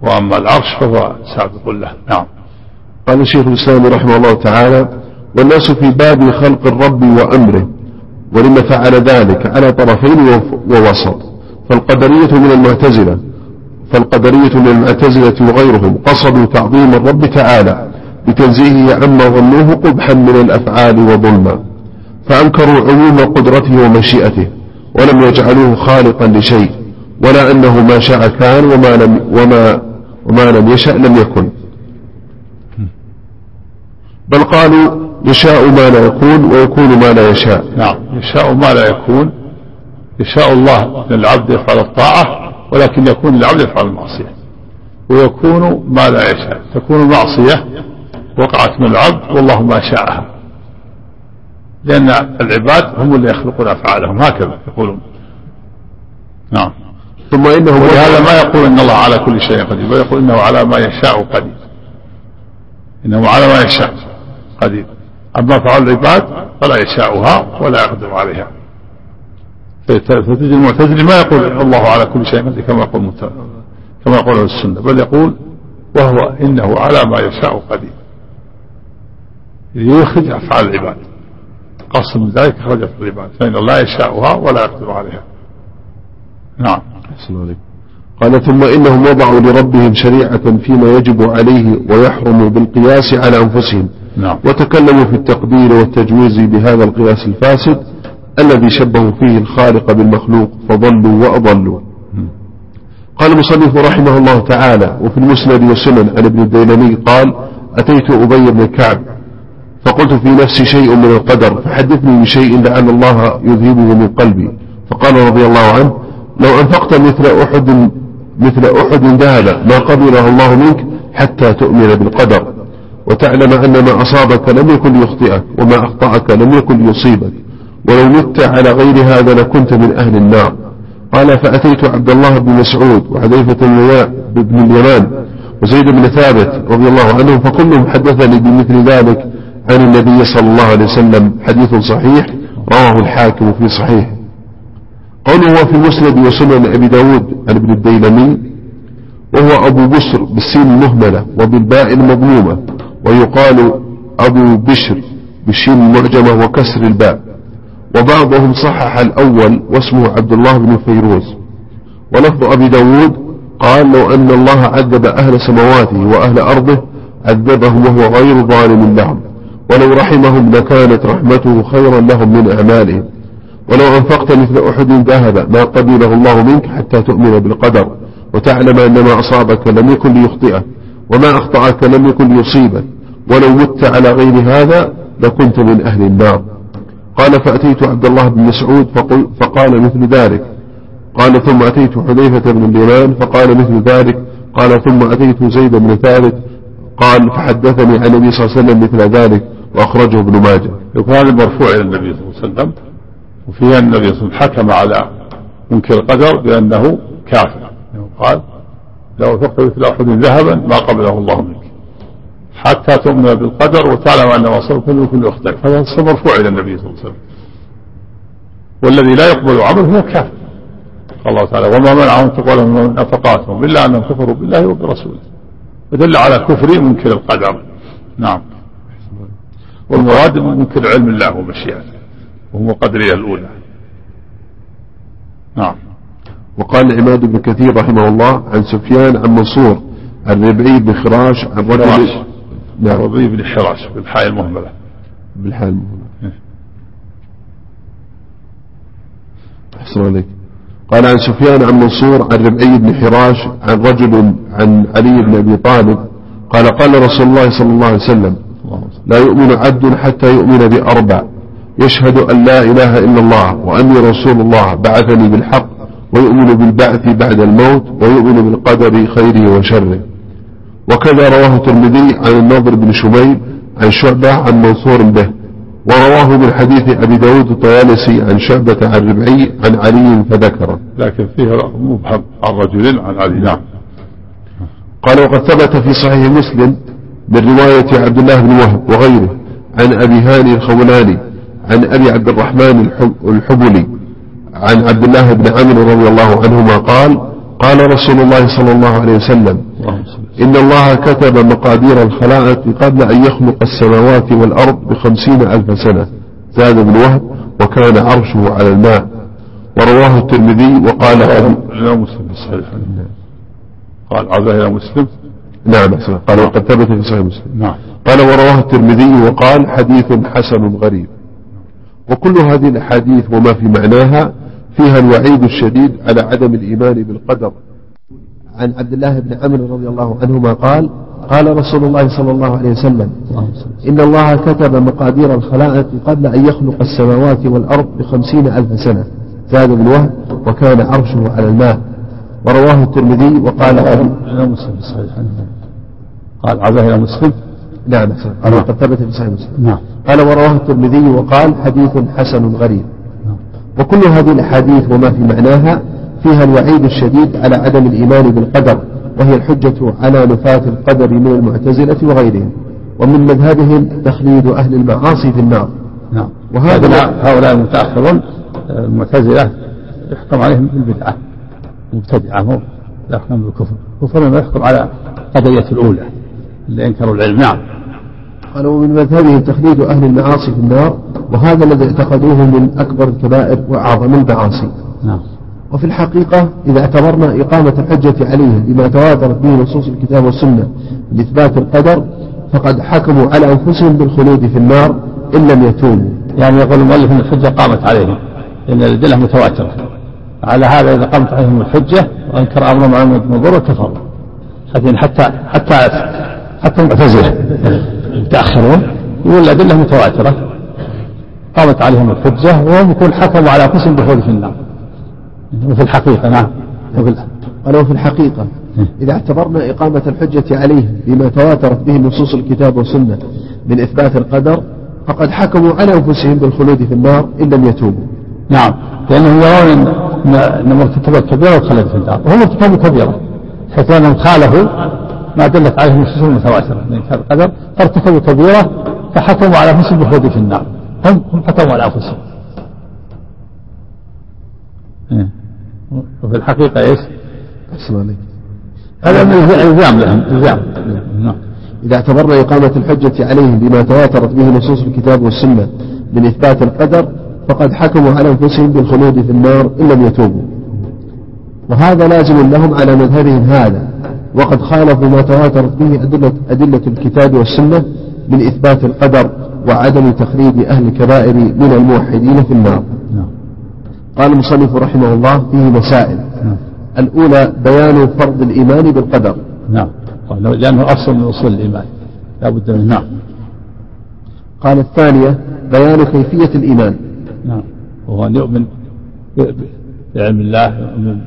وأما العرش فهو سابق له. نعم. قال الشيخ الإسلام رحمه الله تعالى والناس في باب خلق الرب وأمره ولما فعل ذلك على طرفين ووسط فالقدرية من المعتزلة فالقدرية من المعتزلة وغيرهم قصدوا تعظيم الرب تعالى بتنزيهه عما ظنوه قبحا من الأفعال وظلما فأنكروا عموم قدرته ومشيئته ولم يجعلوه خالقا لشيء ولا أنه ما شاء كان وما لم, وما وما لم يشأ لم يكن. بل قالوا يشاء ما لا يكون ويكون ما لا يشاء. نعم. يشاء ما لا يكون. يشاء الله أن العبد يفعل الطاعة ولكن يكون العبد يفعل المعصية. ويكون ما لا يشاء. تكون معصية وقعت من العبد والله ما شاءها. لأن العباد هم اللي يخلقون أفعالهم. هكذا يقولون. نعم. ثم إنه ولهذا ما يقول إن الله على كل شيء قدير بل يقول إنه على ما يشاء قدير. إنه على ما يشاء. قدير أما أفعال العباد فلا يشاءها ولا يقدر عليها. فتجد المعتزلي ما يقول الله على كل شيء كما يقول كما يقول السنة بل يقول وهو إنه على ما يشاء قدير. يخرج أفعال العباد. قصد من ذلك خرج أفعال العباد. فإن الله يشاءها ولا يقدر عليها. نعم. قال ثم إنهم وضعوا لربهم شريعة فيما يجب عليه ويحرم بالقياس على أنفسهم. نعم. وتكلموا في التقدير والتجويز بهذا القياس الفاسد الذي شبهوا فيه الخالق بالمخلوق فضلوا وأضلوا. قال المصنف رحمه الله تعالى وفي المسند والسنن عن ابن الديلمي قال أتيت أبي بن كعب فقلت في نفسي شيء من القدر فحدثني بشيء لعل الله يذهبه من قلبي. فقال رضي الله عنه لو أنفقت مثل أحد مثل أحد ذهب ما قبله الله منك حتى تؤمن بالقدر. وتعلم أن ما أصابك لم يكن ليخطئك وما أخطأك لم يكن ليصيبك ولو مت على غير هذا لكنت من أهل النار. قال فأتيت عبد الله بن مسعود وحذيفة بن اليمان وزيد بن ثابت رضي الله عنهم فكلهم حدثني بمثل ذلك عن النبي صلى الله عليه وسلم. حديث صحيح رواه الحاكم في صحيح. قوله في مسند وسنن أبي داود عن ابن الديلمي وهو أبو بسر بالسين المهملة وبالباء المضمومة ويقال أبو بشر بالشين المعجمة وكسر الباء. وبعضهم صحح الأول واسمه عبد الله بن فيروز. ولفظ أبي داود قال لو أن الله عذب أهل سمواته وأهل أرضه عذبهم وهو غير ظالم لهم. ولو رحمهم لكانت رحمته خيرا لهم من أعمالهم. ولو أنفقت مثل أحد ذهب ما قبله الله منك حتى تؤمن بالقدر. وتعلم أن ما أصابك لم يكن ليخطئك وما أخطأك لم يكن ليصيبك. ولو مت على غير هذا لكنت من أهل النار. قال فأتيت عبد الله بن مسعود فقال مثل ذلك. قال ثم أتيت حذيفة بن اليمان فقال مثل ذلك. قال ثم أتيت زيد بن ثابت. قال فحدثني عن النبي صلى الله عليه وسلم مثل ذلك وأخرجه ابن ماجه. وكان مرفوع إلى النبي صلى الله عليه وسلم. وفيها النبي صلى الله عليه وسلم حكم على منكر القدر بأنه كافر. قال لو فقت مثل أحد ذهبا ما قبله الله منك حتى تؤمن بالقدر وتعلم أن ما صار كله كله يختلف هذا مرفوع إلى النبي صلى الله عليه وسلم. والذي لا يقبل عمله هو كافر قال الله تعالى وما منعهم تقبل من نفقاتهم إلا أنهم كفروا بالله وبرسوله. ودل على كفر منكر القدر. نعم. والمراد منكر علم الله ومشيئته وهم قدرية الأولى. نعم. وقال العماد بن كثير رحمه الله عن سفيان عن منصور عن ربعي بن خراش عن رجل نعم ربعي بن حراش بالحاء المهملة. بالحاء المهملة. إيه. أحسن عليك. قال عن سفيان عن منصور عن ربعي بن حراش عن رجل عن علي بن أبي طالب قال قال رسول الله صلى الله عليه وسلم لا يؤمن عبد حتى يؤمن بأربع. يشهد أن لا إله إلا الله وأني رسول الله بعثني بالحق ويؤمن بالبعث بعد الموت ويؤمن بالقدر خيره وشره. وكذا رواه الترمذي عن الناظر بن شميل عن شعبة عن منصور به. ورواه من حديث أبي داود الطيالسي عن شعبة عن ربعي عن علي فذكره لكن فيه مبهم عن رجل عن علي نعم. قال وقد ثبت في صحيح مسلم من رواية عبد الله بن وهب وغيره عن أبي هاني الخولاني عن أبي عبد الرحمن الحبلي عن عبد الله بن عمرو رضي الله عنهما قال قال رسول الله صلى الله عليه وسلم إن الله كتب مقادير الخلائق قبل أن يخلق السماوات والأرض بخمسين ألف سنة. زاد بن وهب وكان عرشه على الماء. ورواه الترمذي وقال الإمام مسلم الصحيح قال عبد إلى مسلم. نعم. قال وقد ثبت في صحيح مسلم. نعم. قال ورواه الترمذي وقال حديث حسن غريب. وكل هذه الأحاديث وما في معناها فيها الوعيد الشديد على عدم الإيمان بالقدر. عن عبد الله بن عمرو رضي الله عنهما قال قال رسول الله صلى الله عليه وسلم إن الله كتب مقادير الخلائق قبل أن يخلق السماوات والأرض بخمسين ألف سنة. زاد بن وهب وكان عرشه على الماء. ورواه الترمذي وقال الإمام مسلم في الصحيح قال عبد إلى مسلم. نعم. قال وقد ثبت في صحيح مسلم. نعم. قال ورواه الترمذي وقال حديث حسن غريب. نعم. وكل هذه الأحاديث وما في معناها فيها الوعيد الشديد على عدم الإيمان بالقدر وهي الحجة على نفاة القدر من المعتزلة وغيرهم. ومن مذهبهم تخليد أهل المعاصي في النار. نعم. وهذا هؤلاء المتأخرون آه، المعتزلة يحكم عليهم بالبدعة مبتدعة لا يحكم بالكفر. كفر ما يحكم على قضية الأولى اللي أنكروا العلم. نعم. قال ومن مذهبهم تخليد أهل المعاصي في النار وهذا الذي اعتقدوه من أكبر الكبائر وأعظم المعاصي. نعم. وفي الحقيقة إذا اعتبرنا إقامة الحجة عليه بما تواترت به نصوص الكتاب والسنة لإثبات القدر فقد حكموا على أنفسهم بالخلود في النار إن لم يتوبوا. يعني يقول المؤلف أن الحجة قامت عليهم لأن الأدلة متواترة. على هذا إذا قامت عليهم الحجة وأنكر أمر معلوم بالنظر كفروا لكن حتى حتى حتى المعتزلة. المتأخرون يقول الأدلة متواترة. قامت عليهم الحجة وهم يكون حكموا على أنفسهم بالخلود في النار. وفي الحقيقة نعم. قال وفي الحقيقة إذا اعتبرنا إقامة الحجة عليه بما تواترت به نصوص الكتاب والسنة من إثبات القدر فقد حكموا على أنفسهم بالخلود في النار إن لم يتوبوا. نعم. لأنهم يرون أن أن مرتكب كبيرة وخلد في النار. وهم ارتكبوا كبيرة حيث أنهم خالفوا ما دلت عليه النصوص المتواترة من كان القدر فارتكبوا كبيرة فحكموا على أنفسهم بالخلود في النار. هم هم حكموا على أنفسهم. إيه. وفي الحقيقة إيش؟ أحسن عليك هذا من الزام لهم إلزام نعم. إذا اعتبرنا إقامة الحجة عليهم بما تواترت به نصوص الكتاب والسنة من إثبات القدر فقد حكموا على أنفسهم بالخلود في النار إن لم يتوبوا. وهذا لازم لهم على مذهبهم هذا. وقد خالفوا ما تواترت به أدلة, أدلة الكتاب والسنة من إثبات القدر وعدم تخليد أهل الكبائر من الموحدين في النار. نعم. قال المصنف رحمه الله فيه مسائل. نعم. الأولى بيان فرض الإيمان بالقدر. نعم. لأنه أصل من أصول الإيمان. لا بد منه. نعم. قال الثانية بيان كيفية الإيمان. نعم. وهو أن يؤمن بعلم الله يؤمن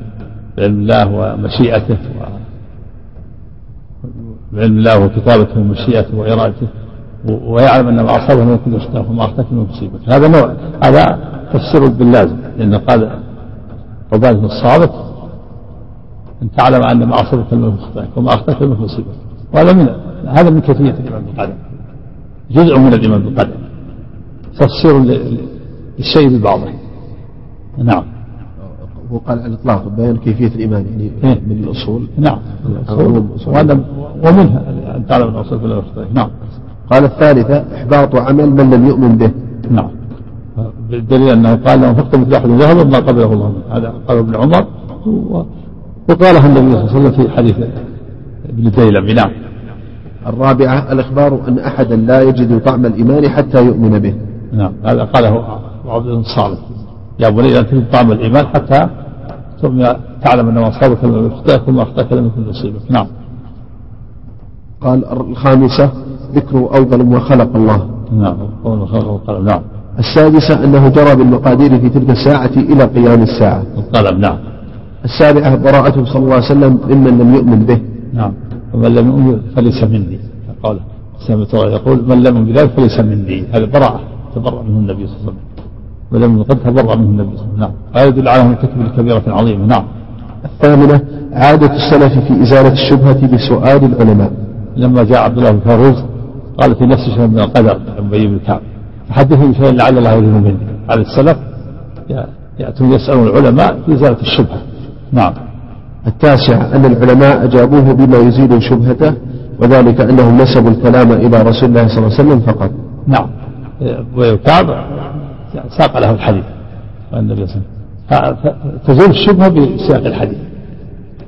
بعلم الله ومشيئته. بعلم الله وكتابته ومشيئته وإرادته ويعلم أن ما أصابه من كل يخطئه وما أخطأه من مصيبة هذا نوع هذا تفسير باللازم لأن قال عبادة الصابت أن تعلم أن ما أصابك من يخطئك وما أخطأك من مصيبة وهذا من هذا من كيفية الإيمان بالقدر جزء من الإيمان بالقدر تفسير للشيء ببعضه. نعم. هو قال على الإطلاق بيان كيفية الإيمان يعني. من الأصول. نعم. الأصول. وهذا ومنها أن تعلم أصابك من يخطئك نعم. قال الثالثة إحباط عمل من لم يؤمن به. نعم. بالدليل أنه قال لو انفقت مثل أحد ذهب ما قبله الله. هذا قال ابن عمر. و- وقاله النبي صلى الله عليه وسلم في حديث ابن الديلمي نعم. الرابعة الإخبار أن أحدا لا يجد طعم الإيمان حتى يؤمن به. نعم. هذا قاله عبد بن صالح يا بني لا تجد طعم الإيمان حتى ثم تعلم أن ما أصابك من يخطئك وما أخطأك لم يكن يصيبك نعم. قال الخامسة ذكر أوضل ما خلق الله. نعم خلق القلم نعم. السادسة أنه جرى بالمقادير في تلك الساعة إلى قيام الساعة. القلم نعم. السابعة براءته صلى الله عليه وسلم ممن لم يؤمن به. نعم. ومن لم يؤمن فليس مني. قال سمعت الله يقول من لم يؤمن بذلك فليس مني. هذه براءة تبرأ منه النبي صلى الله عليه وسلم. من لم يؤمن قد تبرأ منه النبي صلى الله عليه وسلم. نعم. هذا يدل على مرتكب كبيرة عظيمة نعم. الثامنة عادة السلف في إزالة الشبهة بسؤال العلماء. لما جاء عبد الله بن فاروز قال في نفس شيء من القدر عن بن كعب. فحدثني بشيء لعل الله يريد مني. على السلف يأتون يسألون العلماء في إزالة الشبهة. نعم. التاسع أن العلماء أجابوه بما يزيل شبهته وذلك أنهم نسبوا الكلام إلى رسول الله صلى الله عليه وسلم فقط. نعم. وكعب ساق له الحديث النبي صلى الله عليه وسلم. تزول الشبهة بسياق الحديث.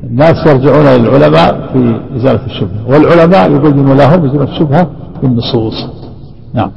الناس يرجعون إلى العلماء في إزالة الشبهة. والعلماء يبين لهم إزالة الشبهة بالنصوص. نعم.